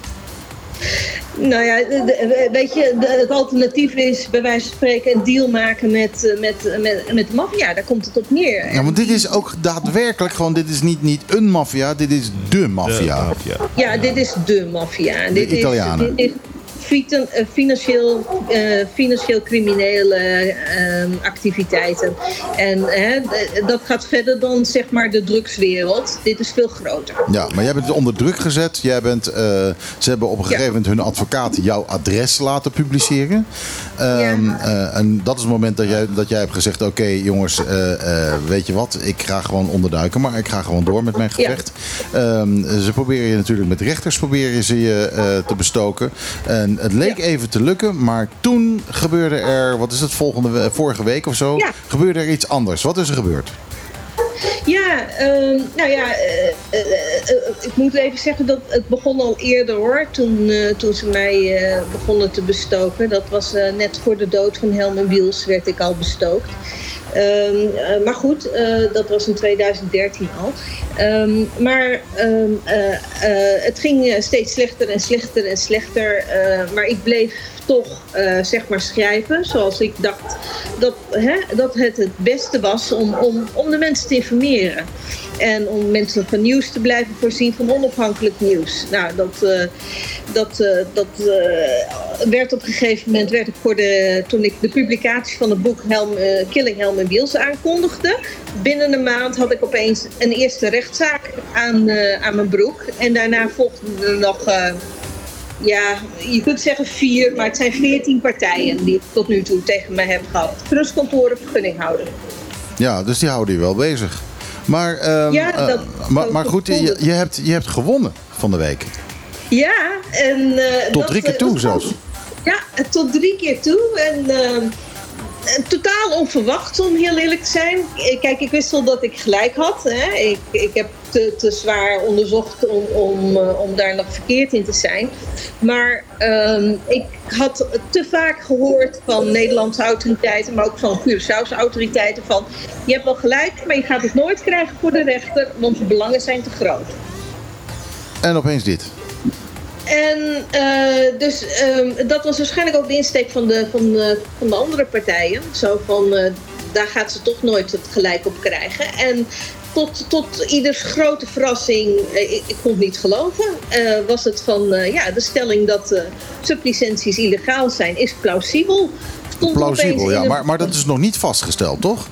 Nou ja, de- de- weet je, de- het alternatief is bij wijze van spreken een deal maken met, eh, met, met, met de maffia. Daar komt het op neer. Ja, want dit is ook daadwerkelijk gewoon... Dit is niet, niet een maffia, dit is de maffia. Ja, dit is de maffia. Dit is- Italianen. Dit is eh, financieel, eh, financieel criminele eh, activiteiten. En hè, d- dat gaat verder dan zeg maar de drugswereld. Dit is veel groter. Ja, maar jij bent onder druk gezet. Jij bent, eh, ze hebben op een gegeven moment hun advocaat jouw adres laten publiceren. Ehm, eh, en dat is het moment dat jij, dat jij hebt gezegd: Oké, jongens, eh, eh, weet je wat? Ik ga gewoon onderduiken, maar ik ga gewoon door met mijn gevecht. Ehm, ze proberen je natuurlijk met rechters proberen ze je eh, te bestoken. En het leek even te lukken, maar toen gebeurde er, wat is het, volgende, vorige week of zo, Ja. gebeurde er iets anders. Wat is er gebeurd? Ja, ehm, nou ja, eh, eh, eh, ik moet even zeggen dat het begon al eerder hoor. Toen, toen ze mij begonnen te bestoken. Dat was net voor de dood van Helmen Wiels werd ik al bestookt. Ehm, eh, maar goed, eh, dat was in 2013 al. Ehm, maar ehm, eh, het ging steeds slechter en slechter en slechter. maar ik bleef toch eh, zeg maar schrijven zoals ik dacht dat, hè, dat het het beste was om, om, om de mensen te informeren. En om mensen van nieuws te blijven voorzien van onafhankelijk nieuws. Nou, dat, eh, dat, eh, dat werd op een gegeven moment, werd ik voor de, toen ik de publicatie van het boek Helm, Killing Helm en Wiels aankondigde. Binnen een maand had ik opeens een eerste rechtszaak aan, aan mijn broek. En daarna volgden er nog, ja, je kunt zeggen vier, maar het zijn veertien partijen die ik tot nu toe tegen mij heb gehad. Trustkantoren, vergunninghouder. Ja, dus die houden je wel bezig. Maar, ehm, Ja, eh, maar, goed, je, je, hebt, je hebt gewonnen van de week. Ja, en... eh, Tot dat, drie keer eh, toe zelfs. Ja, tot drie keer toe. En ehm, eh, totaal onverwacht, om heel eerlijk te zijn. Kijk, ik wist wel dat ik gelijk had. Hè. Ik, ik heb te, te zwaar onderzocht om, om, eh, om daar nog verkeerd in te zijn. Maar ehm, ik had te vaak gehoord van Nederlandse autoriteiten, maar ook van Curaçao's autoriteiten van... je hebt wel gelijk, maar je gaat het nooit krijgen voor de rechter, want de belangen zijn te groot. En opeens dit. En eh, dus ehm, dat was waarschijnlijk ook de insteek van de, van de, van de andere partijen. Zo van, eh, daar gaat ze toch nooit het gelijk op krijgen. En tot, tot ieders grote verrassing, eh, ik, ik kon het niet geloven, eh, was het van, eh, ja, de stelling dat eh, sublicenties illegaal zijn, is plausibel. Stond Plausibel, ja. Maar, maar dat is nog niet vastgesteld, toch?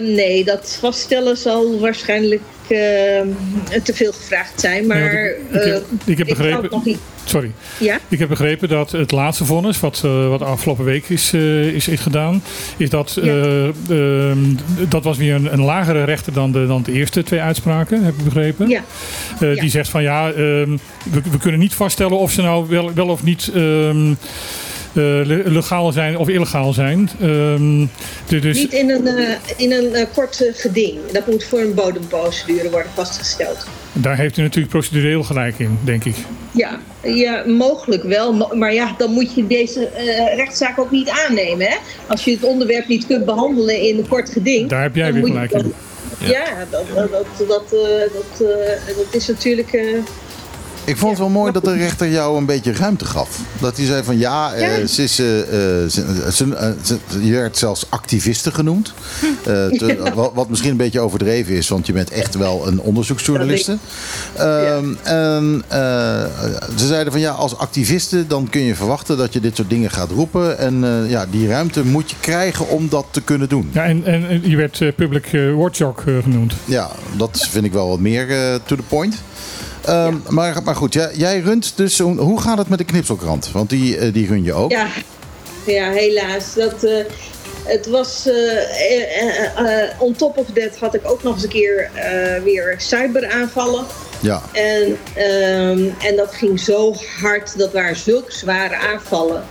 Nee, dat vaststellen zal waarschijnlijk te veel gevraagd zijn. Maar ik, ik, eh, heb, ik heb zou begrepen. het nog niet Sorry. Ja? Ik heb begrepen dat het laatste vonnis, wat, eh, wat afgelopen week is, eh, is, is gedaan, is dat eh, ehm, dat was weer een, een lagere rechter dan de, dan de eerste twee uitspraken, heb ik begrepen. Ja. Eh. Die zegt van ja, ehm, we, we kunnen niet vaststellen of ze nou wel, wel of niet ehm, eh, legaal zijn of illegaal zijn. Ehm, de- dus, Niet in een, eh, in een eh, kort eh, geding. Dat moet voor een bodemprocedure worden vastgesteld. daar heeft u natuurlijk procedureel gelijk in, denk ik. Ja, ja mogelijk wel. Maar ja, dan moet je deze eh, rechtszaak ook niet aannemen. Hè? Als je het onderwerp niet kunt behandelen in een kort geding. Daar heb jij weer gelijk in. Ja, dat, dat, dat, dat, eh, dat, eh, dat is natuurlijk... Ik vond het wel mooi dat de rechter jou een beetje ruimte gaf. Dat hij zei van ja, eh, Ja. ze is, eh, ze, ze- ze- je werd zelfs activiste genoemd. Eh, te- wat, wat misschien een beetje overdreven is, want je bent echt wel een onderzoeksjournaliste. Ehm, En eh, ze zeiden van ja, als activiste dan kun je verwachten dat je dit soort dingen gaat roepen. En eh, ja, die ruimte moet je krijgen om dat te kunnen doen. Ja, en, en en je werd eh, public eh, watchdog eh, genoemd. Ja, dat vind ik wel wat meer eh, to the point. Ehm, maar, maar goed, jij, jij runt dus. Hoe gaat het met de knipselkrant? Want die, eh, die run je ook. Ja, ja helaas. Dat, eh, het was, eh, on top of that had ik ook nog eens een keer weer cyberaanvallen. Ja. En, ehm, en dat ging zo hard, dat waren zulke zware aanvallen.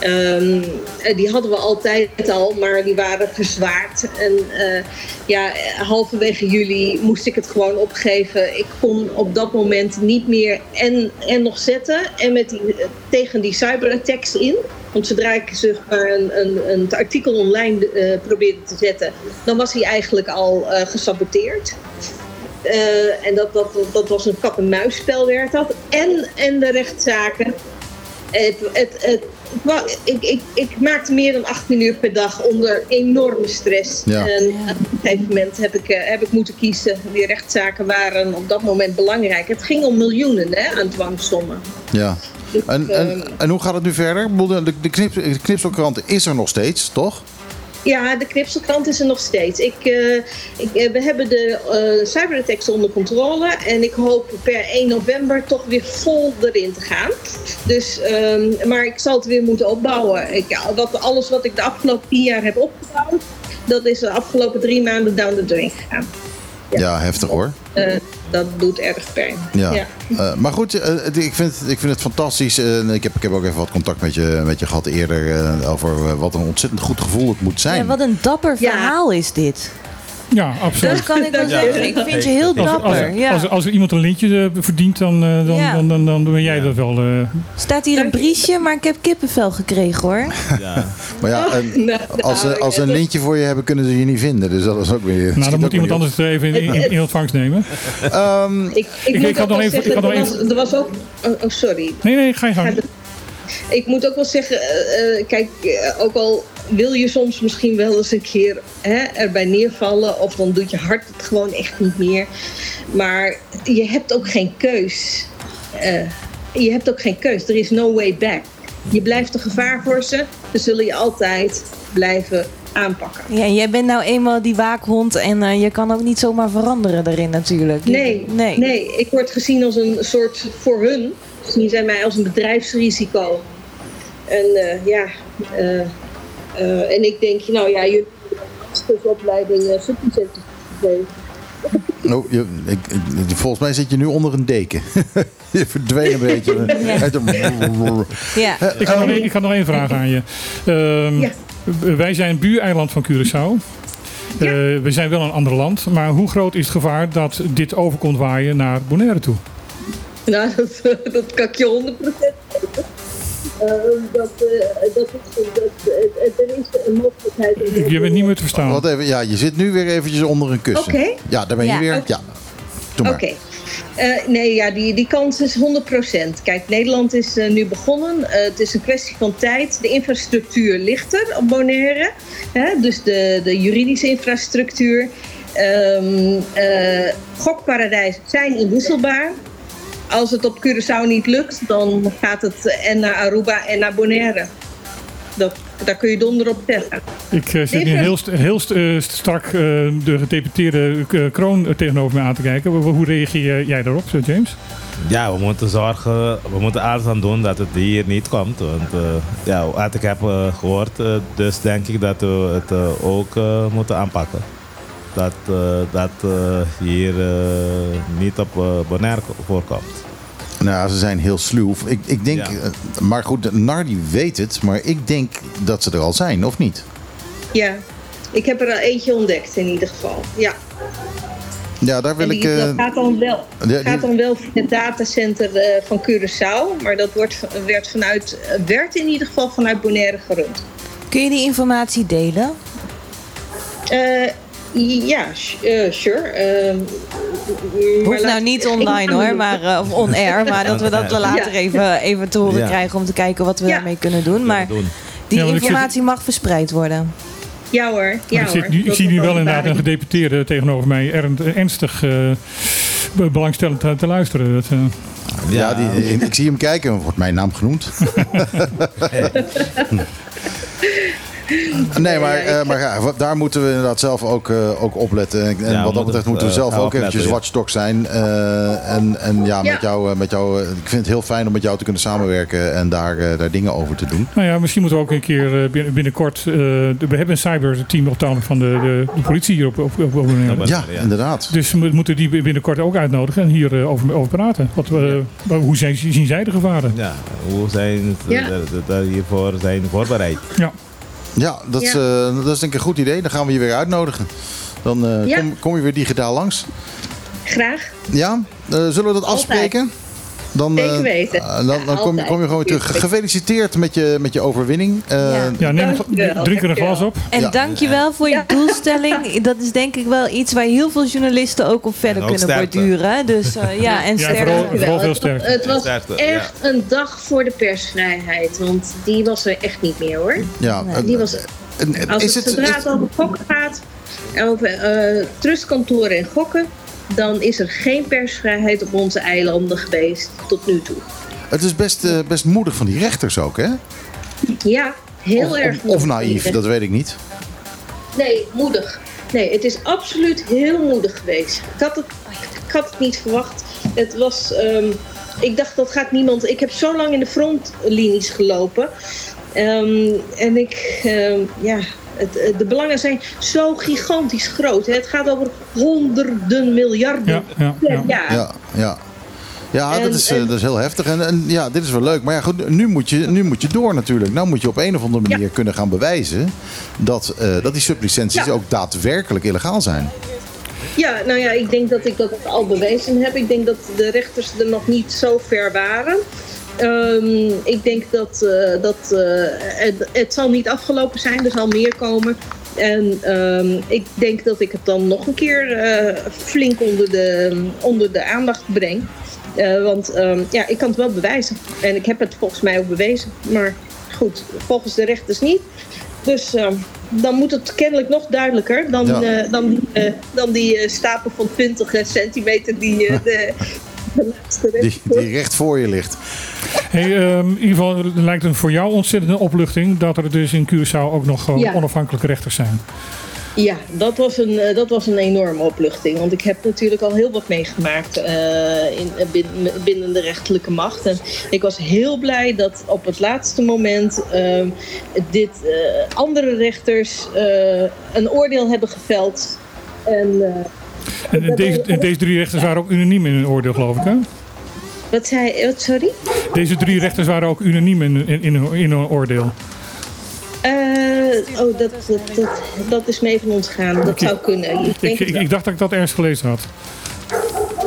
Ehm, eh, die hadden we altijd al, maar die waren verzwaard. En eh, ja, halverwege juli moest ik het gewoon opgeven. Ik kon op dat moment niet meer en, en nog zetten en met die, tegen die cyberattacks in. Want zodra ik zeg maar een, een, een artikel online eh, probeerde te zetten, dan was hij eigenlijk al gesaboteerd. En dat, dat, dat was een kat-en-muisspel werd dat. En, en de rechtszaken. Het, het, het, ik, ik, ik maakte meer dan 18 uur per dag onder enorme stress. Ja. En op een gegeven moment heb ik, eh, heb ik moeten kiezen. Die rechtszaken waren op dat moment belangrijk. Het ging om miljoenen hè, aan dwangsommen. Ja. En, en, en hoe gaat het nu verder? De, de, knip, de knipselkrant is er nog steeds, toch? Ja, de knipselkrant is er nog steeds. Ik, eh, ik, eh, we hebben de eh cyberattacks onder controle. En ik hoop per 1 november toch weer vol erin te gaan. Dus, ehm, maar ik zal het weer moeten opbouwen. Ik, ja, wat, alles wat ik de afgelopen 10 jaar heb opgebouwd, dat is de afgelopen drie maanden down the drain gegaan. Ja, heftig hoor. Dat doet erg pijn. Ja. Eh, maar goed, eh, ik, vind, het- ik vind het fantastisch. Eh, ik, heb, ik heb ook even wat contact met je, met je gehad eerder eh, over wat een ontzettend goed gevoel het moet zijn. Ja, wat een dapper verhaal is dit. Ja, absoluut. Dat kan ik wel Ja. zeggen. Ik vind je heel Als, als, dapper. Ja. als, als er iemand een lintje eh, verdient, dan, eh, dan, Ja. dan, dan, dan ben jij dat wel. eh. Staat hier een briesje, maar ik heb kippenvel gekregen hoor. Maar ja, en Nou, als, ze- als ze een lintje voor je hebben, kunnen ze je niet vinden. Dus dat is ook weer. Nou, dan moet iemand anders het even in, in, in ontvangst nemen. Ehm, Ik, ik, Ik- moet ik had nog even- zeggen, ik had nog er, even- was, er was ook... Oh, oh, sorry. Nee, nee, ga je gang. Ik moet ook wel zeggen, kijk, ook al wil je soms misschien wel eens een keer hè, erbij neervallen, of dan doet je hart het gewoon echt niet meer. Maar je hebt ook geen keus. Eh, je hebt ook geen keus. Er is no way back. Je blijft een gevaar voor ze, dan zullen je altijd blijven aanpakken. Ja, jij bent nou eenmaal die waakhond en eh, je kan ook niet zomaar veranderen daarin natuurlijk. Nee, nee. nee, ik word gezien als een soort voor hun. Zien zij mij als een bedrijfsrisico. En eh, ja, eh, en ik denk, nou ja, jullie hebben een opleiding uh. Oh, je, ik, ik- volgens mij zit je nu onder een deken. je verdween een beetje. Uit de- Ja. Ik had, nog één- ik had nog één vraag aan je. Ehm, Ja. Wij zijn buureiland van Curaçao. Eh, we zijn wel een ander land. Maar hoe groot is het gevaar dat dit over komt waaien naar Bonaire toe? Nou, dat, dat kan ik je 100% geven. Eh, dat, eh, dat is, dat, er is een mogelijkheid. om- Je bent niet meer te verstaan. Wat even, ja, je zit nu weer eventjes onder een kussen. Oké. Ja, daar ben je Ja, weer. oké. Ja, doe maar. Oké. Eh, nee, ja, die, die kans is 100%. Kijk, Nederland is eh, nu begonnen. Het is een kwestie van tijd. De infrastructuur ligt er op Bonaire. Hè? Dus de, de juridische infrastructuur. Ehm eh, gokparadijzen zijn inwisselbaar. Als het op Curaçao niet lukt, dan gaat het en naar Aruba en naar Bonaire. Dat, daar kun je donder op zeggen. Ik eh, zit nu heel, heel st- eh, strak eh, de gedeputeerde kroon tegenover me aan te kijken. Hoe, reageer jij daarop, eh, James? Ja, we moeten zorgen, we moeten alles aan doen dat het hier niet komt. Want eh, ja, wat ik heb eh, gehoord, eh, dus denk ik dat we het ook moeten aanpakken. Dat eh, dat hier eh, niet op Bonaire voorkomt. Nou, ze zijn heel sluw. Ik, ik denk, Ja. eh, maar goed, Nardi weet het, maar ik denk dat ze er al zijn, of niet? Ja, ik heb er al eentje ontdekt in ieder geval. Ja. Ja, daar wil En ik. die, eh, dat gaat dan wel, die- die- gaat dan wel via het datacenter eh, van Curaçao. Maar dat wordt, werd, vanuit, werd in ieder geval vanuit Bonaire gerund. Kun je die informatie delen? Eh, Ja, sh- eh, sure. ehm, maar Hoeft nou niet online hoor, maar, eh, of on-air. Maar dat we dat later Ja. even, even te horen Ja. krijgen om te kijken wat we daarmee kunnen doen. Maar die informatie mag verspreid worden. Ja hoor, ja ik, zit hoor. nu- ik zie nu wel inderdaad een gedeputeerde tegenover mij ernstig eh, be- belangstellend te, te luisteren. Dat, eh, Ja, die, ik zie hem kijken. Wordt mijn naam genoemd? Nee, maar, eh, maar ja, daar moeten we inderdaad zelf ook, eh, ook op letten. En, wat dat betreft moeten we eh, zelf ook eventjes ja. watchdog zijn. Eh, en, en ja, met jou, eh, met jou, eh, ik vind het heel fijn om met jou te kunnen samenwerken en daar, eh, daar dingen over te doen. Nou ja, misschien moeten we ook een keer eh, binnen- binnenkort. eh, de- we hebben een cyberteam op tafel van de, de, de politie hier op, op, op. Ja, inderdaad. Dus we moeten die binnenkort ook uitnodigen en hier eh, over, over praten. Wat, we- hoe zijn, zien zij de gevaren? Ja, hoe zijn ze Ja. hiervoor zijn voorbereid? Ja. Ja, dat, Is, eh, dat is denk ik een goed idee. Dan gaan we je weer uitnodigen. Dan eh, Ja. kom, kom je weer digitaal langs. Graag. Ja, eh, zullen we dat afspreken? Dan, eh, Zeker weten. eh, dan dan kom, je- kom je gewoon weer terug. Gefeliciteerd met je, met je overwinning. Eh, Ja, neem drink er een glas op. En Ja. dankjewel voor je doelstelling. Dat is denk ik wel iets waar heel veel journalisten ook op verder ook kunnen sterkte. borduren. Dus eh, ja, en Ja, sterkte. vooral- Dankjewel. veel Het was- sterkte. Het was Sterkte, echt een dag voor de persvrijheid. Want die was er echt niet meer hoor. ja, Die was, als is het het, zodra is- het over gokken gaat, over eh trustkantoren en gokken, dan is er geen persvrijheid op onze eilanden geweest tot nu toe. het is best, eh, best moedig van die rechters ook, hè? Ja, heel Of, erg of, of naïef, dat weet ik niet. Nee, moedig. Nee, het is absoluut heel moedig geweest. Ik had het, ik had het niet verwacht. Het was, ehm, ik dacht dat gaat niemand. Ik heb zo lang in de frontlinies gelopen. Ehm, en ik, ehm, ja, het, eh, de belangen zijn zo gigantisch groot. hè. Het gaat over honderden miljarden Ja, ja, per ja. jaar. Ja, ja. Ja, En- dat, is, eh, en- dat is heel heftig. En, en ja, dit is wel leuk. Maar ja, goed, nu moet, je, nu moet je door natuurlijk. Nou moet je op een of andere manier kunnen gaan bewijzen... dat, eh, dat die sublicenties Ja. ook daadwerkelijk illegaal zijn. Ja, nou ja, ik denk dat ik dat al bewezen heb. Ik denk dat de rechters er nog niet zo ver waren. Ehm, ik denk dat, eh, dat eh, het, het zal niet afgelopen zijn, er zal meer komen. En ehm, ik denk dat ik het dan nog een keer eh, flink onder de, onder de aandacht breng. Want ehm, ja, ik kan het wel bewijzen. En ik heb het volgens mij ook bewezen. Maar goed, volgens de rechters niet. Dus dan moet het kennelijk nog duidelijker dan, Ja. dan, dan die stapel van 20 centimeter die de, de laatste Die, die recht voor je ligt. Hey, ehm, in ieder geval lijkt het voor jou ontzettend een opluchting dat er dus in Curaçao ook nog gewoon Ja. onafhankelijke rechters zijn. Ja, dat was, een, eh, dat was een enorme opluchting. Want ik heb natuurlijk al heel wat meegemaakt eh, in, eh, binnen, binnen de rechterlijke macht. En ik was heel blij dat op het laatste moment ehm, dit, eh, andere rechters eh, een oordeel hebben geveld. En eh, En, en deze, en deze drie rechters waren ook unaniem in hun oordeel, geloof ik. Hè? wat zei wat, sorry? Deze drie rechters waren ook unaniem in, in, in, hun- in hun oordeel. Eh, oh, dat, dat, dat, dat is mee van ons gaan. Dat zou kunnen. Ik denk, Ik, dacht dat ik dat ergens gelezen had.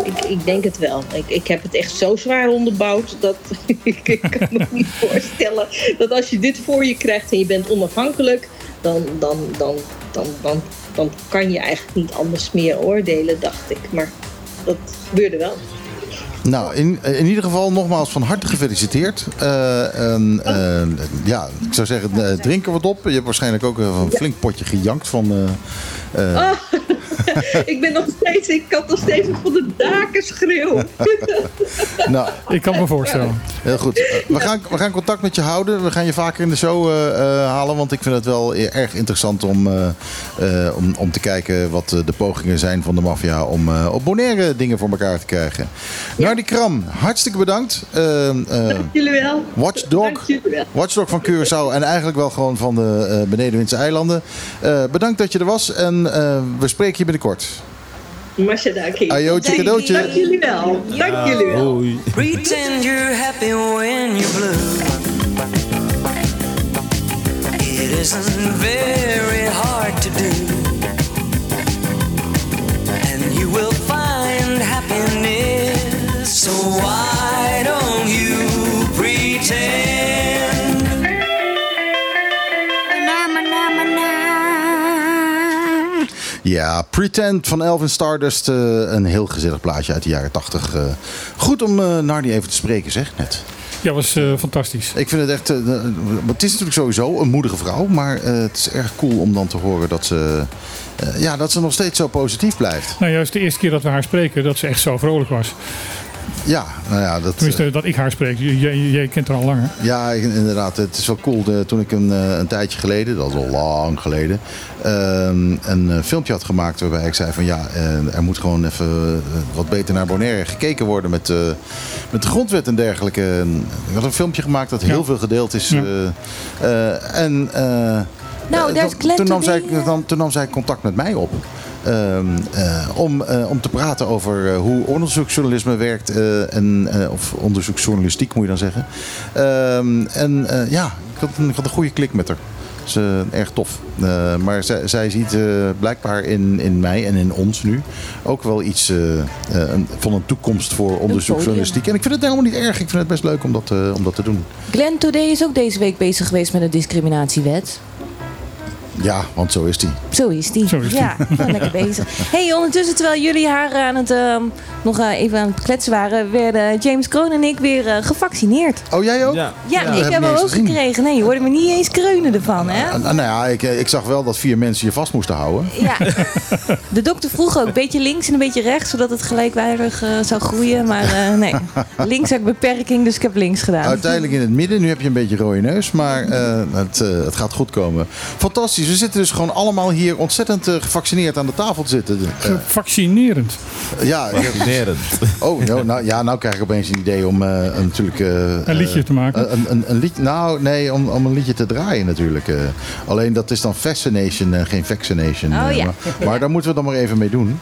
ik, ik denk het wel. Ik, ik heb het echt zo zwaar onderbouwd dat ik, ik kan me niet voorstellen dat als je dit voor je krijgt en je bent onafhankelijk, dan, dan, dan, dan, dan, dan kan je eigenlijk niet anders meer oordelen, dacht ik. Maar dat gebeurde wel. Nou, in, in ieder geval nogmaals van harte gefeliciteerd. Eh, eh, ja, ik zou zeggen, eh, drink er wat op. Je hebt waarschijnlijk ook een flink potje gejankt van... Ah, ik ben nog steeds, ik kan nog steeds van de daken schreeuwen. nou, Ik kan me voorstellen. Heel goed. Eh, we, gaan, we gaan contact met je houden. We gaan je vaker in de show eh, eh, halen. Want ik vind het wel e- erg interessant om, eh, eh, om, om te kijken wat de pogingen zijn van de maffia. Om eh, op Bonaire dingen voor elkaar te krijgen. Nardi Kram, hartstikke bedankt. Eh, eh, Dank jullie wel. Watchdog, Dank jullie wel. Watchdog van Curaçao en eigenlijk wel gewoon van de eh Benedenwindse eilanden. Eh, bedankt dat je er was en eh, we spreken je binnenkort. Mashadaki. Ajootje cadeautje. Dank jullie wel. Dank jullie wel. Pretend you're happy when you're blue. It isn't very hard to do. Ja, Pretend van Elvin Stardust. eh, een heel gezellig plaatje uit de jaren 80. eh. goed om eh Nardi even te spreken, zeg, net. Ja, was fantastisch. Ik vind het echt... het is natuurlijk sowieso een moedige vrouw. Maar het is erg cool om dan te horen dat ze... ja, dat ze nog steeds zo positief blijft. Nou, juist de eerste keer dat we haar spreken, dat ze echt zo vrolijk was. Ja, nou ja, dat... Tenminste, dat ik haar spreek. Jij, jij kent haar al langer. Ja, ik- inderdaad. Het is wel cool. De- toen ik een, eh, een tijdje geleden, dat is al lang geleden, ehm, een eh, filmpje had gemaakt waarbij ik zei van ja, eh, er moet gewoon even eh, wat beter naar Bonaire gekeken worden met, eh, met de grondwet en dergelijke. En Ik had een filmpje gemaakt dat heel veel gedeeld is. Ja. eh, eh, en eh, Nou, eh, daar is toen- nam zij, eh. dan, toen nam zij contact met mij op. Ehm, eh, om, eh, om te praten over eh, hoe onderzoeksjournalisme werkt. en, of onderzoeksjournalistiek moet je dan zeggen. Ehm, en ja, ik had, een, ik had een goede klik met haar. Dus eh, erg tof. Maar zij, zij ziet blijkbaar in, in mij en in ons nu ook wel iets een- van een toekomst voor onderzoeksjournalistiek. En ik vind het helemaal niet erg. Ik vind het best leuk om dat, om dat te doen. Glenn Today is ook deze week bezig geweest met een discriminatiewet. Ja, want zo is die. Zo is die. Zo is die. ja, lekker bezig. hey, ondertussen terwijl jullie haar aan het, ehm, nog eh, even aan het kletsen waren, werden James Kroon en ik weer eh, gevaccineerd. Oh, jij ook? Ja. Ik heb hem ook gekregen. Nee, je hoorde me niet eens kreunen ervan, hè? Ah, nou ja, ik, ik zag wel dat vier mensen je vast moesten houden. Ja. De dokter vroeg ook een beetje links en een beetje rechts, zodat het gelijkwaardig eh, zou groeien. Maar eh, nee, links heb ik beperking, dus ik heb links gedaan. Uiteindelijk in het midden. Nu heb je een beetje rode neus, maar eh, het, eh, het gaat goed komen. Fantastisch. We zitten dus gewoon allemaal hier ontzettend eh, gevaccineerd aan de tafel te zitten. Eh, Vaccinerend. ja, Vaccinerend. Oh, nou, nou, ja, nou krijg ik opeens een idee om eh, een- natuurlijk... eh, Een liedje te maken. Een, een, een liedje, nou, nee, om, om een liedje te draaien natuurlijk. eh. alleen dat is dan Fascination en geen Vaccination. Oh, ja. maar, maar daar moeten we dan maar even mee doen.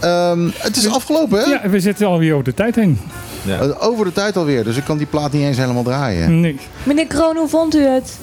Ehm, het is afgelopen, hè? Ja, we zitten alweer over de tijd heen. Ja. Over de tijd alweer, dus ik kan die plaat niet eens helemaal draaien. Nee. Meneer Kroon, hoe vond u het?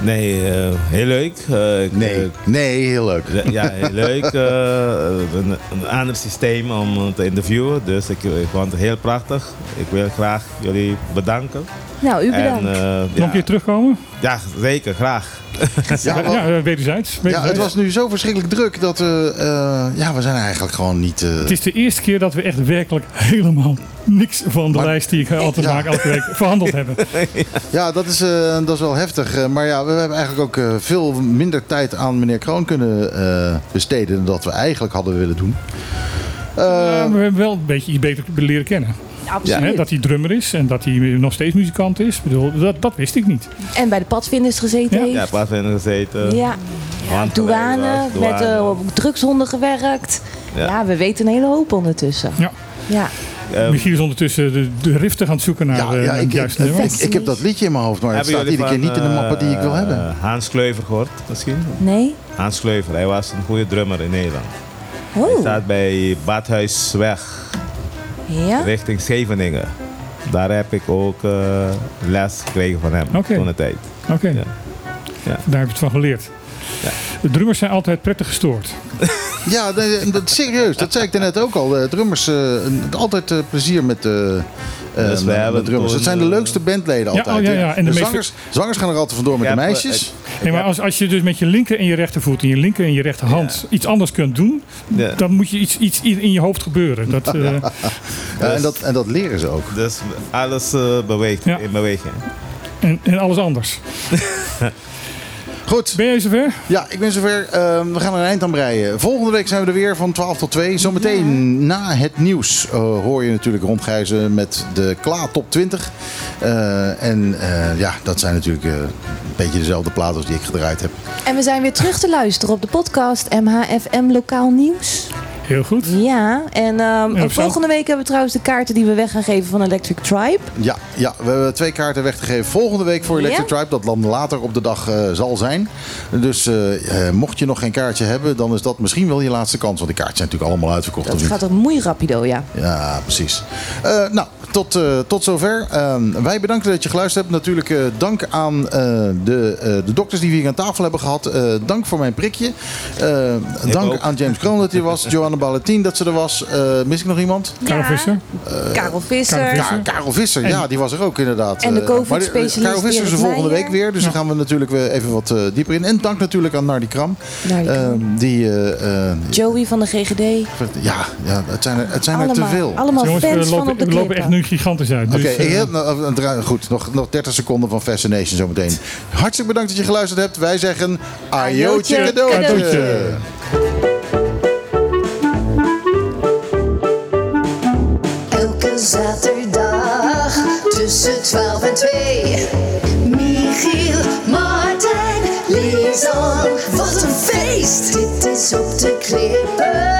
Nee, eh, heel leuk. Eh, ik, Nee, eh, nee, heel leuk. ja, heel leuk. Een, een ander systeem om te interviewen. Dus ik, ik vond het heel prachtig. Ik wil graag jullie bedanken. Nou, u bedankt. En, eh, Nog ja, een keer terugkomen? ja, zeker, graag. Ja, Ja, eh, wederzijds. Ja, wederzijds. het was nu zo verschrikkelijk druk dat we... eh, ja, we zijn eigenlijk gewoon niet... eh, Het is de eerste keer dat we echt werkelijk helemaal niks van de Maar- lijst die ik altijd Ja. maak elke week verhandeld hebben. Ja, dat is, eh, dat is wel heftig. Eh, maar ja, we hebben eigenlijk ook eh, veel minder tijd aan meneer Kroon kunnen eh, besteden... dan dat we eigenlijk hadden willen doen. Eh, Ja, we hebben wel een beetje iets beter leren kennen. Absoluut. Hè, dat hij drummer is en dat hij nog steeds muzikant is. Ik bedoel, dat, dat wist ik niet. En bij de padvinders gezeten heeft. Ja, in gezeten. Ja. Douane, met douane. op drugshonden gewerkt. Ja. Ja. we weten een hele hoop ondertussen. Ja. Ja. Michiel is ondertussen de, de riftig aan het zoeken naar, ja, eh, ja, ik, juiste ik, nummer. ik, ik heb dat liedje in mijn hoofd, maar het staat iedere keer niet in de mappen die ik wil eh, hebben. Hans Kleuver gehoord misschien? Nee? Hans Kleuver, hij was een goede drummer in Nederland. Hij Oh. staat bij Badhuisweg Ja? richting Scheveningen. Daar heb ik ook eh, les gekregen van hem toen de tijd. Oké, Ja. Ja. daar heb je het van geleerd. Ja. De drummers zijn altijd prettig gestoord. Ja, dat, serieus. Dat zei ik daarnet ook al. De drummers, eh, altijd eh, plezier met, eh eh, Dus we met hebben drummers. Het zijn de eh, leukste bandleden Ja, altijd. oh, ja, ja. En de zangers, zangers gaan er altijd vandoor met de eh, meisjes. Nee, maar als, als je dus met je linker en je rechtervoet en je linker en je rechterhand iets anders kunt doen, Ja. dan moet je iets, iets in je hoofd gebeuren. Dat, eh, Ja, en, dat, en dat leren ze ook. Dus alles eh, beweegt Ja. in beweging. en, en alles anders. Goed. Ben jij zover? Ja, ik ben zover. Ehm, we gaan er een eind aan breien. Volgende week zijn we er weer van 12 tot 2. Zometeen na het nieuws eh, hoor je natuurlijk rondgeizen met de Kla Top 20. Eh, en eh, ja, dat zijn natuurlijk eh, een beetje dezelfde platen als die ik gedraaid heb. En we zijn weer terug te luisteren op de podcast MHFM Lokaal Nieuws. Heel goed. Ja, en ehm, Ja, volgende week hebben we trouwens de kaarten die we weg gaan geven van Electric Tribe. Ja, ja, we hebben twee kaarten weggegeven volgende week voor Electric Ja? Tribe. Dat dan later op de dag eh, zal zijn. Dus eh, eh, mocht je nog geen kaartje hebben, dan is dat misschien wel je laatste kans. Want die kaartjes zijn natuurlijk allemaal uitverkocht. Dat gaat er moei rapido, ja. Ja, precies. Eh, nou, tot, eh, tot zover. Ehm, wij bedanken dat je geluisterd hebt. Natuurlijk eh, dank aan eh, de, eh, de dokters die we hier aan tafel hebben gehad. Eh, dank voor mijn prikje. Dank ook. aan James Kroon dat hij was. Joanna Balletin dat ze er was. Eh, mis ik nog iemand? Karel Visser. Karel Visser. Ja, Karel Visser, ja, die was er ook inderdaad. En de Eh, COVID-specialist maar de- Karel Visser is er volgende week weer, dus daar gaan we natuurlijk weer even wat eh, dieper in. En dank natuurlijk aan Nardi Kram. Nardi Kram. Ehm, die, Joey van de GGD. ja, ja, het zijn er, het zijn er te veel. allemaal Jongens, fans we van lopen, op de nu gigantisch uit. Oké, Dus, eh, dra- goed, nog, nog 30 seconden van Fascination zometeen. Hartstikke bedankt dat je geluisterd hebt. Wij zeggen ajootje cadeautje. cadeautje. Elke zaterdag tussen 12 en 2. Michiel, Martijn, Lisan. Wat een feest! Dit is op de klippen.